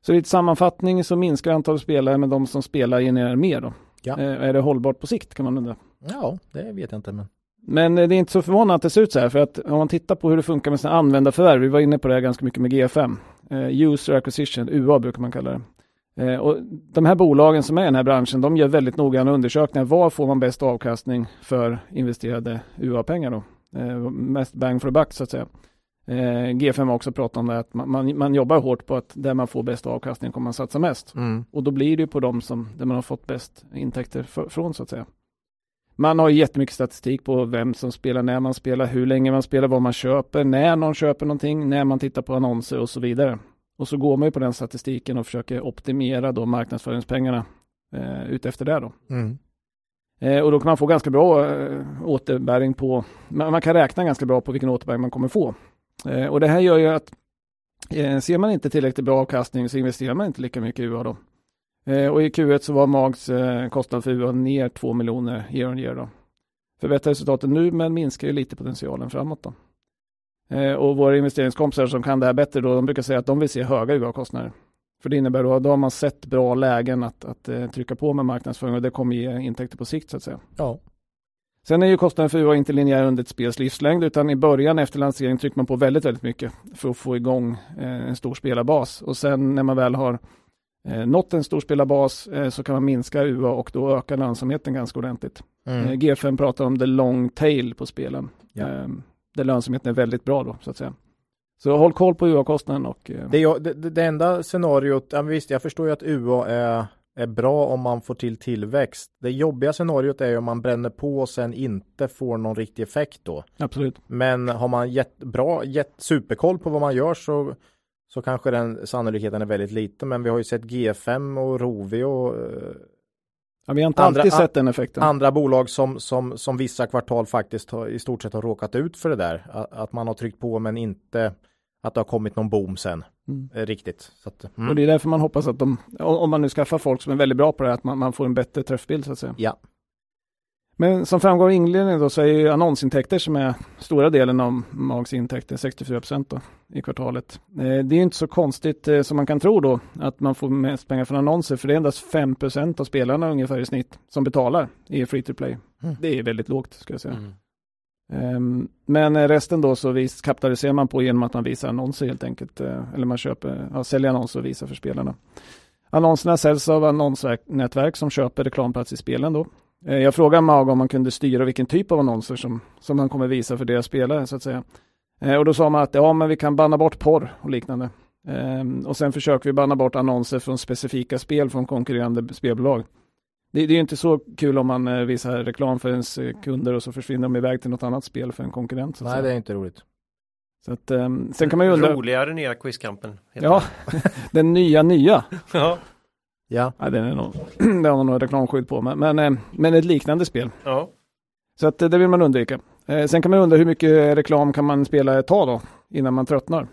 Så i ett sammanfattning så minskar antalet spelare men de som spelar genererar mer då. Ja. Eh, är det hållbart på sikt kan man undra. Ja, det vet jag inte men. Men eh, det är inte så förvånande att det ser ut så här för att om man tittar på hur det funkar med sina användarförvärv, vi var inne på det här ganska mycket med G5, eh, User Acquisition, UA brukar man kalla det. Eh, och de här bolagen som är i den här branschen, de gör väldigt noggranna undersökningar. Var får man bäst avkastning för investerade UA-pengar då? Eh, mest bang for the buck så att säga. Eh, G5 har också pratat om det, att man, man, man jobbar hårt på att där man får bäst avkastning kommer man satsa mest. Mm. Och då blir det ju på de som, där man har fått bäst intäkter för, från så att säga. Man har jättemycket statistik på vem som spelar, när man spelar, hur länge man spelar, vad man köper, när någon köper någonting, när man tittar på annonser och så vidare. Och så går man ju på den statistiken och försöker optimera då marknadsföringspengarna eh, utefter det då. Mm. Eh, och då kan man få ganska bra eh, återbäring på, man, man kan räkna ganska bra på vilken återbäring man kommer få. Eh, och det här gör ju att eh, ser man inte tillräckligt bra avkastning så investerar man inte lika mycket i UA då. Eh, och i Q1 så var Mags eh, kostnad för UA ner 2 miljoner year on year då. Förbättrar resultaten nu men minskar ju lite potentialen framåt då. Eh, och våra investeringskompisar som kan det här bättre då, de brukar säga att de vill se höga UA-kostnader. För det innebär då, då har man sett bra lägen att, att eh, trycka på med marknadsföring och det kommer ge intäkter på sikt så att säga. Ja. Sen är ju kostnaden för UA inte linjär under ett spels livslängd utan i början efter lansering trycker man på väldigt, väldigt mycket för att få igång eh, en stor spelarbas. Och sen när man väl har eh, nått en stor spelarbas eh, så kan man minska UA och då ökar lönsamheten ganska ordentligt. Mm. Eh, G5 pratar om the long tail på spelen. Ja. Eh, där lönsamheten är väldigt bra då så att säga. Så håll koll på UA-kostnaden och eh, Det, det, det, enda scenariot, ja, visst jag förstår ju att UA är, är bra om man får till tillväxt. Det jobbiga scenariot är ju om man bränner på och sen inte får någon riktig effekt då. absolut. Men har man jättebra, jätt, superkoll på vad man gör så, så kanske den sannolikheten är väldigt liten. Men vi har ju sett G5 och Rovio och eh, Ja, vi har inte Andra- alltid sett den effekten. andra bolag som, som, som vissa kvartal faktiskt har, i stort sett har råkat ut för det där. Att man har tryckt på men inte att det har kommit någon boom sen. Mm. Eh, riktigt. Så att, Och mm. det är därför man hoppas att de, om man nu skaffar folk som är väldigt bra på det här, att man, man får en bättre träffbild så att säga. Ja. Men som framgår av inledningen då så är ju annonsintäkter som är stora delen av Mags intäkter, 64 procent i kvartalet. Eh, det är ju inte så konstigt eh, som man kan tro då att man får mest pengar från annonser för det är endast 5 procent av spelarna ungefär i snitt som betalar i free to play. Mm. Det är väldigt lågt ska jag säga. Ehm, men resten då så vis, kapitaliserar man på genom att man visar annonser helt enkelt. Eh, eller man köper, ja, säljer annonser och visar för spelarna. Annonserna säljs av annonsnätverk som köper reklamplats i spelen då. Eh, jag frågade Mag om man kunde styra vilken typ av annonser som, som man kommer visa för deras spelare så att säga. Eh, och då sa man att ja, men vi kan banna bort porr och liknande. Ehm, och sen försöker vi banna bort annonser från specifika spel från konkurrerande spelbolag. Det, det är ju inte så kul om man eh, visar reklam för ens eh, kunder och så försvinner de iväg till något annat spel för en konkurrent. Så Nej, säga. det är inte roligt. så att, ehm, sen kan man ju undra, Roligare nya quizkampen. ja, den nya nya. ja. Ja, Ja, den är nog, det har man nog reklamskydd på, men, men, eh, men ett liknande spel. ja. Så att eh, det vill man undvika. Sen kan man undra hur mycket reklam kan man spela ett tag då, innan man tröttnar.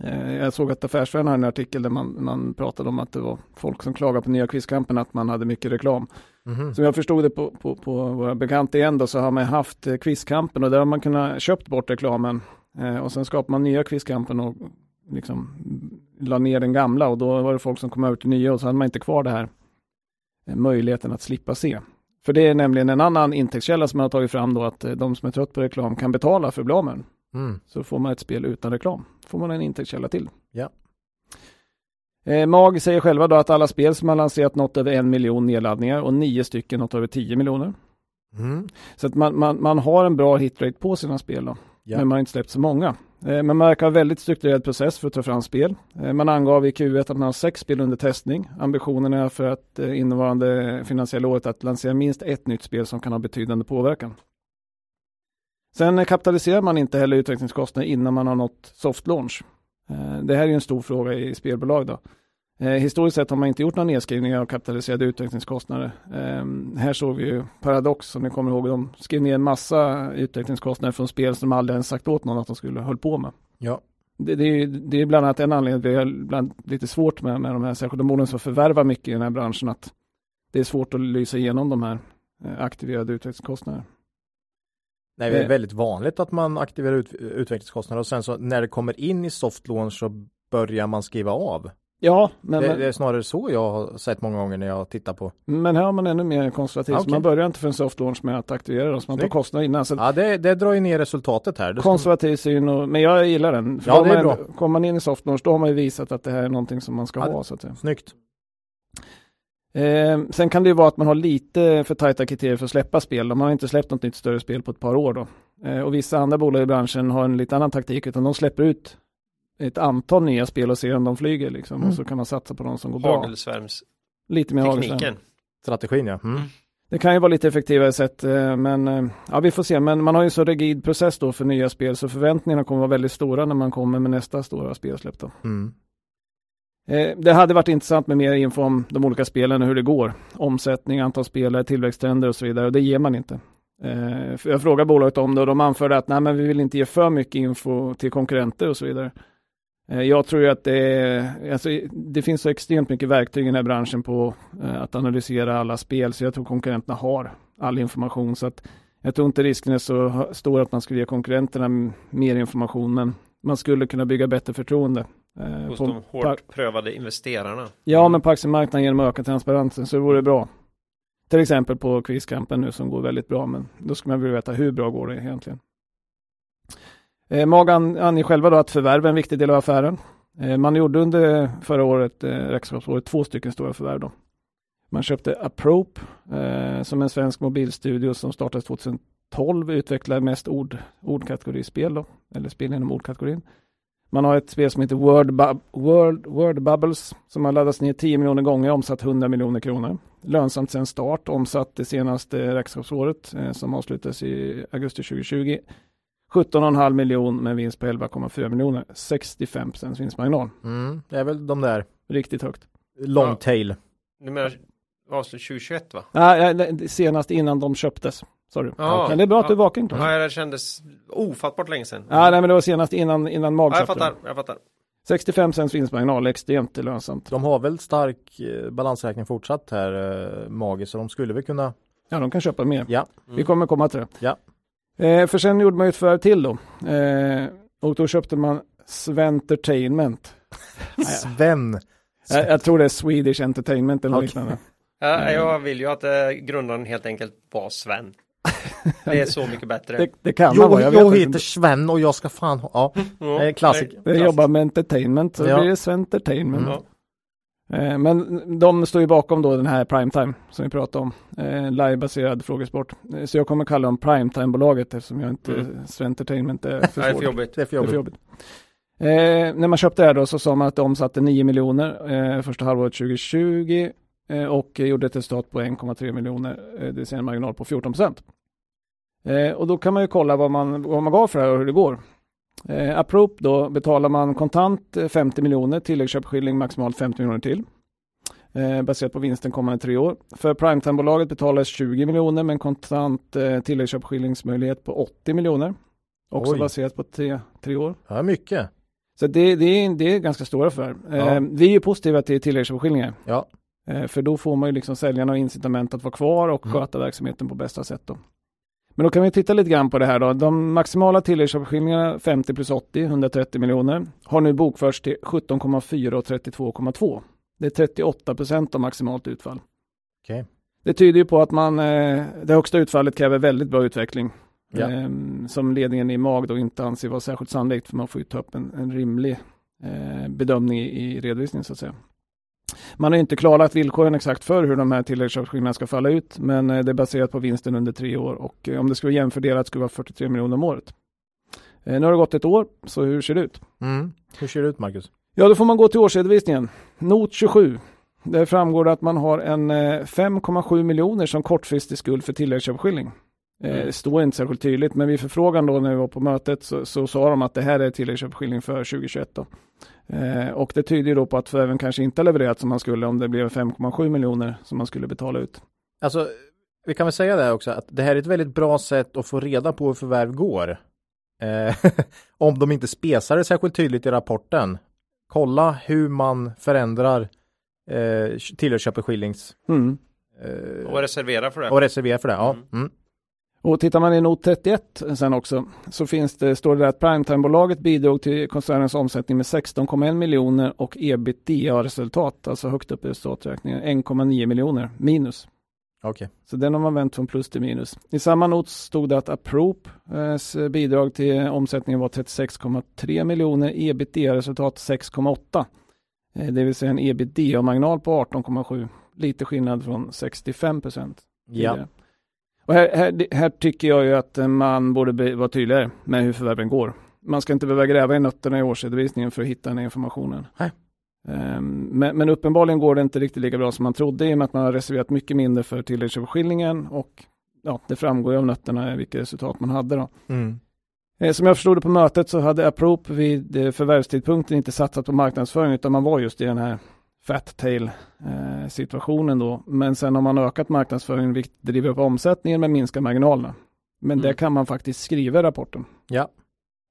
Eh, jag såg att Affärsvärlden har en artikel där man, man pratade om att det var folk som klagade på nya quizkampen att man hade mycket reklam. Mhm. Som jag förstod det på, på, på våra bekanta igen då så har man haft eh, quizkampen och där har man kunnat köpt bort reklamen. Eh, och sen skapar man nya quizkampen och liksom la ner den gamla och då var det folk som kom över till nya och så hade man inte kvar det här möjligheten att slippa se. För det är nämligen en annan intäktskälla som man har tagit fram då att de som är trött på reklam kan betala för att bli av med den. Mm. Så får man ett spel utan reklam. får man en intäktskälla till. Ja. Eh, MAG säger själva då att alla spel som har lanserat något över en miljon nedladdningar och nio stycken något över tio miljoner. Mm. Så att man, man, man har en bra hitrate på sina spel då. Ja. Men man har inte släppt så många. Eh, men man verkar ha väldigt strukturerad process för att ta fram spel. Eh, man angav i Q1 att man har sex spel under testning. Ambitionen är för att eh, innevarande finansiella året att lansera minst ett nytt spel som kan ha betydande påverkan. Sen kapitaliserar man inte heller utvecklingskostnader innan man har nått soft launch. Eh, det här är en stor fråga i spelbolag då. Eh, historiskt sett har man inte gjort några nedskrivningar av kapitaliserade utvecklingskostnader. Eh, här såg vi ju Paradox som ni kommer ihåg. De skrev ner en massa utvecklingskostnader från spel som de aldrig ens sagt åt någon att de skulle hålla på med. Ja. Det, det, är, det är bland annat en anledning till att vi har ibland lite svårt med, med de här särskilda bolagen som förvärvar mycket i den här branschen. Att det är svårt att lysa igenom de här eh, aktiverade utvecklingskostnaderna. Nej, det är Eh. väldigt vanligt att man aktiverar ut, utvecklingskostnader och sen så när det kommer in i soft launch så börjar man skriva av. Ja, men, det, men, det är snarare så jag har sett många gånger när jag tittar på. men här har man ännu mer konservativ. Ah, okej. Man börjar inte för en soft launch med att aktivera dem, så man tar kostnader innan. Så Ja, det, det drar ju ner resultatet här. Det konservativ syn, och, men jag gillar den. För Ja, det är man, bra. Kommer man in i soft launch, då har man ju visat att det här är någonting som man ska Ja, ha. Så att säga. Snyggt. Eh, sen kan det ju vara att man har lite för tajta kriterier för att släppa spel. Man har inte släppt något nytt större spel på ett par år då. Eh, och vissa andra bolag i branschen har en lite annan taktik, utan de släpper ut ett antal nya spel och ser om de flyger liksom. Mm. Och så kan man satsa på de som går bra. Lite mer hagelsvärm. Strategin ja. Mm. Det kan ju vara lite effektivare sätt, eh, men eh, ja, vi får se. Men man har ju så rigid process då för nya spel, så förväntningarna kommer vara väldigt stora när man kommer med nästa stora spelsläpp då. Mm. Eh, det hade varit intressant med mer info om de olika spelen och hur det går. Omsättning, antal spelare, tillväxttrender och så vidare. Och det ger man inte. Eh, jag frågade bolaget om det och de anförde att nej, men vi vill inte ge för mycket info till konkurrenter och så vidare. Eh, jag tror ju att det, är- alltså, det finns så extremt mycket verktyg i den här branschen på att analysera alla spel, så jag tror konkurrenterna har all information. Så att jag tror inte risken är så stor att man skulle ge konkurrenterna mer information, men man skulle kunna bygga bättre förtroende eh, Hos på- de hårt prövade investerarna. Ja, men på aktiemarknaden genom att öka transparensen så det vore bra. Till exempel på quizkampen nu som går väldigt bra, men då ska man vilja veta hur bra går det egentligen. Eh, MAG an- anger själva då att förvärv är en viktig del av affären. Eh, man gjorde under förra året, eh, räkenskapsåret, två stycken stora förvärv då. Man köpte Apprope eh, som en svensk mobilstudio som startades 2012, utvecklar mest ord, ordkategorispel då, eller spel inom ordkategorin. Man har ett spel som heter Word, Bub- World, Word Bubbles som har laddats ner 10 miljoner gånger, omsatt 100 miljoner kronor. Lönsamt sedan start, omsatt det senaste räkenskapsåret eh, som avslutades i augusti 2020. 17,5 miljoner med vinst på 11,4 miljoner. 65 procents vinstmarginal. Mm. Det är väl de där Riktigt högt. long Ja. tail. Du menar avslut 2021 va? Nej, det- senast innan de köptes. Sorry. Ja, men det är bra att ja. du är vaken. Ja, det kändes ofattbart länge sedan. Ja, nej, men det var senast innan, innan MAG Ja, jag fattar, jag fattar. 65 procents vinstmarginal, extremt lönsamt. De har väl stark eh, balansräkning fortsatt här, eh, Magi, så de skulle väl kunna, Ja, de kan köpa mer. ja. Vi kommer komma till det. Ja. Eh, för sen gjorde man ju ett förvärv till då. Eh, och då köpte man Sventertainment. Sven. Jag, jag tror det är Swedish Entertainment eller Okej. liknande. Ja, jag vill ju att eh, grundaren helt enkelt var Sven. Det är så mycket bättre. Det, det kan man Jo, vara. jag, inte. heter Sven och jag ska fan ha, ja, Ja, det är klassik. Jag jobbar med entertainment, så Ja. blir det Sventertainment. Ja. Eh, Men de står ju bakom då den här primetime som vi pratade om. Eh, Live-baserad frågesport. Eh, Så jag kommer kalla dem primetime-bolaget eftersom jag inte Mm. Sventertainment är för Nej, svårt. för jobbigt. Det är för Det är för jobbigt. jobbigt. Eh, när man köpte det här då så sa man att det omsatte 9 miljoner eh, första halvåret 2020 eh, och gjorde ett resultat på 1,3 miljoner, eh, det vill säga en marginal på 14 procent. Eh, och då kan man ju kolla vad man, vad man gav för det här och hur det går. Eh, Approp då betalar man kontant 50 miljoner, tilläggsköpeskilling maximalt 50 miljoner till. Eh, baserat på vinsten kommande tre år. För primetime-bolaget betalades 20 miljoner med en kontant eh, tilläggsköpeskillingsmöjlighet på 80 miljoner. Också Oj. baserat på tre, tre år. Ja, mycket. Så det, det, är, det är ganska stora förvärv. Ja. Eh, vi är ju positiva till tilläggsköpeskillingar. Ja. Eh, för då får man ju liksom säljarna incitament att vara kvar och Mm. sköta verksamheten på bästa sätt. Då. Men då kan vi titta lite grann på det här då. De maximala tilläggsköpeskillingarna 50 plus 80, 130 miljoner, har nu bokförts till 17,4 och 32,2. Det är 38 procent av maximalt utfall. Okej. Det tyder ju på att man, eh, det högsta utfallet kräver väldigt bra utveckling. Ja. Eh, som ledningen i MAG då inte anser vara särskilt sannolikt för man får ju ta upp en, en rimlig eh, bedömning i, i redovisningen så att säga. Man har inte klarlagt villkoren exakt för hur de här tilläggsköpeskillingarna ska falla ut, men eh, det är baserat på vinsten under tre år och eh, om det skulle vara jämfördelat skulle det vara 43 miljoner om året. Eh, nu har det gått ett år, så hur ser det ut? Mm. Hur ser det ut Marcus? Ja, då får man gå till årsredovisningen. Not 27. Där framgår det att man har en eh, 5,7 miljoner som kortfristig skuld för tilläggsköpeskilling. Eh, Mm. Står inte särskilt tydligt, men vid förfrågan då när vi var på mötet så, så sa de att det här är tilläggsköpeskilling för 2021. Då. Eh, och det tyder ju då på att förvärven kanske inte har levererat som man skulle om det blev 5,7 miljoner som man skulle betala ut. Alltså, vi kan väl säga det också att det här är ett väldigt bra sätt att få reda på hur förvärv går. Eh, om de inte spesar det särskilt tydligt i rapporten. Kolla hur man förändrar eh, tilläggsköpeskillings Mm. eh, Och reservera för det. och reservera för det. Ja. Mm. Och tittar man i not 31 sen också så finns det, står det där att Primetime-bolaget bidrog till koncernens omsättning med 16,1 miljoner och ebitda-resultat, alltså högt upp i resultaträkningen, 1,9 miljoner minus. Okej. Så den har man vänt från plus till minus. I samma not stod det att Approps bidrag till omsättningen var 36,3 miljoner, ebitda-resultat 6,8. Eh, Det vill säga en ebitda-marginal på 18,7. Lite skillnad från 65 procent. Ja. Och här, här, här tycker jag ju att man borde vara tydligare med hur förvärven går. Man ska inte behöva gräva i nötterna i årsredovisningen för att hitta den här informationen. Nej. Ehm, men, men uppenbarligen går det inte riktigt lika bra som man trodde i och med att man har reserverat mycket mindre för tilläggsöverskillningen och ja, det framgår ju av nötterna vilka resultat man hade då. Mm. Eh, Som jag förstod det på mötet så hade Approp vid eh, förvärvstidpunkten inte satsat på marknadsföring utan man var just i den här fat tail eh, situationen då. Men sen har man ökat marknadsföringen vilket driver upp omsättningen men minskar marginalerna. Men det Mm. kan man faktiskt skriva i rapporten. Ja.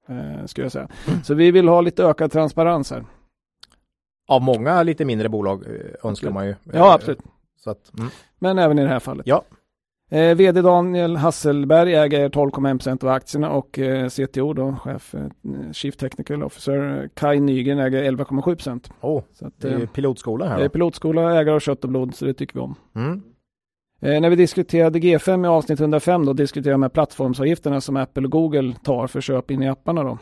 Eh, ska jag säga. Så vi vill ha lite ökad transparens här. Av många lite mindre bolag eh, önskar man ju. Ja, absolut. Så att, mm. Men även i det här fallet. Ja. Eh, VD Daniel Hasselberg äger 12,1% av aktierna och eh, CTO då, chef, eh, Chief Technical Officer eh, Kai Nygren äger 11,7%. oh, Så att, det är eh, pilotskola här det är pilotskola, ägare av kött och blod, så det tycker vi om. Mm. Eh, när vi diskuterade G5 i avsnitt 105 då diskuterade vi med plattformsavgifterna som Apple och Google tar för köp in i apparna då.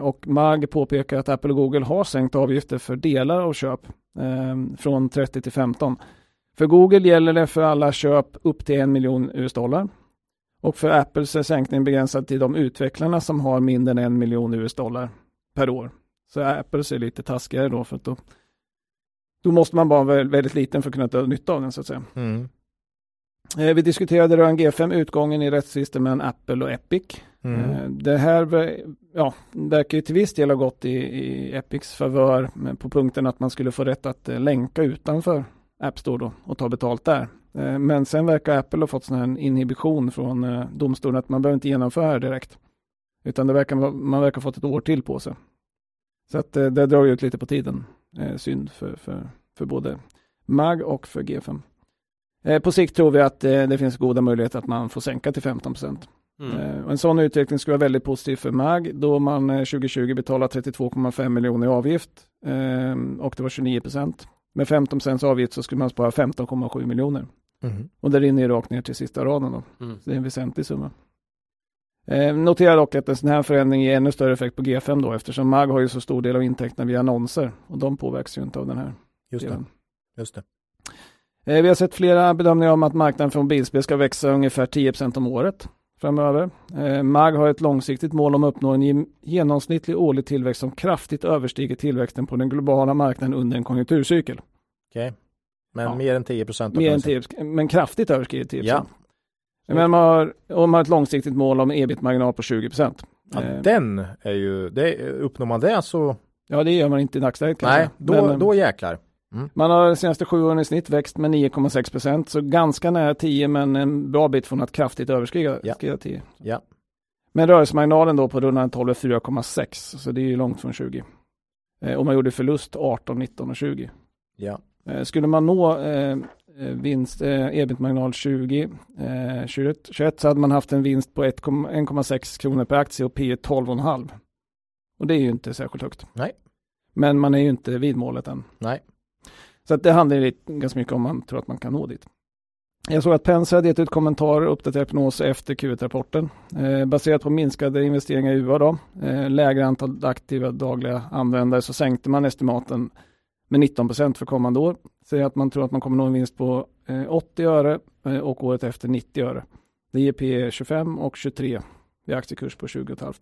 Och Mag påpekar att Apple och Google har sänkt avgifter för delar av köp från 30 till 15. För Google gäller det för alla köp upp till en miljon US-dollar. Och för Apples är sänkningen begränsad till de utvecklarna som har mindre än en miljon US-dollar per år. Så Apples är lite taskigare då för att då, då måste man vara vä- väldigt liten för att kunna ta nytta av den så att säga. Mm. Eh, Vi diskuterade rörande G5 utgången i rättstvisten mellan Apple och Epic. Mm. Eh, Det här ver- ja, verkar ju till viss del ha gått i, i Epics favör på punkten att man skulle få rätt att eh, länka utanför App Store då och ta betalt där. Eh, Men sen verkar Apple ha fått sån här inhibition från eh, domstolen att man behöver inte genomföra det direkt. Utan det verkar, man verkar ha fått ett år till på sig. Så att eh, det drar ju ut lite på tiden. Synd för, för, för både MAG och för G5. Eh, På sikt tror vi att det finns goda möjligheter att man får sänka till 15 procent. Mm. En sån utveckling skulle vara väldigt positiv för MAG då man eh, 2020 betalar 32,5 miljoner i avgift och det var 29 procent. Med 15 procents avgift så skulle man spara 15,7 miljoner. Mm. Och det rinner ju rakt ner till sista raden då. Mm. Så det är en väsentlig summa. Eh, notera dock att en sån här förändring ger ännu större effekt på G5 då eftersom MAG har ju så stor del av intäkterna via annonser och de påverkas ju inte av den här Just det. delen. Just det. Eh, Vi har sett flera bedömningar om att marknaden för mobilspel ska växa ungefär 10% om året framöver. Eh, MAG har ett långsiktigt mål om att uppnå en genomsnittlig årlig tillväxt som kraftigt överstiger tillväxten på den globala marknaden under en konjunkturcykel. Okej. Okay. Men Ja. mer än 10 procent? Mer än 10, men kraftigt överskrider 10 Ja. Men man har, och man har ett långsiktigt mål om ebit-marginal på 20 Ja, Eh, den är ju, det, uppnår man det så, Ja, det gör man inte i dagsläget nej, då, Men, eh, då jäklar. Man har de senaste sju åren i snitt växt med 9,6 procent, så ganska nära 10 men en bra bit från att kraftigt överskrida Ja. skrida 10. Ja. Men rörelsemarginalen då på rundan 12 är 4,6 så det är ju långt från 20. Eh, och man gjorde förlust 18, 19 och 20. Ja. Eh, skulle man nå eh, eh, vinst, eh, ebit-marginal 20, eh, 21, 21 så hade man haft en vinst på 1,- 1,6 kronor per aktie och P 12,5. Och det är ju inte särskilt högt. Nej. Men man är ju inte vid målet än. Nej. Så att det handlar lite, ganska mycket om man tror att man kan nå dit. Jag såg att Penser hade gett ut kommentarer och uppdaterat prognoser efter Q1-rapporten. Eh, baserat på minskade investeringar i UA då, eh, lägre antal aktiva dagliga användare så sänkte man estimaten med 19 procent för kommande år. Säger att man tror att man kommer nå en vinst på eh, 80 öre eh, och året efter 90 öre. Det ger P 25 och 23 vid aktiekurs på 20,5.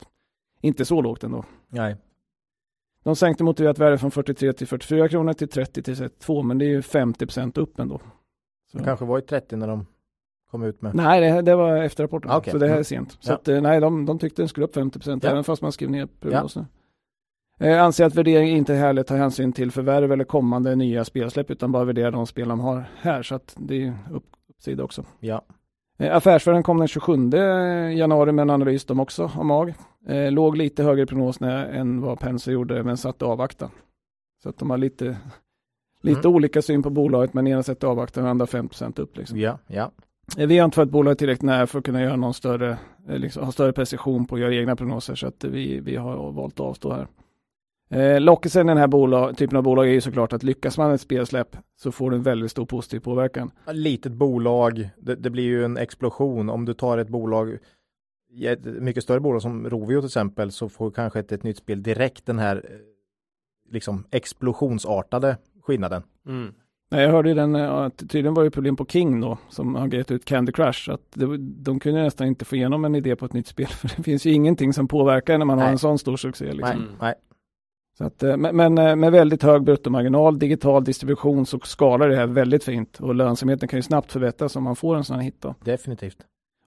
Inte så lågt ändå. Nej. De sänkte motiverat värde från 43 till 44 kronor till 30 till 32 men det är ju 50 procent upp ändå. Så. Det kanske var i 30 när de kom ut med. Nej, det, det var efter rapporten. Ah, okej. Så det här är sent. Så Ja. att, eh, nej, de, de tyckte den skulle upp 50 procent Ja. även fast man skrev ner prognosen. Eh, anser att värdering inte heller tar hänsyn till förvärv eller kommande nya spelsläpp utan bara värderar de spel de har här. Så att det är upp, uppsida också. Ja. Eh, Affärsvärlden kom den 27 januari med en analys de också av MAG. Eh, låg lite högre i prognosen än vad Penser gjorde men satte avvakta. Så att de har lite, lite Mm. olika syn på bolaget men ena sätter avvakta och andra 5 upp. Liksom. Ja. Ja. Eh, Vi har inte fått bolaget tillräckligt nära för att kunna göra någon större, eh, liksom, ha större precision på att göra egna prognoser så att vi, vi har valt att avstå här. Eh, lockelsen i den här bolag, typen av bolag är ju såklart att lyckas man med ett spelsläpp så får det en väldigt stor positiv påverkan. Litet bolag, det, det blir ju en explosion. Om du tar ett bolag, ett mycket större bolag som Rovio till exempel, så får kanske ett, ett nytt spel direkt den här eh, liksom explosionsartade skillnaden. Mm. Nej, jag hörde ju den, att tydligen var det problem på King då, som har gett ut Candy Crush, att det, de kunde nästan inte få igenom en idé på ett nytt spel, för det finns ju ingenting som påverkar när man har Nej. en sån stor succé. Liksom. Nej, Mm. nej. Så att, eh, men men, eh, med väldigt hög bruttomarginal, digital distribution så skalar det här väldigt fint och lönsamheten kan ju snabbt förbättras om man får en sån här hit då. definitivt.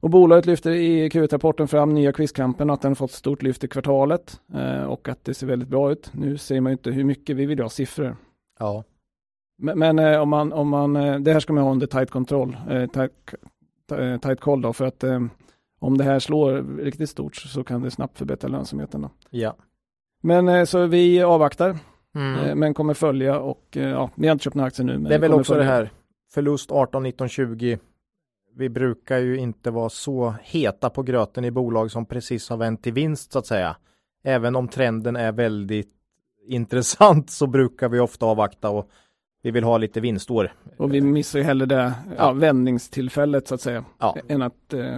Och bolaget lyfter i Q1-rapporten fram nya quizkampen att den fått stort lyft i kvartalet eh, och att det ser väldigt bra ut. Nu ser man ju inte hur mycket vi vill ha siffror. Ja. Men, men om man, om man, det här ska man ha under tight kontroll, tight, tight call då, för att om det här slår riktigt stort så kan det snabbt förbättra lönsamheten då. Ja. Men eh, så vi avvaktar, Mm. eh, men kommer följa och eh, ja, vi har inte köpt några aktier nu. Men Det är väl också det följa. här förlust 18, 19, 20. Vi brukar ju inte vara så heta på gröten i bolag som precis har vänt till vinst så att säga. Även om trenden är väldigt intressant så brukar vi ofta avvakta och vi vill ha lite vinstår. Och vi missar ju hellre det ja, Ja. vändningstillfället så att säga, Ja. än att eh,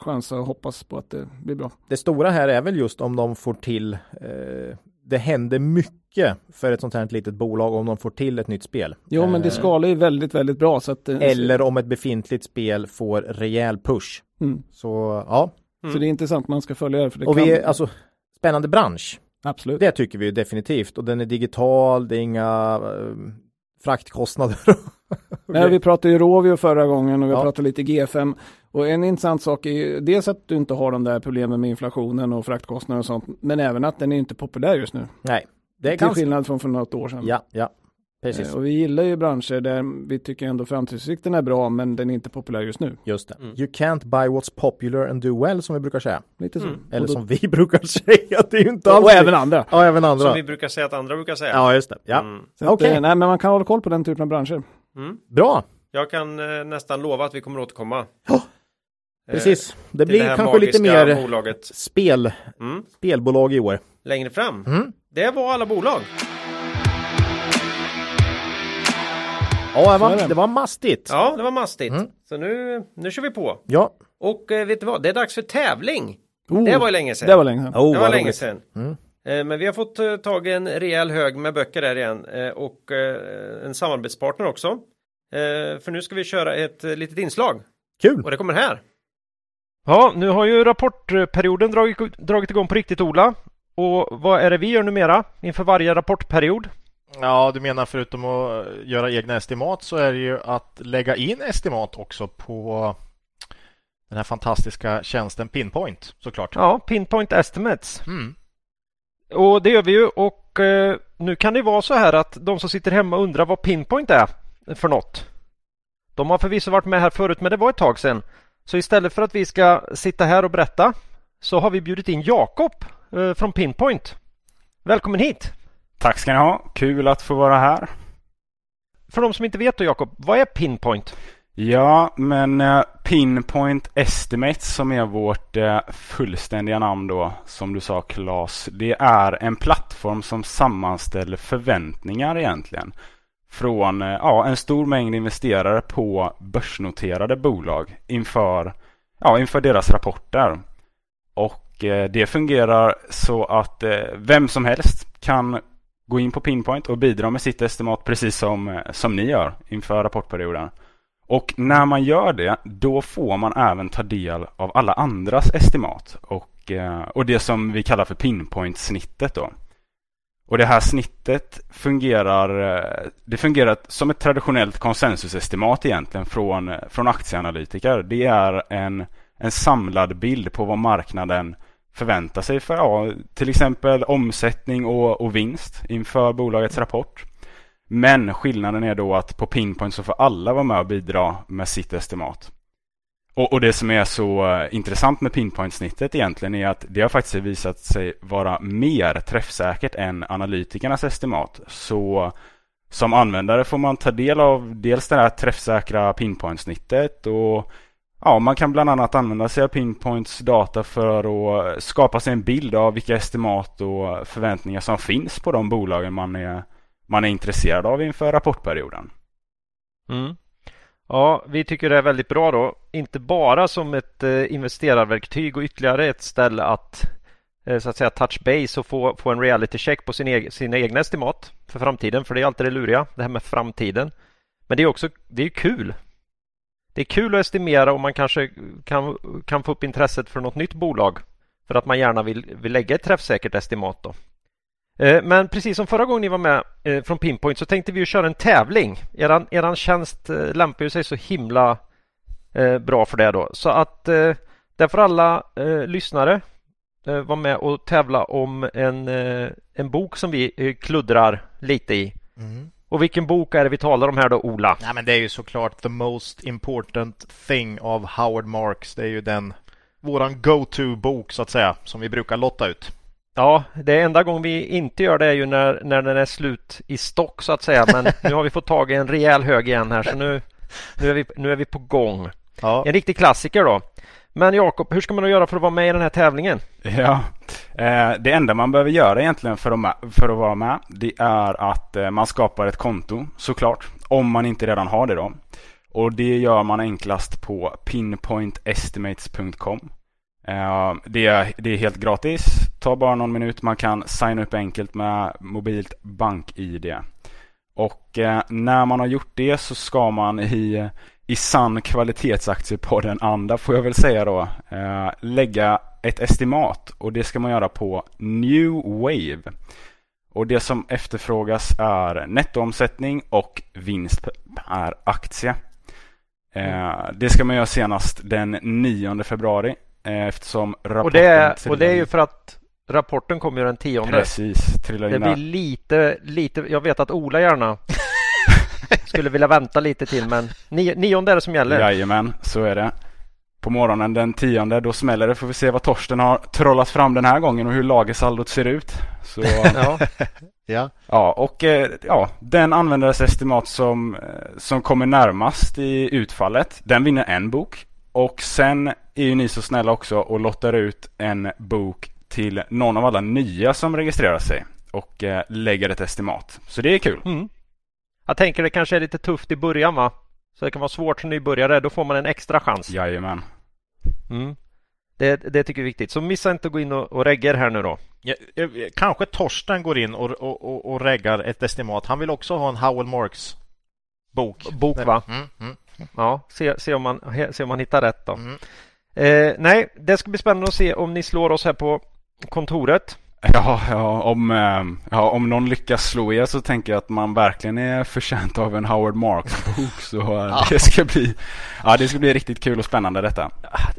chansa och hoppas på att det blir bra. Det stora här är väl just om de får till, eh, det händer mycket för ett sånt här litet bolag om de får till ett nytt spel. Jo, men det Eh, skalar ju väldigt, väldigt bra så att eh, Eller om ett befintligt spel får rejäl push. Mm. Så ja, Så det är intressant man ska följa det. För det och kan, vi är alltså spännande bransch. Absolut. Det tycker vi ju definitivt och den är digital, det är inga eh, fraktkostnader. Nej, vi pratade ju Rovio förra gången och vi Ja. pratade lite G5. Och en intressant sak är ju dels att du inte har de där problemen med inflationen och fraktkostnader och sånt. Men även att den är inte populär just nu. Nej, det är Till ganska... skillnad från för något år sedan. Ja, ja, precis. Eh, Och vi gillar ju branscher där vi tycker ändå framtidsutsikten är bra men den är inte populär just nu. Just det. Mm. You can't buy what's popular and do well som vi brukar säga. Lite så. Mm. Eller och, då, som vi brukar säga, det är ju inte och alltid. även andra. Ja, även andra. Som vi brukar säga att andra brukar säga. Ja, just det. Ja, Mm. Okej. eh, nej, men man kan hålla koll på den typen av branscher. Mm. bra. Jag kan eh, nästan lova att vi kommer återkomma. Ja, Eh, Precis. Det blir här kanske lite mer bolaget. spel, Mm. spelbolag i år. Längre fram. Mm. Det var alla bolag. Ja, det var, det. var mastigt. Ja. Det var mastigt. Mm. Så nu, nu kör vi på. ja. Och eh, vet du vad? Det är dags för tävling. Oh, Det var ju länge sedan. det var länge sedan. Oh, det var länge sedan. Mm. Eh, Men vi har fått eh, tag i en rejäl hög med böcker där igen och en samarbetspartner också. För nu ska vi köra ett litet inslag Kul. och det kommer här. Ja, nu har ju rapportperioden dragit, dragit igång på riktigt Ola. Och vad är det vi gör numera inför varje rapportperiod? Ja, du menar förutom att göra egna estimat så är det ju att lägga in estimat också på den här fantastiska tjänsten Pinpoint såklart. Ja, Pinpoint Estimates. Mm. Och det gör vi ju och eh, nu kan det vara så här att de som sitter hemma undrar vad Pinpoint är för något. De har förvisso varit med här förut men det var ett tag sedan. Så istället för att vi ska sitta här och berätta så har vi bjudit in Jakob eh, från Pinpoint. Välkommen hit! Tack ska ni ha. Kul att få vara här. För de som inte vet då Jakob, vad är Pinpoint? Ja, men uh, Pinpoint Estimates som är vårt uh, fullständiga namn då, som du sa Claes, det är en plattform som sammanställer förväntningar egentligen från uh, ja, en stor mängd investerare på börsnoterade bolag inför, ja, inför deras rapporter. Och det fungerar så att vem som helst kan gå in på Pinpoint och bidra med sitt estimat precis som, som ni gör inför rapportperioden. Och när man gör det, då får man även ta del av alla andras estimat och, eh, och det som vi kallar för pinpoint-snittet då. Och det här snittet fungerar, eh, det fungerar som ett traditionellt konsensusestimat egentligen från, eh, från aktieanalytiker. Det är en, en samlad bild på vad marknaden förväntar sig för ja, till exempel omsättning och, och vinst inför bolagets rapport. Men skillnaden är då att på Pinpoint så får alla vara med och bidra med sitt estimat. Och, och det som är så eh, intressant med Pinpoint-snittet egentligen är att det har faktiskt visat sig vara mer träffsäkert än analytikernas estimat. Så som användare får man ta del av dels det här träffsäkra Pinpoint-snittet och ja, man kan bland annat använda sig av Pinpoints data för att skapa sig en bild av vilka estimat och förväntningar som finns på de bolagen man är man är intresserad av inför rapportperioden. Mm. Ja, vi tycker det är väldigt bra då. Inte bara som ett eh, investerarverktyg och ytterligare ett ställe att eh, så att säga touch base och få, få en reality check på sin egen, sina egna estimat för framtiden. För det är alltid det luriga, det här med framtiden. Men det är också det är kul. Det är kul att estimera och man kanske kan, kan få upp intresset för något nytt bolag för att man gärna vill, vill lägga ett träffsäkert estimat. Då. Eh, men precis som förra gången ni var med eh, från Pinpoint så tänkte vi köra en tävling. Eran, eran tjänst eh, lämpar lämpar sig så himla bra för det då. Så att där får alla lyssnare vara med och tävla om en, en bok som vi kluddrar lite i. Mm. Och vilken bok är det vi talar om här då, Ola? Nej, men det är ju såklart The Most Important Thing av Howard Marks. Det är ju den våran go-to-bok så att säga som vi brukar lotta ut. Ja, det enda gång vi inte gör det är ju när, när den är slut i stock så att säga. Men nu har vi fått tag i en rejäl hög igen här så nu, nu, är, vi, nu är vi på gång. Ja. En riktig klassiker då. Men Jakob, hur ska man då göra för att vara med i den här tävlingen? Ja, eh, det enda man behöver göra egentligen för att, för att vara med det är att eh, man skapar ett konto såklart. Om man inte redan har det då. Och det gör man enklast på pinpointestimates.com. Eh, det, är, det är helt gratis. Tar bara någon minut. Man kan signa upp enkelt med mobilt bank-id. Och när man har gjort det så ska man i, i sann kvalitetsaktie på den andra får jag väl säga då uh, lägga ett estimat och det ska man göra på New Wave. Och det som efterfrågas är nettoomsättning och vinst per aktie. Det ska man göra senast den 9 februari Eh, eftersom rapporten... Och det, är, och det är ju för att rapporten kommer ju den tionde. Precis, trillar Det blir lite, lite, jag vet att Ola gärna skulle vilja vänta lite till men nionde är det som gäller. Jajamän, så är det. På morgonen den tionde, då smäller det. Får vi se vad Torsten har trollat fram den här gången och hur lagersaldot ser ut. Så, ja. ja. ja, och eh, ja, den användares estimat som, eh, som kommer närmast i utfallet, den vinner en bok. Och sen är ju ni så snälla också och lottar ut en bok till någon av alla nya som registrerar sig och eh, lägger ett estimat. Så det är kul. Mm. Jag tänker det kanske är lite tufft i början va? Så det kan vara svårt som nybörjare. Då får man en extra chans. Jajamän. Mm. Det, det tycker vi är viktigt. Så missa inte att gå in och, och regga här nu då. Ja, kanske Torsten går in och, och, och, och reggar ett estimat. Han vill också ha en Howell Marks bok. Bok va? Mm, mm. Ja, se, se, om man, se om man hittar rätt då. Mm. Eh, nej, det ska bli spännande att se om ni slår oss här på kontoret. Ja, ja, om, eh, ja, om någon lyckas slå er så tänker jag att man verkligen är förtjänt av en Howard Marks-bok. Så eh, det, ska bli, ja, det ska bli riktigt kul och spännande detta.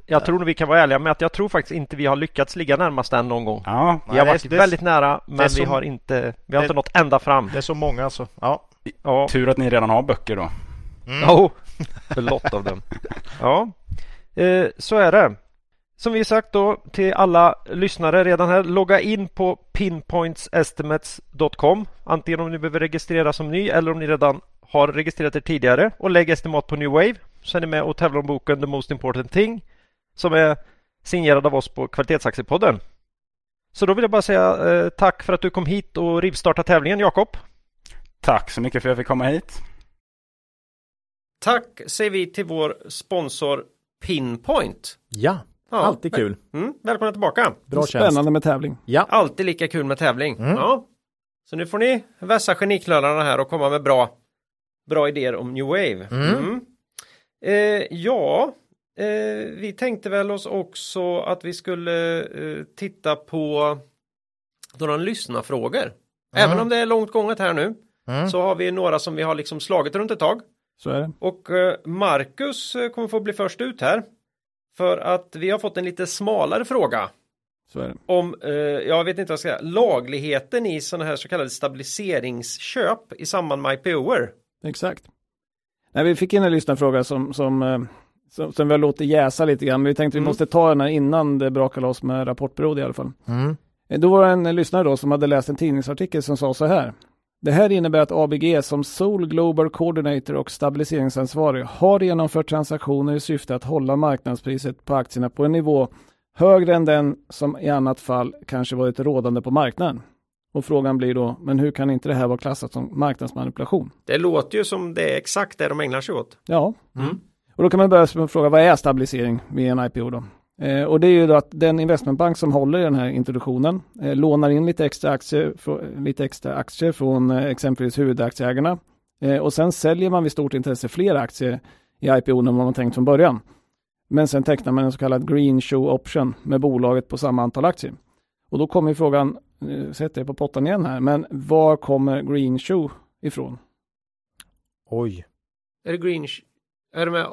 Jag tror nog vi kan vara ärliga med att jag tror faktiskt inte vi har lyckats ligga närmast den någon gång. Ja, Vi har varit det- väldigt nära men är vi har inte, vi har det- inte nått ända fram. Det är så många så. Ja. Ja, tur att ni redan har böcker då. Mm. Jo, för lott av dem. Ja, eh, så är det. Som vi sagt då till alla lyssnare redan här, logga in på pinpointsestimates.com antingen om ni behöver registrera som ny eller om ni redan har registrerat er tidigare och lägg estimat på New Wave så är ni med och tävlar om boken The Most Important Thing som är signerad av oss på Kvalitetsaktiepodden. Så då vill jag bara säga eh, tack för att du kom hit och rivstarta tävlingen Jakob. Tack så mycket för att jag fick komma hit. Tack säger vi till vår sponsor Pinpoint. Ja, Ja, alltid kul. Mm, välkomna tillbaka. Bra tjänst. Spännande med tävling. Ja, Alltid lika kul med tävling. Mm. Ja. Så nu får ni vässa geniknölarna här och komma med bra, bra idéer om New Wave. Mm. Eh, ja, eh, vi tänkte väl oss också att vi skulle eh, titta på några lyssnarfrågor. Även om det är långt gånget här nu Mm. så har vi några som vi har liksom slagit runt ett tag. Så är det. Och eh, Marcus eh, kommer få bli först ut här. För att vi har fått en lite smalare fråga Så är det. om, eh, jag vet inte vad jag ska säga, lagligheten i sådana här så kallade stabiliseringsköp i samband med IPOer. Exakt. Nej, vi fick in en lyssnarfråga som, som, eh, som, som vi har låtit jäsa lite grann. Men vi tänkte vi Mm. måste ta den här innan det brakar loss med rapportbyrå i alla fall. Mm. Eh, Då var det en lyssnare då som hade läst en tidningsartikel som sa så här. Det här innebär att ABG som Sol Global Coordinator och stabiliseringsansvarig har genomfört transaktioner i syfte att hålla marknadspriset på aktierna på en nivå högre än den som i annat fall kanske varit rådande på marknaden. Och frågan blir då, men hur kan inte det här vara klassat som marknadsmanipulation? Det låter ju som det är exakt det de ägnar sig åt. Ja, Mm. och då kan man börja med att fråga vad är stabilisering vid en IPO då? Eh, och det är ju då att den investmentbank som håller i den här introduktionen eh, lånar in lite extra aktier, frå- lite extra aktier från eh, exempelvis huvudaktieägarna eh, och sen säljer man vid stort intresse fler aktier i IPO än vad man tänkt från början. Men sen tecknar man en så kallad green show option med bolaget på samma antal aktier. Och då kommer ju frågan, eh, sätter jag på pottan igen här, men var kommer green show ifrån? Oj. Är det green? Är det med,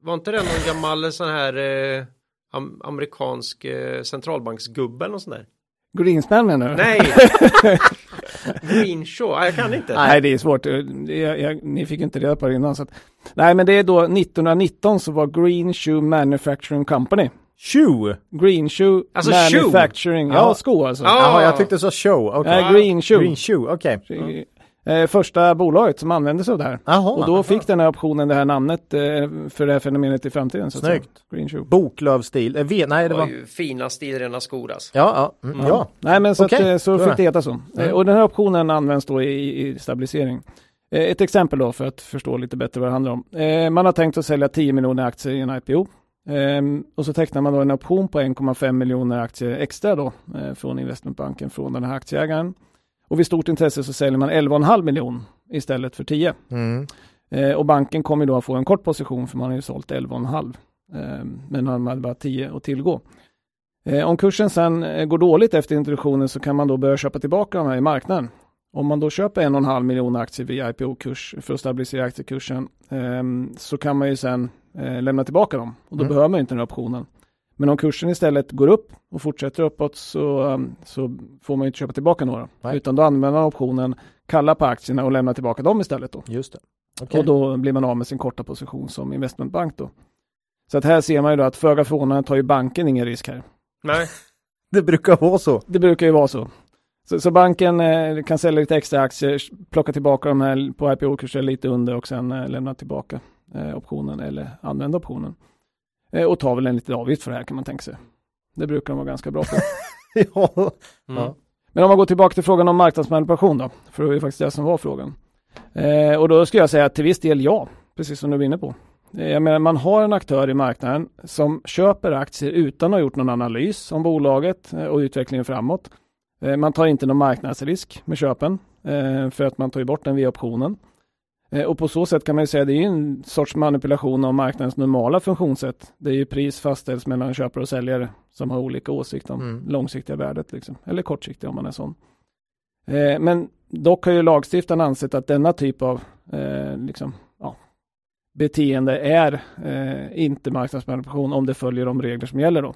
var inte det någon gammal sån här eh, am, amerikansk eh, centralbanksgubbe eller något sånt där? Greenspan menar du? Nej! green show, Nej, jag kan inte. Nej, det är svårt. Jag, jag, ni fick inte reda på det innan. Så att, nej, men det är då 1919 så var Green Shoe Manufacturing Company. Shoe? Green Shoe Alltså shoe? Manufacturing. Ja, Ja. sko alltså. Ja. Jaha, jag tyckte så show. Okej. Nej, Green Shoe. Green shoe, okej. Eh, första bolaget som använde sig av det här. Jaha. Och då fick den här optionen det här namnet eh, för det här fenomenet i framtiden. Så. Snyggt. Green Shoe. Boklövstil. Eh, ve- nej, Det det var var... ju fina stilrena skor alltså. Ja, ja. Mm, ja. Nej, men så, Okej, att, eh, så fick det. det heta så. Eh, Och den här optionen används då i, i stabilisering. Eh, Ett exempel då för att förstå lite bättre vad det handlar om. Eh, Man har tänkt att sälja 10 miljoner aktier i en IPO. Ehm, Och så tecknar man då en option på 1,5 miljoner aktier extra då från investmentbanken från den här aktieägaren. Och vid stort intresse så säljer man 11,5 miljoner istället för 10. Mm. Eh, och banken kommer då att få en kort position för man har ju sålt 11,5. Eh, men man hade bara 10 att tillgå. Eh, om kursen sen eh, går dåligt efter introduktionen så kan man då börja köpa tillbaka de här i marknaden. Om man då köper 1,5 miljoner aktier via IPO-kurs för att stabilisera aktiekursen eh, så kan man ju sen eh, lämna tillbaka dem och då Mm. behöver man inte den här optionen. Men om kursen istället går upp och fortsätter uppåt så, um, så får man ju inte köpa tillbaka några. Nej. Utan då använder man optionen, kalla på aktierna och lämna tillbaka dem istället då. Just det. Okej. Och då blir man av med sin korta position som investmentbank då. Så att här ser man ju då att föga förvånande tar ju banken ingen risk här. Nej. Det brukar vara så. Det brukar ju vara så. Så, så banken eh, kan sälja lite extra aktier, plocka tillbaka de här på IPO-kurser lite under och sen eh, lämna tillbaka eh, optionen eller använda optionen. Eh, och ta väl en liten avgift för det här kan man tänka sig. Det brukar de vara ganska bra på. ja. Mm. Men om man går tillbaka till frågan om marknadsmanipulation då, för det var ju faktiskt det som var frågan. Eh, och då skulle jag säga att till viss del ja, precis som du var inne på. Eh, jag menar, man har en aktör i marknaden som köper aktier utan att ha gjort någon analys om bolaget eh, och utvecklingen framåt. Eh, man tar inte någon marknadsrisk med köpen, eh, för att man tar ju bort den via optionen. Eh, och på så sätt kan man ju säga att det är en sorts manipulation av marknadens normala funktionssätt. Det är ju pris fastställs mellan köpare och säljare som har olika åsikt om Mm. långsiktiga värdet, liksom. eller kortsiktiga om man är sån. Eh, men dock har ju lagstiftaren ansett att denna typ av eh, liksom, ja, beteende är eh, inte marknadsmanipulation om det följer de regler som gäller då.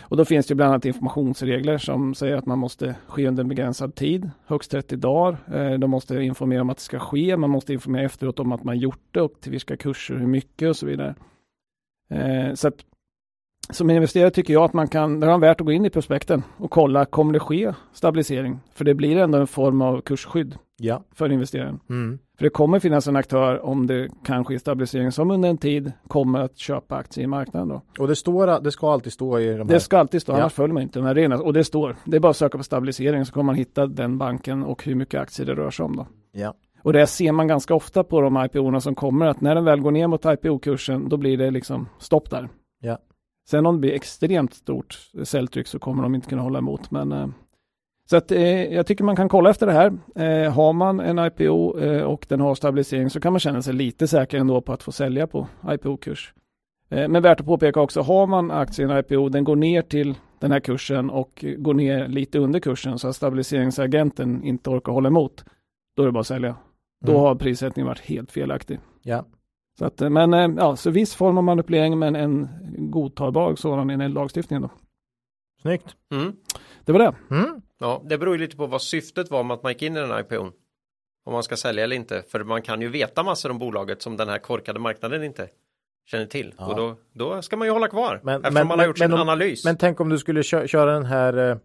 Och då finns det bland annat informationsregler som säger att man måste ske under en begränsad tid, högst 30 dagar. Eh, de måste informera om att det ska ske, man måste informera efteråt om att man gjort det och till vilka kurser, hur mycket och så vidare. Eh, så att som investerare tycker jag att man kan, det är värt att gå in i prospekten och kolla, kommer det ske stabilisering? För det blir ändå en form av kursskydd Ja. för investeraren. Mm. För det kommer finnas en aktör om det kan ske stabilisering som under en tid kommer att köpa aktier i marknaden då. Och det står, det ska alltid stå i de här. Det ska alltid stå, Ja. annars följer man inte de här reglerna. Och det står, det är bara att söka på stabilisering så kommer man hitta den banken och hur mycket aktier det rör sig om då. Ja. Och det ser man ganska ofta på de IPO-erna som kommer att när den väl går ner mot IPO-kursen då blir det liksom stopp där. Ja. Sen om det blir extremt stort säljtryck så kommer de inte kunna hålla emot. Men, eh, så att, eh, jag tycker man kan kolla efter det här. Eh, har man en IPO eh, och den har stabilisering så kan man känna sig lite säker ändå på att få sälja på IPO-kurs. Eh, men värt att påpeka också, har man aktien i IPO, den går ner till den här kursen och går ner lite under kursen så att stabiliseringsagenten inte orkar hålla emot, då är det bara att sälja. Då Mm. har prissättningen varit helt felaktig. Ja. Så att, eh, men eh, ja, så viss form av manipulering men en godtagbar sådan enligt lagstiftningen då. Snyggt. Mm. Det var det. Mm. Ja, det beror ju lite på vad syftet var med att man gick in i den här IPOn. Om man ska sälja eller inte. För man kan ju veta massor om bolaget som den här korkade marknaden inte känner till. Ja. Och då, då ska man ju hålla kvar. Men- eftersom men- man har men- gjort men sin om- analys. Men tänk om du skulle kö- köra den här eh,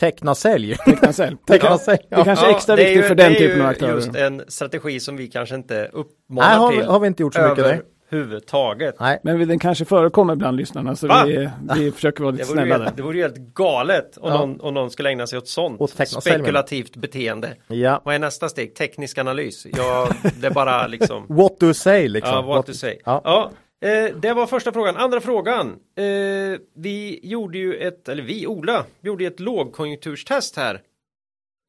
teckna sälj. Teckna sälj. teckna Ja. sälj. Det kanske är extra det är viktigt ju- för den det är typen av ju aktörer. just en strategi som vi kanske inte uppmanar Nej, har till har vi inte gjort så mycket. Nej. Överhuvudtaget. Nej. Men den kanske förekommer bland lyssnarna så Va? vi, vi försöker vara lite Det ju snälla där. helt, det vore ju helt galet om, Ja. någon, om någon skulle ägna sig åt sånt. Åt Spekulativt beteende. Ja. Vad är nästa steg? Teknisk analys. Ja, det är bara liksom. What to say liksom. Ja, what to say. Ja. Ja. eh, det var första frågan. Andra frågan. Eh, vi gjorde ju ett, eller vi, Ola, gjorde ju ett lågkonjunkturstest här.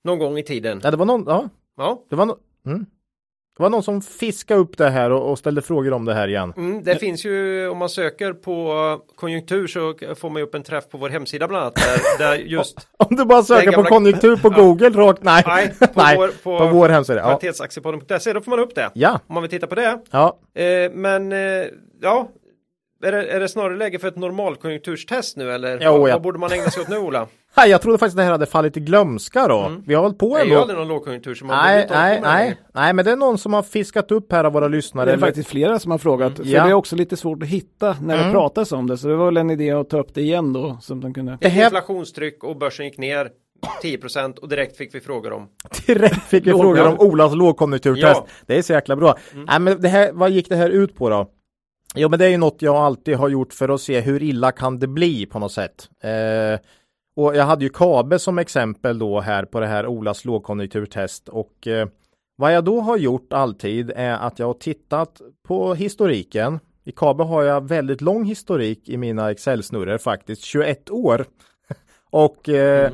Någon gång i tiden. Ja, det var någon, ja, Ja. det var, no, mm. Det var någon som fiskade upp det här och, och ställde frågor om det här igen. Mm, det finns ju, om man söker på konjunktur så får man ju upp en träff på vår hemsida bland annat. Där, där just, Om du bara söker gamla- på konjunktur på. Google rakt, nej. nej, på nej, vår, på, på, vår hemsida. Ja. kvalitetsaktiepodden.se, då får man upp det. ja, Om man vill titta på det. ja. Eh, men eh, ja, är det, är det snarare läge för ett normalkonjunkturstest nu eller Jo, vad, ja. vad borde man ägna sig åt nu Ola? Nej, jag trodde faktiskt det här hade fallit i glömska då. Mm. Vi har hållit på Det är ju ändå. aldrig någon lågkonjunktur som man Nej, nej, nej, nej, men det är någon som har fiskat upp här av våra lyssnare. Det är eller- faktiskt flera som har frågat. För Ja. det är också lite svårt att hitta när Mm. det pratas om det. Så det var väl en idé att ta upp det igen då. Som de kunde. Det här- Inflationstryck och börsen gick ner 10% och direkt fick vi frågor om. Direkt fick vi frågor ja. om Olas lågkonjunkturtest. Ja. Det är så jäkla bra. Mm. Nej, men det här, vad gick det här ut på då? Jo, men det är ju något jag alltid har gjort för att se hur illa kan det bli på något sätt. Eh, och jag hade ju Kabe som exempel då här på det här Olas lågkonjunkturtest och eh, vad jag då har gjort alltid är att jag har tittat på historiken. I Kabe har jag väldigt lång historik i mina Excel-snurror faktiskt, 21 år. och eh,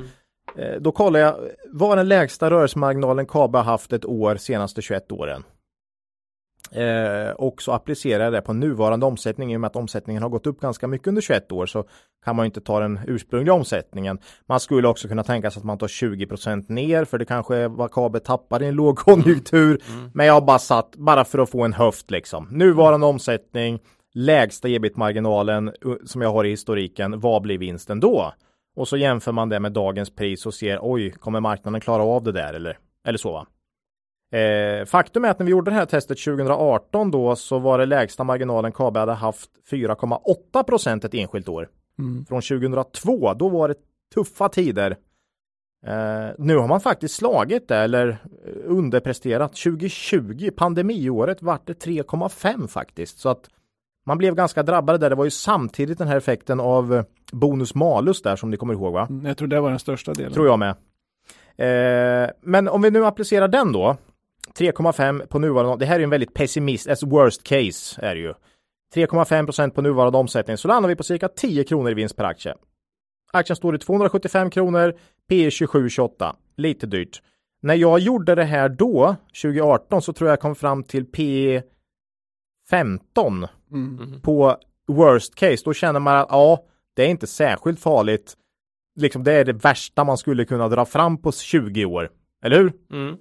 Mm. Eh, Då kollar jag, vad den lägsta rörelsemarginalen KABE har haft ett år senaste 21 åren? Eh, och så applicerar jag det på nuvarande omsättning i och med att omsättningen har gått upp ganska mycket under 21 år så kan man inte ta den ursprungliga omsättningen. Man skulle också kunna tänka sig att man tar 20% ner för det kanske är vad KABE tappar i en lågkonjunktur. Mm. Men jag har bara satt, bara för att få en höft liksom. Nuvarande omsättning, lägsta ebit-marginalen som jag har i historiken, vad blir vinsten då? Och så jämför man det med dagens pris och ser oj, kommer marknaden klara av det där eller, eller så va? Eh, faktum är att när vi gjorde det här testet 2018 då så var det lägsta marginalen KABE hade haft 4,8 procent ett enskilt år. Mm. Från 2002, då var det tuffa tider. Eh, nu har man faktiskt slagit det eller eh, underpresterat. 2020, pandemiåret, vart det 3,5 faktiskt. Så att man blev ganska drabbade där. Det var ju samtidigt den här effekten av eh, bonus malus där som ni kommer ihåg va? Mm, Jag tror det var den största delen. Tror jag med. Eh, men om vi nu applicerar den då. 3,5 på nuvarande, det här är ju en väldigt pessimist, alltså worst case är det ju. 3,5 procent på nuvarande omsättning så landar vi på cirka 10 kronor i vinst per aktie. Aktien står i 275 kronor, P E 27,28. Lite dyrt. När jag gjorde det här då, 2018, så tror jag jag kom fram till P 15 Mm. på worst case. Då känner man att ja, det är inte särskilt farligt. Liksom det är det värsta man skulle kunna dra fram på 20 år. Eller hur? Mm.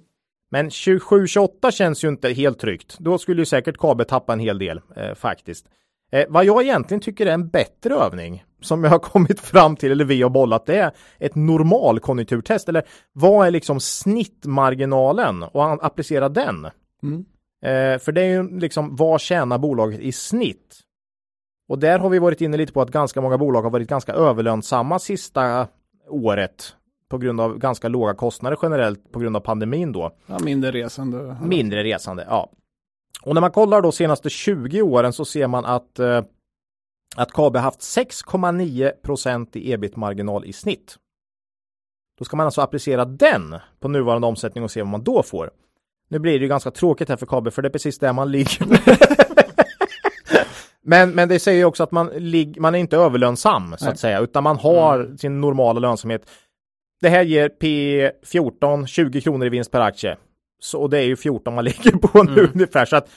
Men 27-28 känns ju inte helt tryggt. Då skulle ju säkert KB tappa en hel del eh, faktiskt. Eh, vad jag egentligen tycker är en bättre övning som jag har kommit fram till, eller vi har bollat, det är ett normalkonjunkturtest. Eller vad är liksom snittmarginalen och applicera den? Mm. Eh, för det är ju liksom vad tjänar bolaget i snitt? Och där har vi varit inne lite på att ganska många bolag har varit ganska överlönsamma sista året på grund av ganska låga kostnader generellt på grund av pandemin då. Ja, mindre resande. Mindre resande, ja. Och när man kollar då senaste 20 åren så ser man att eh, att KB haft 6,9 procent i ebit-marginal i snitt. Då ska man alltså applicera den på nuvarande omsättning och se vad man då får. Nu blir det ju ganska tråkigt här för KB för det är precis där man ligger. men, men det säger ju också att man, lig, man är inte överlönsam så Nej. att säga utan man har sin normala lönsamhet. Det här ger P14 20 kronor i vinst per aktie. Så det är ju 14 man ligger på nu ungefär. Så att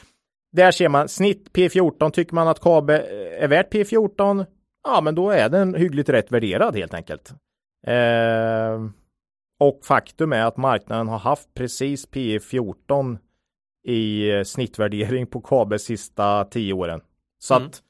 där ser man snitt P14. Tycker man att KB är värt P14? Ja, men då är den hyggligt rätt värderad helt enkelt. Eh, och faktum är att marknaden har haft precis P14 i eh, snittvärdering på KB sista 10 åren. Så Mm. att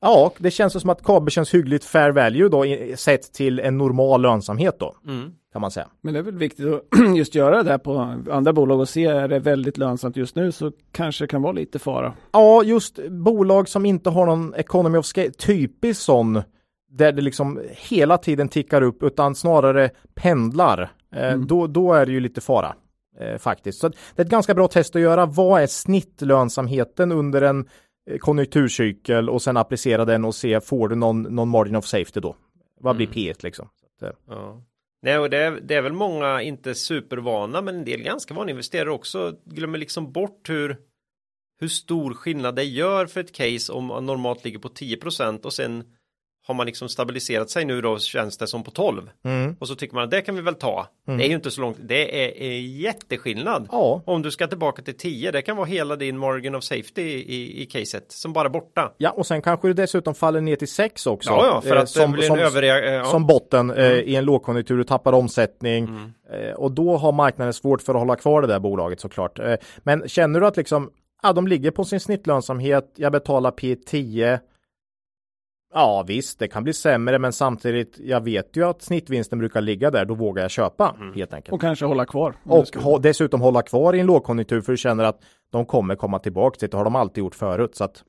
ja, det känns som att KB känns hyggligt fair value då i- sett till en normal lönsamhet då Mm. kan man säga. Men det är väl viktigt att just göra det där på andra bolag och se är det väldigt lönsamt just nu så kanske det kan vara lite fara. Ja, just bolag som inte har någon economy of scale, typiskt sån där det liksom hela tiden tickar upp utan snarare pendlar. Eh, Mm. då, då är det ju lite fara eh, faktiskt. Så det är ett ganska bra test att göra. Vad är snittlönsamheten under en konjunkturcykel och sen applicera den och se får du någon, någon margin of safety då? Vad blir Mm. P1 liksom? Att, eh, Ja. Nej, och det är, det är väl många inte supervana, men en del ganska vana investerare också glömmer liksom bort hur hur stor skillnad det gör för ett case om man normalt ligger på 10% och sen har man liksom stabiliserat sig nu då känns det som på 12 Mm. och så tycker man att det kan vi väl ta. Mm. Det är ju inte så långt. Det är, är jätteskillnad. Ja, Om du ska tillbaka till 10, det kan vara hela din margin of safety i, i caset som bara borta. ja, och sen kanske det dessutom faller ner till 6 också. Ja, ja, för Eh, att det blir en överreaktion. Ja. som botten eh, i en lågkonjunktur, du tappar omsättning Mm. eh, och då har marknaden svårt för att hålla kvar det där bolaget såklart. Eh, men känner du att liksom, ja, de ligger på sin snittlönsamhet, jag betalar P10. Ja visst, det kan bli sämre, men samtidigt, jag vet ju att snittvinsten brukar ligga där, då vågar jag köpa Mm. helt enkelt. Och kanske hålla kvar. Och ha, dessutom hålla kvar i en lågkonjunktur för du känner att de kommer komma tillbaka till det. har de alltid gjort förut. Så att,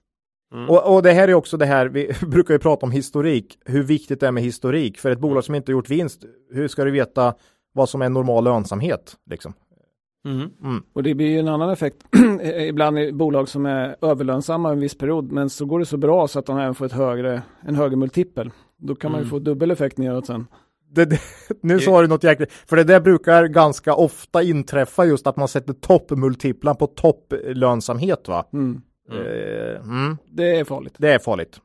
Mm. och, och det här är också det här, vi brukar ju prata om historik, hur viktigt det är med historik. För ett bolag som inte har gjort vinst, hur ska du veta vad som är normal lönsamhet? Liksom? Mm. Och det blir ju en annan effekt ibland i bolag som är överlönsamma en viss period men så går det så bra så att de även får ett högre, en högre multipel. Då kan man ju Mm. få dubbel effekt neråt sen. Det, det, nu sa du något jäkligt, för det där brukar ganska ofta inträffa just att man sätter toppmultiplar på topplönsamhet va? Mm. Mm. Eh, mm, Det är farligt. det är farligt.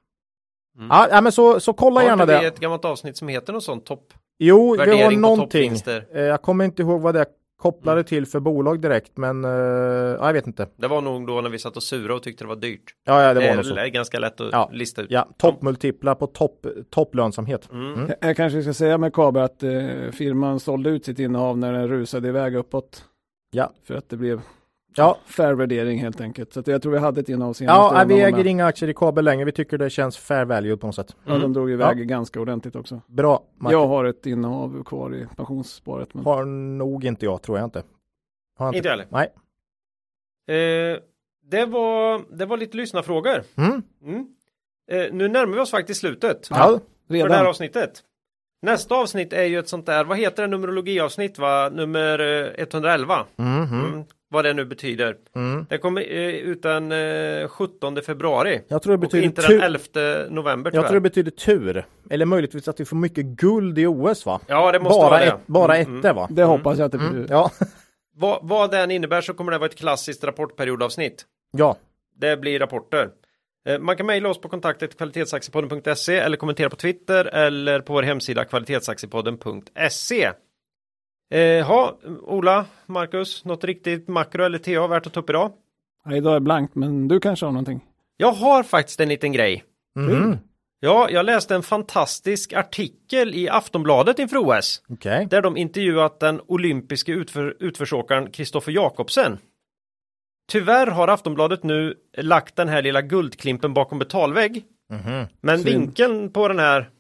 Mm. Ja, men så, så kolla Har gärna det. ett gammalt avsnitt som heter något sånt topp? Jo, vi har någonting. Eh, Jag kommer inte ihåg vad det kopplade till för bolag direkt, men ja, jag vet inte. Det var nog då när vi satt och sura och tyckte det var dyrt. Ja, ja det Det var är nog så. l- ganska lätt att Ja. lista ut. Ja, toppmultiplar på topp, topplönsamhet. Mm. Mm. Jag- kanske ska säga med KB att eh, firman sålde ut sitt innehav när den rusade iväg uppåt. Ja. För att det blev Ja. fair värdering helt enkelt. Så att jag tror vi hade ett innehav senast. Ja, vi äger inga aktier i kabel längre. Vi tycker det känns fair value på något sätt. Ja, de Mm. drog iväg ganska ordentligt också. Bra. Martin. Jag har ett innehav kvar i pensionssparet. Men... Har nog inte jag, tror jag inte. Har Inte heller. Nej. Eh, det, var, det var lite lyssnarfrågor. Mm. Mm. Eh, nu närmar vi oss faktiskt slutet Ja. för det här Redan? avsnittet. Nästa avsnitt är ju ett sånt där, vad heter det, numerologiavsnitt va? Nummer eh, 111. Mm, mm, Mm. Vad det nu betyder. mm. Det kommer eh, ut den eh, 17 februari. Jag tror det betyder inte tur. den 11 november Jag tror det tyvärr. betyder tur. Eller möjligtvis att vi får mycket guld i OS va? Ja, det måste Bara, vara det. ett, bara Mm, ettor va? Det hoppas jag att det Mm. blir. Ja. Vad, vad den innebär så kommer det vara ett klassiskt rapportperiodavsnitt. ja. Det blir rapporter. Eh, Man kan mejla oss på kontaktet kvalitetsaktiepodden.se eller kommentera på Twitter eller på vår hemsida kvalitetsaktiepodden.se. Eh, ha, Ola, Marcus, något riktigt makro eller TA värt att ta upp idag? Ja, idag är blankt, men du kanske har någonting? Jag har faktiskt en liten grej. Mhm. Ja, jag läste en fantastisk artikel i Aftonbladet inför OS. Okej. Där de intervjuat den olympiske utför, utförsåkaren Kristoffer Jakobsen. Tyvärr har Aftonbladet nu lagt den här lilla guldklimpen bakom betalvägg. Mhm. Men Synd. vinkeln på den här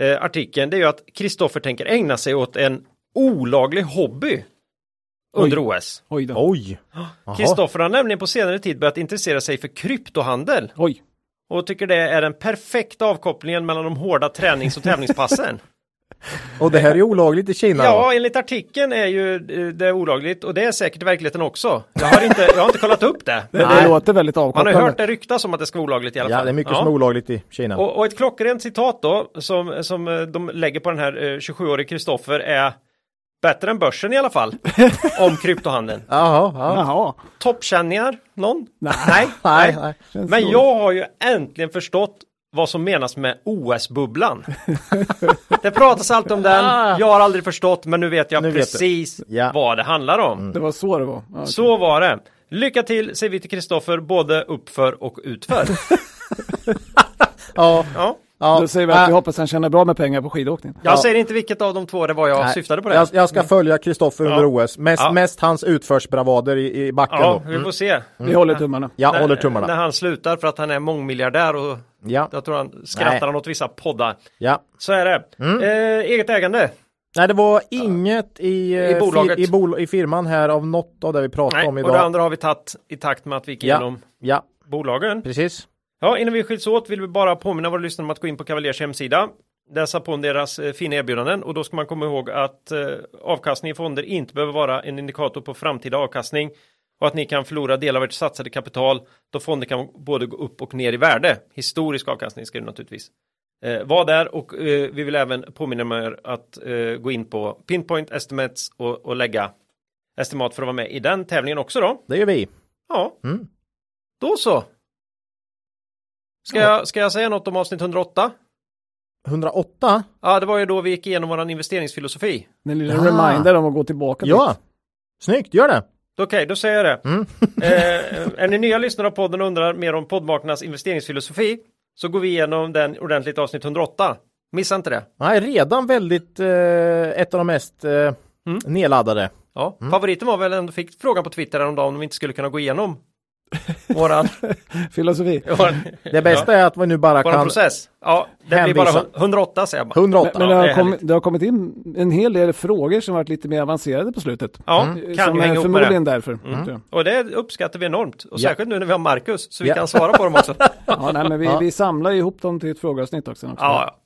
eh, artikeln det är ju att Kristoffer tänker ägna sig åt en olaglig hobby under OS. Oj då. Oj. Kristoffer har nämligen på senare tid börjat intressera sig för kryptohandel Oj. och tycker det är den perfekta avkopplingen mellan de hårda tränings och tävlingspassen. Och det här är olagligt i Kina? Ja, då? enligt artikeln är ju eh, det olagligt och det är säkert i verkligheten också. Jag har inte, jag har inte kollat upp det. Det, det låter väldigt Man har avkopplande. ju hört det ryktas om att det ska vara olagligt i alla fall. ja det är mycket Ja. som är olagligt i Kina. Och, och ett klockrent citat då som, som eh, de lägger på den här eh, 27-årige Kristoffer är bättre än börsen i alla fall. om kryptohandeln. Jaha, ja. Jaha. Toppkänningar? Någon? Nej. Nej. Nej, Men jag har ju äntligen förstått vad som menas med OS-bubblan. det pratas alltid om den, jag har aldrig förstått men nu vet jag Nu vet precis Ja. vad det handlar om. Det var så det var. Okej. Så var det. Lycka till säger vi till Kristoffer både uppför och utför. Ja, Ja. Ja. Då säger vi att vi Äh, hoppas han tjänar bra med pengar på skidåkning. Jag Ja. säger inte vilket av de två det var jag nej. syftade på det. Jag, jag ska följa Kristoffer under Ja. OS. Mest, Ja. mest hans utförsbravader i, i backen Ja, då. vi får se. Vi håller tummarna. Jag När- håller tummarna. När han slutar för att han är mångmiljardär och Ja, jag tror han skrattar Nej. han åt vissa poddar. ja. Så är det. Mm. Eh, eget ägande. Nej, det var inget i, eh, bolaget. fi- i, bol- i firman här av något av det vi pratade Nej, om och idag. det andra har vi tagit i takt med att vi gick Ja. igenom Ja, bolagen. precis. Ja, innan vi skiljs åt vill vi bara påminna våra lyssnare om att gå in på Cavaliers hemsida. Läsa på om deras eh, fina erbjudanden och då ska man komma ihåg att eh, avkastning i fonder inte behöver vara en indikator på framtida avkastning och att ni kan förlora del av ert satsade kapital då fonder kan både gå upp och ner i värde. Historisk avkastning ska det naturligtvis eh, vara där och eh, vi vill även påminna er att eh, gå in på Pinpoint Estimates och, och lägga estimat för att vara med i den tävlingen också då. Det gör vi. Ja, Mm. då så. Ska, jag, ska jag säga något om avsnitt 108? 108? Ja, det var ju då vi gick igenom våran investeringsfilosofi. En liten Ja. reminder om att gå tillbaka Ja. dit. Snyggt, gör det. Okej, då säger jag det. Mm. eh, är ni nya lyssnare av podden och undrar mer om poddmakarnas investeringsfilosofi så går vi igenom den ordentligt avsnitt 108. Missa inte det. Nej, redan väldigt eh, ett av de mest eh, Mm. nedladdade. Ja, Mm. favoriten var väl ändå, fick frågan på Twitter häromdagen om vi inte skulle kunna gå igenom våran, Filosofi. våran, Det bästa är att vi nu bara våran kan process. Ja, det blir hänvisa- bara 108 säger jag bara. 108. Men, men Ja, det har kommit, det har kommit in en hel del frågor som varit lite mer avancerade på slutet. Ja, Mm. kan som ju hänga med det. förmodligen därför. jag. Och det uppskattar vi enormt. Och Ja. särskilt nu när vi har Marcus så vi Ja. kan svara på dem också. Ja, nej, men vi, Ja. vi samlar ihop dem till ett frågeavsnitt också. också. Ja, ja.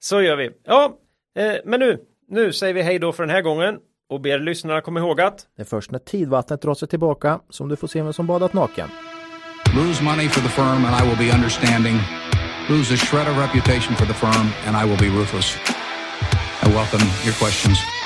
så gör vi. Ja, eh, men nu, nu säger vi hej då för den här gången och ber lyssnarna komma ihåg att Det är först när tidvattnet drar sig tillbaka som du får se vem som badat naken. Lose money for the firm and I will be understanding. Lose a shred of reputation for the firm and I will be ruthless. I welcome your questions.